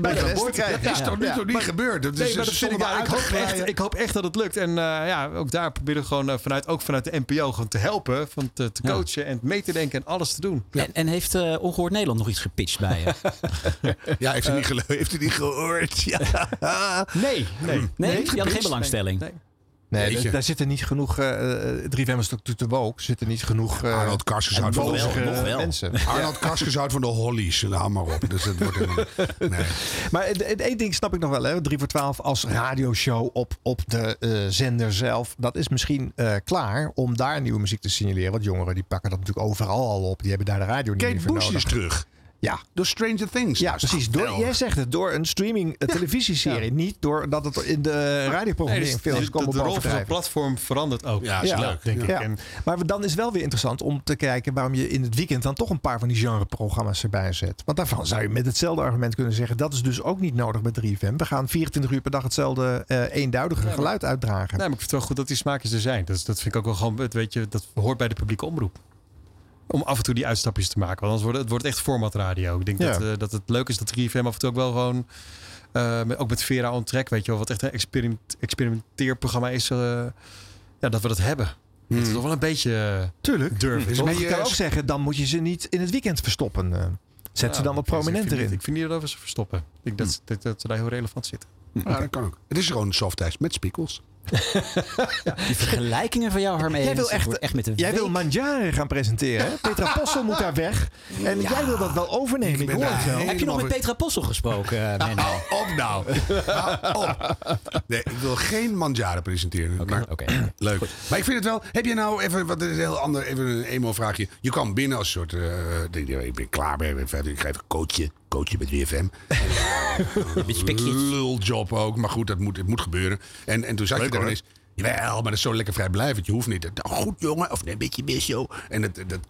bij de rest krijgen. Dat is toch nu toch niet gebeurd? Dat Nee, is, maar ze dat vind ik, hoop echt, glijden. ik hoop echt dat het lukt. En eh, ja, ook daar proberen we gewoon eh, vanuit, ook vanuit de NPO gewoon te helpen. Van te, te Ja. coachen en mee te denken en alles te doen. En, en heeft eh Ongehoord Nederland nog iets gepitcht bij je? Ja, heeft hij niet, gelo- heeft hij niet gehoord? Ja. Nee, nee. Nee, die hadden geen belangstelling. Nee. Daar, zitten niet genoeg. eh eh, 3FM is natuurlijk te woke. Er zitten niet genoeg. eh, Arnold Karskenshout van, nog wel, de- wel. mensen. Arnold Karskenshout van de Hollies. Nou, hou maar op. Dus het wordt nee. Maar één ding snap ik nog wel, hè? 3 voor 12 als radioshow op, op de zender zelf. Dat is misschien klaar om daar nieuwe muziek te signaleren. Want jongeren die pakken dat natuurlijk overal al op. Die hebben daar de radio niet Kate meer voor Bush nodig. is terug. Ja. Door Stranger Things. Ja, is precies. Door, jij zegt het, door een streaming eh, televisieserie. Niet doordat het in de radioprogrammering dus films de, komen de rol van het platform verandert ook. Ja, is Ja. leuk. denk ik. Ja. En Maar dan is wel weer interessant om te kijken waarom je in het weekend dan toch een paar van die genreprogramma's erbij zet. Want daarvan zou je met hetzelfde argument kunnen zeggen: dat is dus ook niet nodig bij 3FM. We gaan 24 uur per dag hetzelfde eh, eenduidige geluid uitdragen. Nee, maar ik vind het wel goed dat die smaakjes er zijn. Dat, dat vind ik ook wel gewoon, het weet je, dat hoort bij de publieke omroep. Om af en toe die uitstapjes te maken. Want anders wordt het, het wordt echt formatradio. Ik denk Ja. dat, eh, dat het leuk is dat 3FM af en toe ook wel gewoon... eh, met, ook met Vera on Track, weet je wel, wat echt een experiment, experimenteerprogramma is. eh, ja, dat we dat hebben. Dat is toch wel een beetje Tuurlijk. durven. Dus toch? je kan ook zeggen: dan moet je ze niet in het weekend verstoppen. eh. Zet ze dan wat ik vind- prominent ik vind erin. niet- Ik vind niet dat we ze verstoppen. Ik denk dat, dat, dat ze daar heel relevant zitten. Ja, dat kan ook. Het is gewoon softijs met spiegels. Die vergelijkingen van jou, Harmee. Jij wil echt, echt met de jij wil gaan presenteren. Hè? Petra Possel moet daar weg. En jij wil dat wel overnemen. Ik, hoor het wel. Heb je nog met Petra Possel gesproken, Menno? Hou op nou. Hou op. Nee, ik wil geen Mandjaren presenteren. maar, oké. Leuk. Maar ik vind het wel... Heb je nou even... Wat is een heel ander... Even een emo-vraagje. Je kwam binnen als een soort... eh, ik ben klaar bij. Ik ben verder. Ik ga even coachen. Bij 3FM. Beetje pikjes. Luljob ook. Maar goed, dat moet, het moet gebeuren. En, en toen zat je Leuk, daar hoor. ineens... Jawel, maar dat is zo lekker vrijblijvend. Je hoeft niet. Goed jongen, of nee, een beetje mis zo. En dat, dat,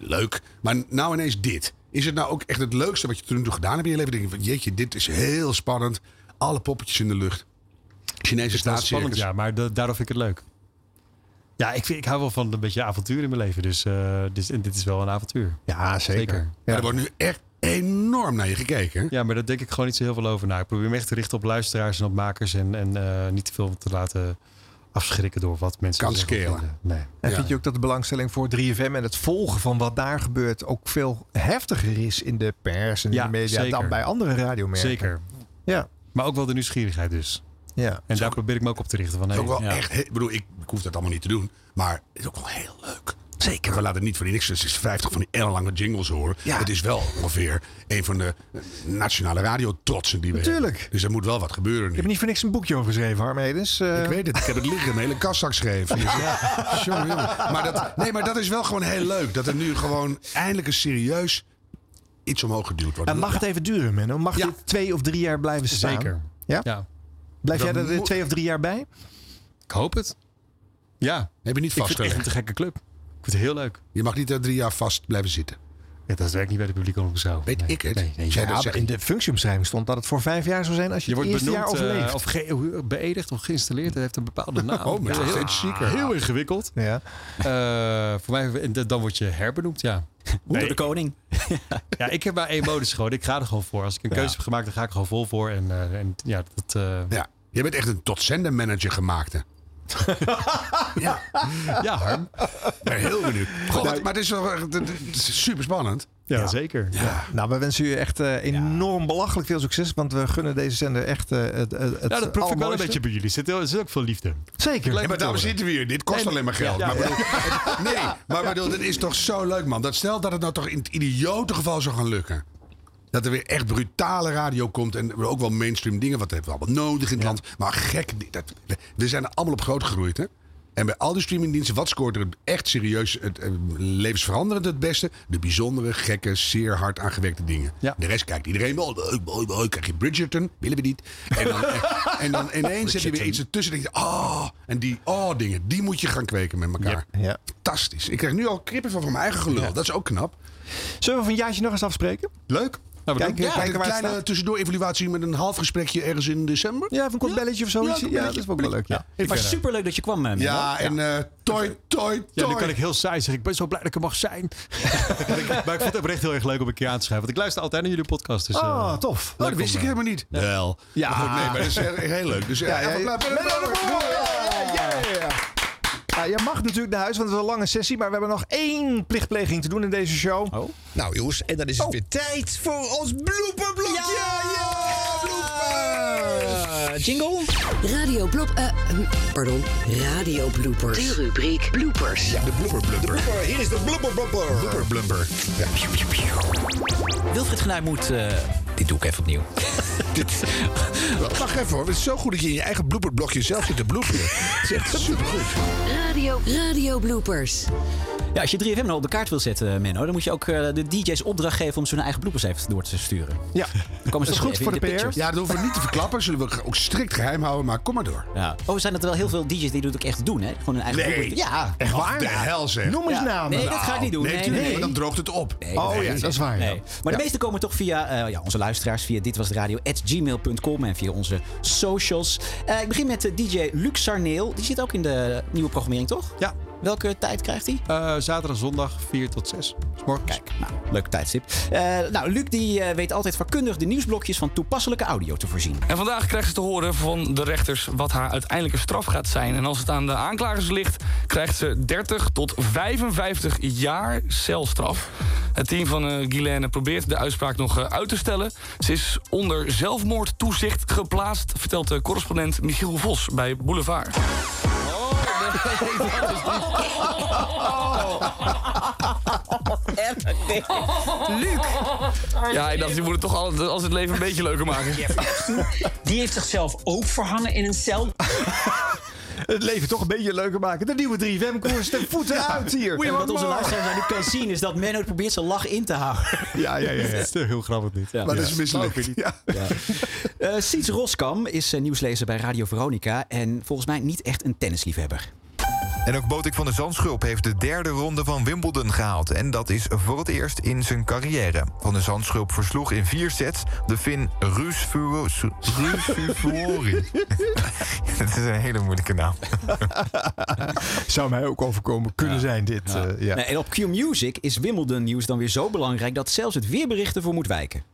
leuk. Maar nou ineens dit. Is het nou ook echt het leukste wat je tot nu toe gedaan hebt in je leven? Denk je van, jeetje, dit is heel spannend. Alle poppetjes in de lucht. Chinese staatscircus. ja, maar da- daardoor vind ik het leuk. Ja, ik, vind, ik hou wel van een beetje avontuur in mijn leven. Dus, eh, dus en dit is wel een avontuur. Ja, zeker. Maar er wordt nu echt enorm naar je gekeken. hè? Ja, maar daar denk ik gewoon niet zo heel veel over na. Ik probeer me echt te richten op luisteraars en op makers. En, en eh, niet te veel te laten afschrikken door wat mensen Kan scalen. Nee. En Ja. vind je ook dat de belangstelling voor 3FM en het volgen van wat daar gebeurt ook veel heftiger is in de pers en in Ja, de media zeker. dan bij andere radiomerken? Zeker. Ja. Maar ook wel de nieuwsgierigheid dus. Ja. En daar probeer ik me ook op te richten. Van, is hey, ook wel ja. echt... Ik bedoel, ik, ik hoef dat allemaal niet te doen. Maar het is ook wel heel leuk. Zeker. We laten het niet voor niks. Het is 50 van die ellenlange jingles horen. Ja. Het is wel ongeveer een van de nationale radiotrotsen die we Natuurlijk. hebben. Dus er moet wel wat gebeuren nu. Ik heb niet voor niks een boekje over geschreven, Harmedes. Eh, Ik weet het, ik heb het liggen, een hele kastzak geschreven. Dus ja. Jongen, jongen. Maar dat, nee, maar dat is wel gewoon heel leuk. Dat er nu gewoon eindelijk een serieus iets omhoog geduwd wordt. en mag het even duren, Menno? Mag Ja. dit twee of drie jaar blijven staan? Zeker. Ja? Ja. Blijf jij Dat er twee of drie jaar bij? Ik hoop het. Ja. Heb je niet Ik vind het echt vastgelegd? een te gekke club. Ik vind het heel leuk. Je mag niet er drie jaar vast blijven zitten. Ja, dat werkt niet bij de publieke omroep zo. Weet Nee. ik het? Nee, nee. Jij Ja, dat in de functieomschrijving stond dat het voor vijf jaar zou zijn als je, Je het wordt eerste benoemd jaar eh, overleeft. of ge- hoe- beëdigd of geïnstalleerd. Dat heeft een bepaalde naam. Oh, is heel, zieker. heel ingewikkeld. ja. Eh, voor mij, dan word je herbenoemd, ja. Door de koning. Ja, ik heb maar één modus gewoon. Ik ga er gewoon voor. Als ik een keuze heb gemaakt, dan ga ik er gewoon vol voor. En, eh, en ja, dat... eh, Ja. Je bent echt een tot manager gemaakt. Hè? ja, ja, Harm. ben heel benieuwd. Maar het is, wel, super spannend. Ja, zeker. Ja. Nou, we wensen u echt eh, enorm belachelijk veel succes. Want we gunnen deze zender echt eh, het, het, het Ja, dat proef ik wel een beetje bij jullie. Er zit, heel- er zit ook veel liefde. Zeker. Ja, maar daarom zitten we hier. Dit kost alleen maar geld. ja, maar ja. bedoel, nee, maar bedoel, dit is toch zo leuk, man. Dat stel dat het nou toch in het idiote geval zou gaan lukken. Dat er weer echt brutale radio komt. En ook wel mainstream dingen. Wat hebben we allemaal nodig in het land. Maar gek. Dat, we zijn er allemaal op groot gegroeid, hè? En bij al die streamingdiensten, wat scoort er echt serieus, het, eh, levensveranderend het beste? De bijzondere, gekke, zeer hard aangewerkte dingen. De rest kijkt iedereen wel. Leuk, mooi, mooi. Krijg je Bridgerton, willen we niet. En dan, en, dan ineens heb je weer iets ertussen. Denk je, oh, en die oh dingen, die moet je gaan kweken met elkaar. Ja. Fantastisch. Ik krijg nu al krippen van, van mijn eigen gelul. Dat is ook knap. Zullen we van Jaatje nog eens afspreken? Leuk. Nou, Kijk, kijken, ja, kijken een kleine staat. tussendoor evaluatie met een half gesprekje ergens in december. Ja, even een kort belletje of zoiets. Ja, Ja, dat is ook wel leuk. Ja. Het was superleuk dat je kwam, eh, Menno. Ja, en eh toi, toi, Ja, dan toi. kan ik heel saai zeggen. Ik ben zo blij dat ik er mag zijn. maar ik vond het oprecht heel erg leuk om een keer aan te schrijven. Want ik luister altijd naar jullie podcast. Dus, Ah, eh, Oh, tof. Oh, dat leuk wist ik eh, helemaal niet. Wel. Ja. Maar goed, nee, maar dat is heel, heel leuk. Dus Ja, ja, ja, Nou, jij mag natuurlijk naar huis, want het is een lange sessie. Maar we hebben nog één plichtpleging te doen in deze show. Oh. Nou jongens, en dan is het weer tijd voor ons blooperblokje. Eh, jingle? Radio Blop... eh, hm, pardon, Radio Bloopers. De rubriek Bloopers. Ja, de blooper blumper. Hier is de blooper blumper. Blubber blumper. Ja. Wilfried Genuij moet... eh, dit doe ik even opnieuw. Wacht even hoor, het is zo goed dat je in je eigen blooperblokje zelf zit te bloeperen. Het is echt supergoed. Radio, Radio Bloopers. Ja, als je 3FM nou op de kaart wil zetten, Menno... dan moet je ook eh, de DJ's opdracht geven om ze hun eigen bloepers even door te sturen. Ja, Dan komen ze is toch goed voor de PR. pictures. Ja, dat hoeven we niet te verklappen. Zullen we ook strikt geheim houden, maar kom maar door. Ja. Oh, zijn er wel heel veel DJ's die dat ook echt doen, hè? Gewoon hun eigen Nee. bloepers. Ja. Echt waar? de hel zeg. Noem eens Ja. namen. Nee, dat ga ik niet doen. Nee, Nee, nee. want dan droogt het op. Nee, Oh ja, dat is waar, ja. Maar de meeste komen toch via eh, ja, onze luisteraars, via dit was de radio gmail.com en via onze socials. Eh, ik begin met eh, DJ Luc Sarneel. Die zit ook in de nieuwe programmering, toch? Ja. Welke tijd krijgt hij? eh, zaterdag en zondag 4 tot 6. S morgens. Kijk, nou, leuk tijdstip. Eh, nou, Luc die eh, weet altijd vakkundig de nieuwsblokjes van toepasselijke audio te voorzien. En vandaag krijgt ze te horen van de rechters wat haar uiteindelijke straf gaat zijn. En als het aan de aanklagers ligt, krijgt ze 30 tot 55 jaar celstraf. Het team van eh Guilaine probeert de uitspraak nog eh, uit te stellen. Ze is onder zelfmoordtoezicht geplaatst, vertelt de correspondent Michiel Vos bij Boulevard. Luc. Ja, ik dacht, je moet het toch altijd als het leven een beetje leuker maken. Die heeft zichzelf ook verhangen in een cel. Het leven toch een beetje leuker maken. De nieuwe 3FM-koers, de voeten uit hier. En wat onze luisteraar nou niet kan zien is dat Menno probeert zijn lach in te houden. Ja, ja, ja. ja. Dat is heel grappig niet. Ja. Maar dat is niet. Ja. Eh Siets Roskam is eh, nieuwslezer bij Radio Veronica en volgens mij niet echt een tennisliefhebber. En ook Botik van de Zandschulp heeft de derde ronde van Wimbledon gehaald. En dat is voor het eerst in zijn carrière. Van de Zandschulp versloeg in vier sets de Fin Ruus Fuori. Dat is een hele moeilijke naam. Zou mij ook overkomen kunnen zijn, dit. Ja. eh, ja. Nee, en op Q-Music is Wimbledon nieuws dan weer zo belangrijk dat zelfs het weerbericht ervoor moet wijken.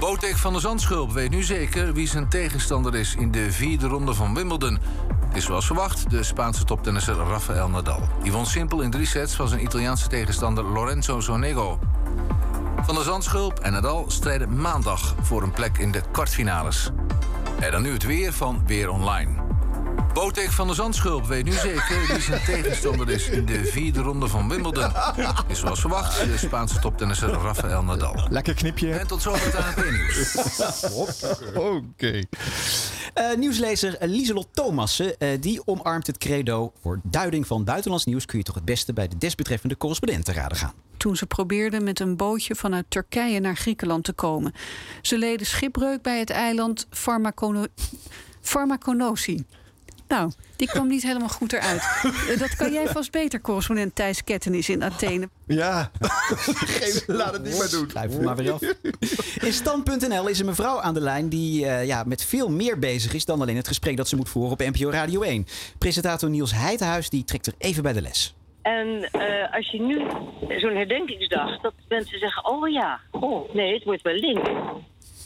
Botek van de Zandschulp weet nu zeker wie zijn tegenstander is in de vierde ronde van Wimbledon. Het is zoals verwacht de Spaanse toptennisser Rafael Nadal. Die won simpel in drie sets van zijn Italiaanse tegenstander Lorenzo Sonego. Van de Zandschulp en Nadal strijden maandag voor een plek in de kwartfinales. En dan nu het weer van Weer Online. Botek van de Zandschulp weet nu zeker wie zijn tegenstander is in de vierde ronde van Wimbledon. Is zoals verwacht de Spaanse toptennisser Rafael Nadal. Lekker knipje. En tot zover het ANP-nieuws. Oké. Eh, nieuwslezer Lieselot Thomassen eh, die omarmt het credo... voor duiding van buitenlands nieuws kun je toch het beste... bij de desbetreffende correspondent te raden gaan. toen ze probeerden met een bootje vanuit Turkije naar Griekenland te komen. Ze leden schipbreuk bij het eiland Pharmacono Pharmaconosi. Nou, die kwam niet helemaal goed eruit. Eh, Dat kan jij vast beter, correspondent Thijs Kettenis in Athene. Ja, Geen, laat het niet maar doen. Blijf er maar weer af. In Stand.nl is een mevrouw aan de lijn die eh, ja, met veel meer bezig is dan alleen het gesprek dat ze moet voeren op NPO Radio 1. Presentator Niels Heidhuis die trekt er even bij de les. En eh, als je nu zo'n herdenkingsdag, dat mensen zeggen: Oh ja, oh nee, het wordt wel link.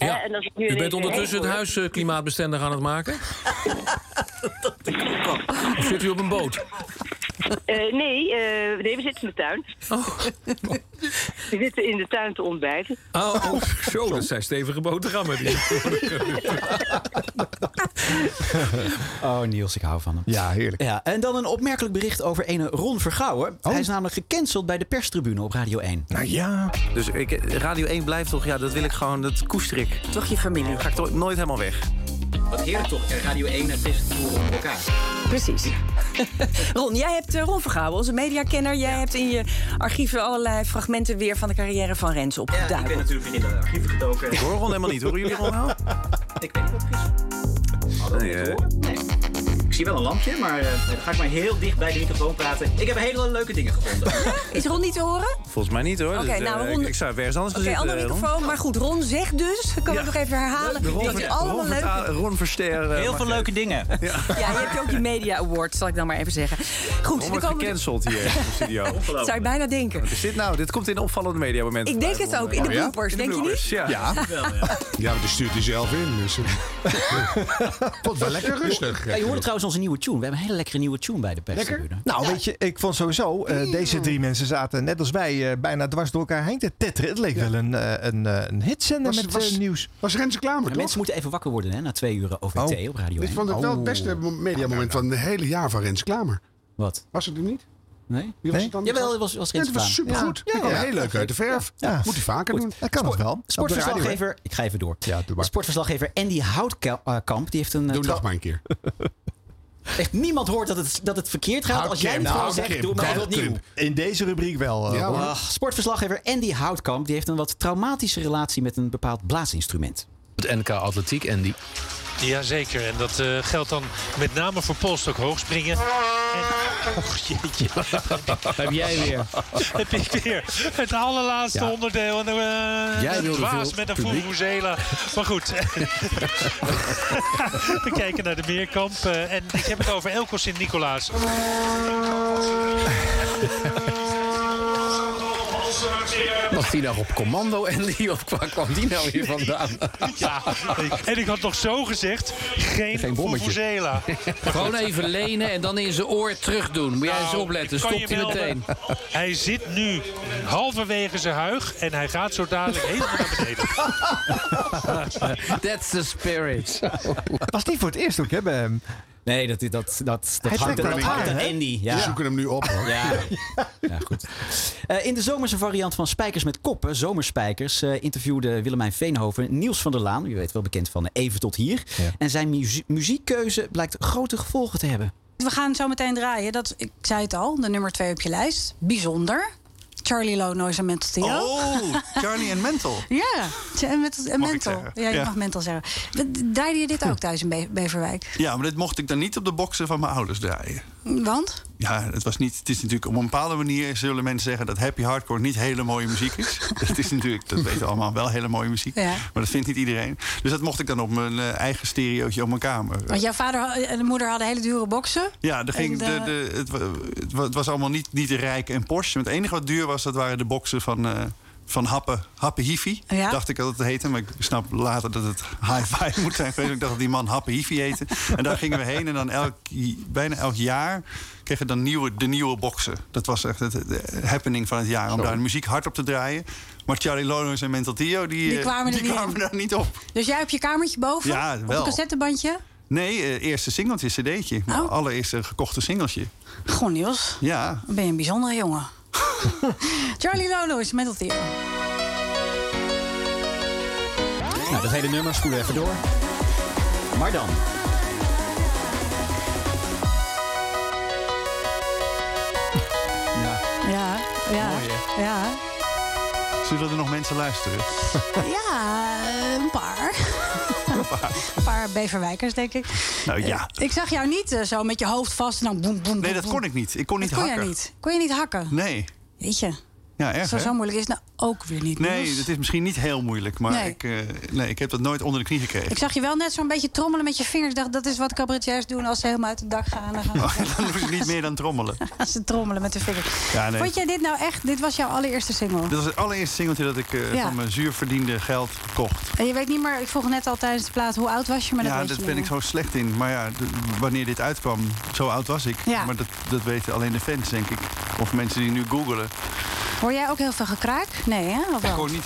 Ja. en nu U bent ondertussen het huis eh, klimaatbestendig aan het maken? Of zit u op een boot? Eh, nee, eh, nee, we zitten in de tuin. We zitten in de tuin te ontbijten. Oh, oh zo, dat zijn stevige boterhammen. Die. Oh, Niels, ik hou van hem. Ja, heerlijk. Ja, en dan een opmerkelijk bericht over ene Ron Vergouwen. Hij is namelijk gecanceld bij de perstribune op Radio 1. Nou ja. Dus ik, Radio 1 blijft toch, ja, dat wil ik gewoon, dat koester ik. Toch je familie. Ga ik toch nooit helemaal weg. Wat heerlijk toch, Radio 1 en presentatoren onder elkaar. Precies. Ron, jij hebt eh, Ron Vergouwen, onze mediakenner. Jij hebt in je archieven allerlei fragmenten weer van de carrière van Rens Ja, opgeduikeld. ik ben natuurlijk weer in de archieven gedoken. Ik hoor Ron helemaal niet. Horen jullie Ron wel? Ik weet niet wat het is. Hadden we Nee, het horen? Nee. Ik zie wel een lampje, maar eh, dan ga ik maar heel dicht bij de microfoon praten. Ik heb hele leuke dingen gevonden. Is Ron niet te horen? Volgens mij niet hoor. Oké, Dus, eh, nou, Ron- ik, ik zou ergens anders gaan zitten. andere Ron. microfoon. Maar goed, Ron zegt dus, kan ik nog even herhalen, Ron dat hij allemaal Ron leuke... Ron Verster. eh, Heel veel leuke dingen. Ja. Ja, je hebt ook die Media Award, zal ik dan maar even zeggen. Goed, Ron wordt komen... gecanceld hier in de studio. Dat zou je bijna denken. Wat is dit nou? Dit komt in opvallende media momenten. Ik denk het ook, in de bloopers, denk je niet? Ja. Ja. Ja, maar die stuurt hij zelf in. Dus. Wel lekker rustig. Ja, je hoorde trouwens onze nieuwe tune. We hebben een hele lekkere nieuwe tune bij de perstribune. Nou, weet je, ik vond sowieso, eh, deze drie mensen zaten net als wij eh, bijna dwars door elkaar heen te tetteren. Het leek wel een, eh, een, eh, een hitzender met was- nieuws. Was Renze Klamer, Maar toch? mensen moeten even wakker worden hè, na twee uur OVT Oh. op Radio 1. Ik vond het wel het beste mo- mediamoment van het hele jaar van Rens Klamer. Wat? Was het er niet? Nee? Wie was Nee? het dan? Jawel, het was, was Ja, Rens het was supergoed. Ja. Ja, Ja, ja. heel leuk uit de verf. Ja. Moet hij vaker doen. Dat kan het wel. Sportverslaggever, ik ga even door. Sportverslaggever Andy Houtkamp, die heeft een... Doe nog maar een keer. Echt niemand hoort dat het, dat het verkeerd gaat. Als jij het gewoon zegt, doe maar nieuw. In deze rubriek wel. eh, Ja. Ach, sportverslaggever Andy Houtkamp die heeft een wat traumatische relatie met een bepaald blaasinstrument. Het NK Atletiek, Andy. Jazeker, en dat eh, geldt dan met name voor polstok hoogspringen. En, och jeetje. Heb jij weer. Heb ik weer het allerlaatste Ja. onderdeel. En, eh, Jij dwaas met een. Vuvuzela. Maar goed. We kijken naar de meerkamp. eh, en ik heb het over Elko Sint-Nicolaas. Was die nou op commando, Andy? Of waar kwam die nou weer vandaan? Ja, en ik had nog zo gezegd, geen, Geen bommetje. Gewoon even lenen en dan in zijn oor terug doen. Moet jij eens Nou, opletten, ik kan stopt hij meteen. Hij zit nu halverwege zijn huig en hij gaat zo dadelijk helemaal naar beneden. That's the spirit. Was niet voor het eerst ook, hè, bij hem. Nee, dat, dat, dat, dat, hangt, dat aan hè? Andy. We Ja. zoeken hem nu op. Hoor. Ja. ja, goed. Eh, in de zomerse variant van Spijkers met Koppen, Zomerspijkers, eh, interviewde Willemijn Veenhoven Niels van der Laan. U weet wel bekend van Even tot hier. En zijn muzie- muziekkeuze blijkt grote gevolgen te hebben. We gaan zo meteen draaien. Dat, ik zei het al, de nummer twee op je lijst. Bijzonder. Charlie Low Noise en Mental Theo. Oh, Charlie en Mental. Ja, en met, mental. Ja, je Ja. mag mental zeggen. Draaide je dit ook thuis in Be- Beverwijk? Ja, maar dit mocht ik dan niet op de boksen van mijn ouders draaien. Want? Ja, het, was niet, het is natuurlijk op een bepaalde manier zullen mensen zeggen dat happy hardcore niet hele mooie muziek is. Het is natuurlijk, dat weten we allemaal, wel hele mooie muziek. Ja. Maar dat vindt niet iedereen. Dus dat mocht ik dan op mijn eh, eigen stereootje op mijn kamer. Want jouw vader en de moeder hadden hele dure boksen. Ja, er ging de, de, het, wa- het wa- het was allemaal niet, niet de rijke en Porsche. Het enige wat duur was, dat waren de boksen van, eh van Happe, Happe Hifi. Ja. Dacht ik dat het heette, maar ik snap later dat het hi-fi moet zijn geweest. Ik dacht dat die man Happe Hifi heette. En daar gingen we heen en dan elk, bijna elk jaar kregen dan nieuwe, de nieuwe boksen. Dat was echt het, de happening van het jaar, om Zo. daar de muziek hard op te draaien. Maar Charlie Lonos en Mental Theo, die, Die eh, kwamen er die kwamen daar niet op. Dus jij op je kamertje boven? Ja, Op wel. een cassettebandje? Nee, eh, eerste singeltje, cd'tje. Mijn Oh. allereerste gekochte singeltje. Gewoon Niels. Ja, Dan ben je een bijzondere jongen. Charlie Low Noise, Mental Theo. Nou, dat hele nummer spoelen we even door. Maar dan. Ja. Zullen er nog mensen luisteren? Ja, een paar. Een paar Beverwijkers, denk ik. Nou ja. Eh, Ik zag jou niet eh, zo met je hoofd vast en dan boem, boem, Nee, boem, dat boem. kon ik niet. Ik kon niet Dat kon hakken. jij niet. Kon je niet hakken? Nee. Weet je, Ja, erg zo, zo moeilijk is het nou ook weer niet. Nee, Niels. dat is misschien niet heel moeilijk. Maar Nee. ik, eh, nee, ik heb dat nooit onder de knie gekregen. Ik zag je wel net zo'n beetje trommelen met je vingers. Ik dacht, dat is wat cabaretiers doen als ze helemaal uit het dak gaan. Dan gaan Oh, dan ik niet meer dan trommelen. als ze trommelen met de vingers. Ja, nee. Vond jij dit nou echt? Dit was jouw allereerste single. Dit was het allereerste singeltje dat ik eh, Ja. van mijn zuur verdiende geld kocht. En je weet niet meer, ik vroeg net al tijdens de plaat, hoe oud was je? Maar dat ja, daar ben ik zo slecht in. Maar ja, wanneer dit uitkwam, zo oud was ik. Ja. Maar dat, dat weten alleen de fans, denk ik. Of mensen die nu googelen. Hoor jij ook heel veel gekraak? Nee, hè? Of wel? Ik hoor niet.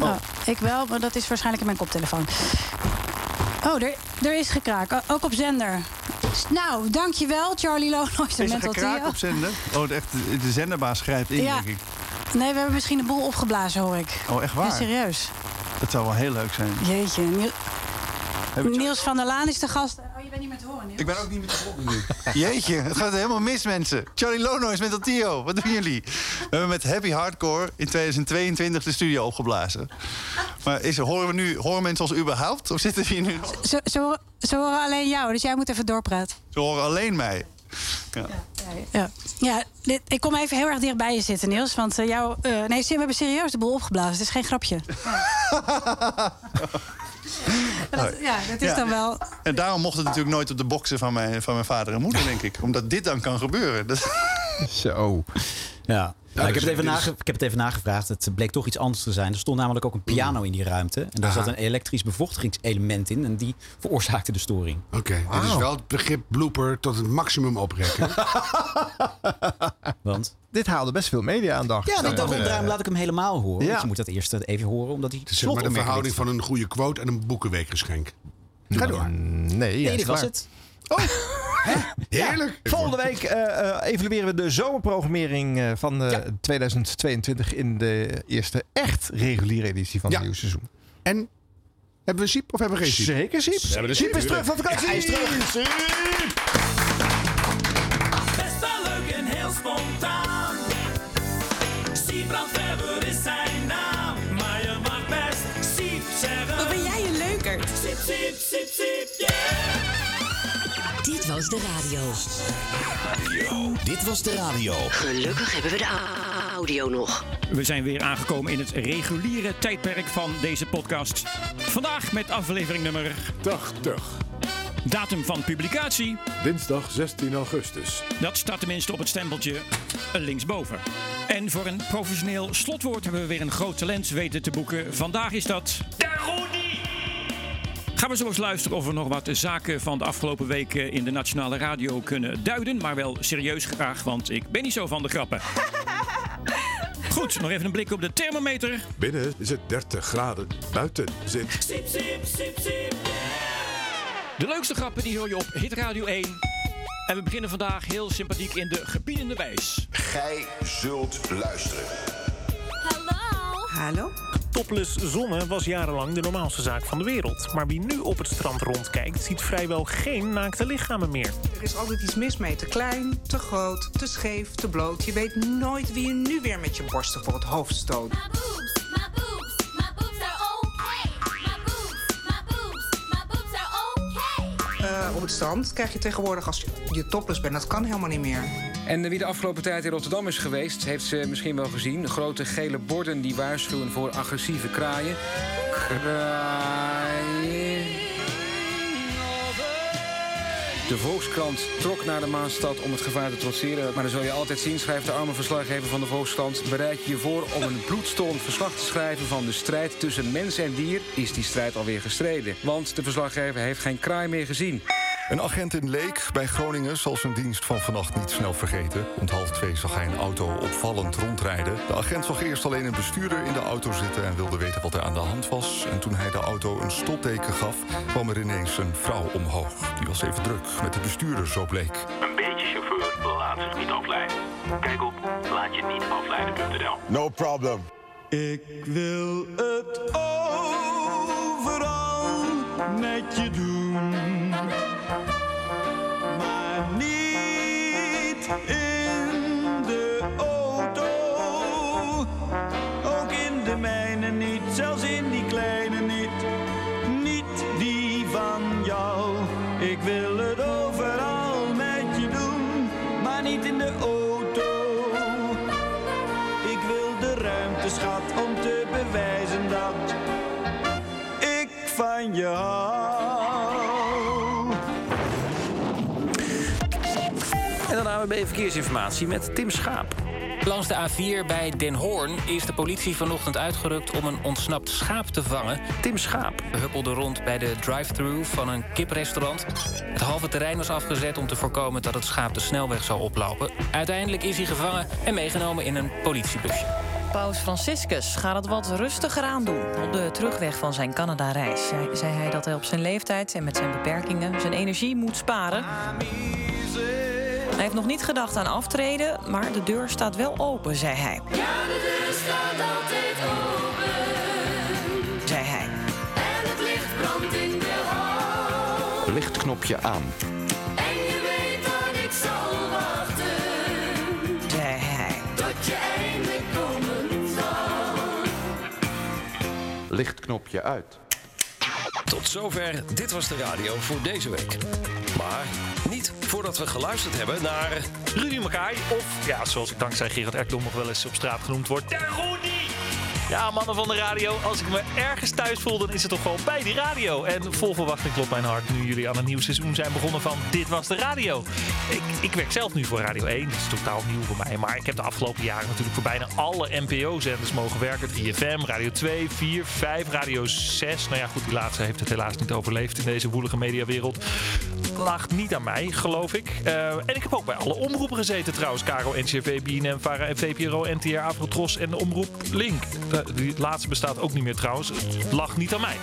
Oh, ik wel, maar dat is waarschijnlijk in mijn koptelefoon. Oh, er, er is gekraak. O- Ook op zender. Nou, dankjewel, Charlie en Is er gekraak op zender? Oh, echt, de- de zenderbaas grijpt in, Ja. denk ik. Nee, we hebben misschien de boel opgeblazen, hoor ik. Oh, echt waar? Ja, serieus. Dat zou wel heel leuk zijn. Jeetje. Niel- Niels van der Laan is de gast. Niet met horen, Niels. Ik ben ook niet met de volgende nu. Jeetje, het gaat helemaal mis, mensen. Charlie Lono is met dat Tio. Wat doen jullie? We hebben met Happy Hardcore in 2022 de studio opgeblazen. Maar is, er- horen, we nu, horen mensen ons überhaupt? Of zitten we hier nu nog? Ze, ze, horen- ze horen alleen jou, dus jij moet even doorpraten. Ze horen alleen mij. Ja. Ja, ja dit, ik kom even heel erg dicht bij je zitten, Niels. Want eh, jou, eh, nee, we hebben serieus de boel opgeblazen. Het is geen grapje. Dat- ja, dat is dan wel... En daarom mocht het natuurlijk nooit op de boksen van mijn, van mijn vader en moeder, denk ik. Omdat dit dan kan gebeuren. Dat... Zo. Ja. Nou, ik, heb dus het even dit is- nage- ik heb het even nagevraagd. Het bleek toch iets anders te zijn. Er stond namelijk ook een piano in die ruimte. En daar Aha. zat een elektrisch bevochtigingselement in. En die veroorzaakte de storing. Oké, dit is wel het begrip blooper tot het maximum oprekken. Want? Dit haalde best veel media-aandacht. Ja, ik dacht, Eh, daarom laat ik hem helemaal horen. Ja. Want je moet dat eerst even horen, omdat hij Het is zeg maar de verhouding van een goede quote en een boekenweekgeschenk. Ga door. Nee, Nee, dit was het. Heerlijk. Volgende week eh, eh, evalueren we de zomerprogrammering eh, van eh, 2022 in de eerste echt reguliere editie van Ja. het nieuwe seizoen. En hebben we Siep of hebben we geen Siep? Zeker Siep. We hebben de Siep is terug van vakantie. Ja, hij is terug. Best wel leuk en heel spontaan. Siebrand Weber is zijn naam. Maar je mag best Siep zeggen. Wat ben jij een leuker? Siep, siep, siep, siep, yeah. Dit was de radio. Dit was de radio. Gelukkig hebben we de audio nog. We zijn weer aangekomen in het reguliere tijdperk van deze podcast. Vandaag met aflevering nummer 80. Datum van publicatie? Dinsdag 16 augustus. Dat staat tenminste op het stempeltje linksboven. En voor een professioneel slotwoord hebben we weer een groot talent weten te boeken. Vandaag is dat... Gaan we zo eens luisteren of we nog wat zaken van de afgelopen weken in de nationale radio kunnen duiden. Maar wel serieus graag, want ik ben niet zo van de grappen. Goed, nog even een blik op de thermometer. Binnen is het 30 graden. Buiten zit. Siep, siep, siep, siep. De leukste grappen die hoor je op Hit Radio 1. En we beginnen vandaag heel sympathiek in de gebiedende wijs. Gij zult luisteren. Hallo? Topless zonnen was jarenlang de normaalste zaak van de wereld. Maar wie nu op het strand rondkijkt, ziet vrijwel geen naakte lichamen meer. Er is altijd iets mis mee. Te klein, te groot, te scheef, te bloot. Je weet nooit wie je nu weer met je borsten voor het hoofd stoot. Eh, op het strand krijg je tegenwoordig als je topless bent. Dat kan helemaal niet meer. En wie de afgelopen tijd in Rotterdam is geweest, heeft ze misschien wel gezien. Grote gele borden die waarschuwen voor agressieve kraaien. Kraaien. De Volkskrant trok naar de Maanstad om het gevaar te trotseren. Maar dan zul je altijd zien, schrijft de arme verslaggever van de Volkskrant... bereid je je voor om een bloedstollend verslag te schrijven... van de strijd tussen mens en dier, is die strijd alweer gestreden. Want de verslaggever heeft geen kraai meer gezien. Een agent in Leek bij Groningen zal zijn dienst van vannacht niet snel vergeten. Rond half twee zag hij een auto opvallend rondrijden. De agent zag eerst alleen een bestuurder in de auto zitten en wilde weten wat er aan de hand was. En toen hij de auto een stopteken gaf, kwam er ineens een vrouw omhoog. Die was even druk met de bestuurder, zo bleek. Een beetje chauffeur laat zich niet afleiden. Kijk op laatje-niet-afleiden.nl. No problem. Ik wil het overal met je doen. Verkeersinformatie met Tim Schaap. Langs de A4 bij Den Hoorn is de politie vanochtend uitgerukt om een ontsnapt schaap te vangen. Tim Schaap huppelde rond bij de drive-thru van een kiprestaurant. Het halve terrein was afgezet om te voorkomen dat het schaap de snelweg zou oplopen. Uiteindelijk is hij gevangen en meegenomen in een politiebusje. Paus Franciscus gaat het wat rustiger aan doen. Op de terugweg van zijn Canada-reis zei, zei hij dat hij op zijn leeftijd en met zijn beperkingen zijn energie moet sparen. Hij heeft nog niet gedacht aan aftreden, maar de deur staat wel open, zei hij. Ja, de deur staat altijd open. Zei hij. En het licht brandt in de hal. lichtknopje aan. En je weet dat ik zal wachten. Zei hij. Tot je eindelijk komen zal. Lichtknopje uit. Tot zover Dit Was De Radio voor deze week. Maar niet voordat we geluisterd hebben naar... Rudy Makai, of ja, zoals ik dankzij Gerard Ekdom nog wel eens op straat genoemd word, de Rudy! Ja, mannen van de radio, als ik me ergens thuis voel, dan is het toch wel bij die radio. En vol verwachting klopt mijn hart nu jullie aan een nieuw seizoen zijn begonnen van Dit Was De Radio. Ik, ik werk zelf nu voor Radio 1, dat is totaal nieuw voor mij. Maar ik heb de afgelopen jaren natuurlijk voor bijna alle NPO-zenders mogen werken. 3FM, Radio 2, 4, 5, Radio 6. Nou ja, goed, die laatste heeft het helaas niet overleefd in deze woelige mediawereld. Lag niet aan mij, geloof ik. Eh, en ik heb ook bij alle omroepen gezeten trouwens. Caro, NCRV, BNM, VARA VPRO, NTR, Avrotros en de omroep Link. Die laatste bestaat ook niet meer trouwens. Het lag niet aan mij.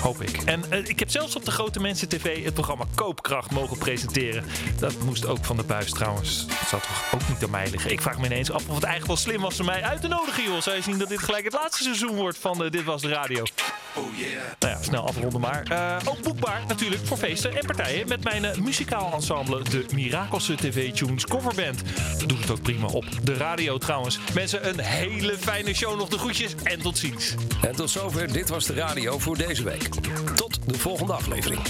Hoop ik. En eh, ik heb zelfs op de Grote Mensen TV het programma Koopkracht mogen presenteren. Dat moest ook van de buis trouwens. Dat zou toch ook niet aan mij liggen. Ik vraag me ineens af of het eigenlijk wel slim was om mij uit te nodigen, joh. Zou je zien dat dit gelijk het laatste seizoen wordt van eh, Dit Was De Radio. Oh yeah. Nou ja, snel afronden maar. Eh, ook boekbaar natuurlijk voor feesten en partijen met mijn muzikaal ensemble, de Mirakelse TV Tunes Coverband. Doet het ook prima op de radio trouwens. Mensen, een hele fijne show nog de groetjes en tot ziens. En tot zover Dit Was De Radio voor deze week. Tot de volgende aflevering.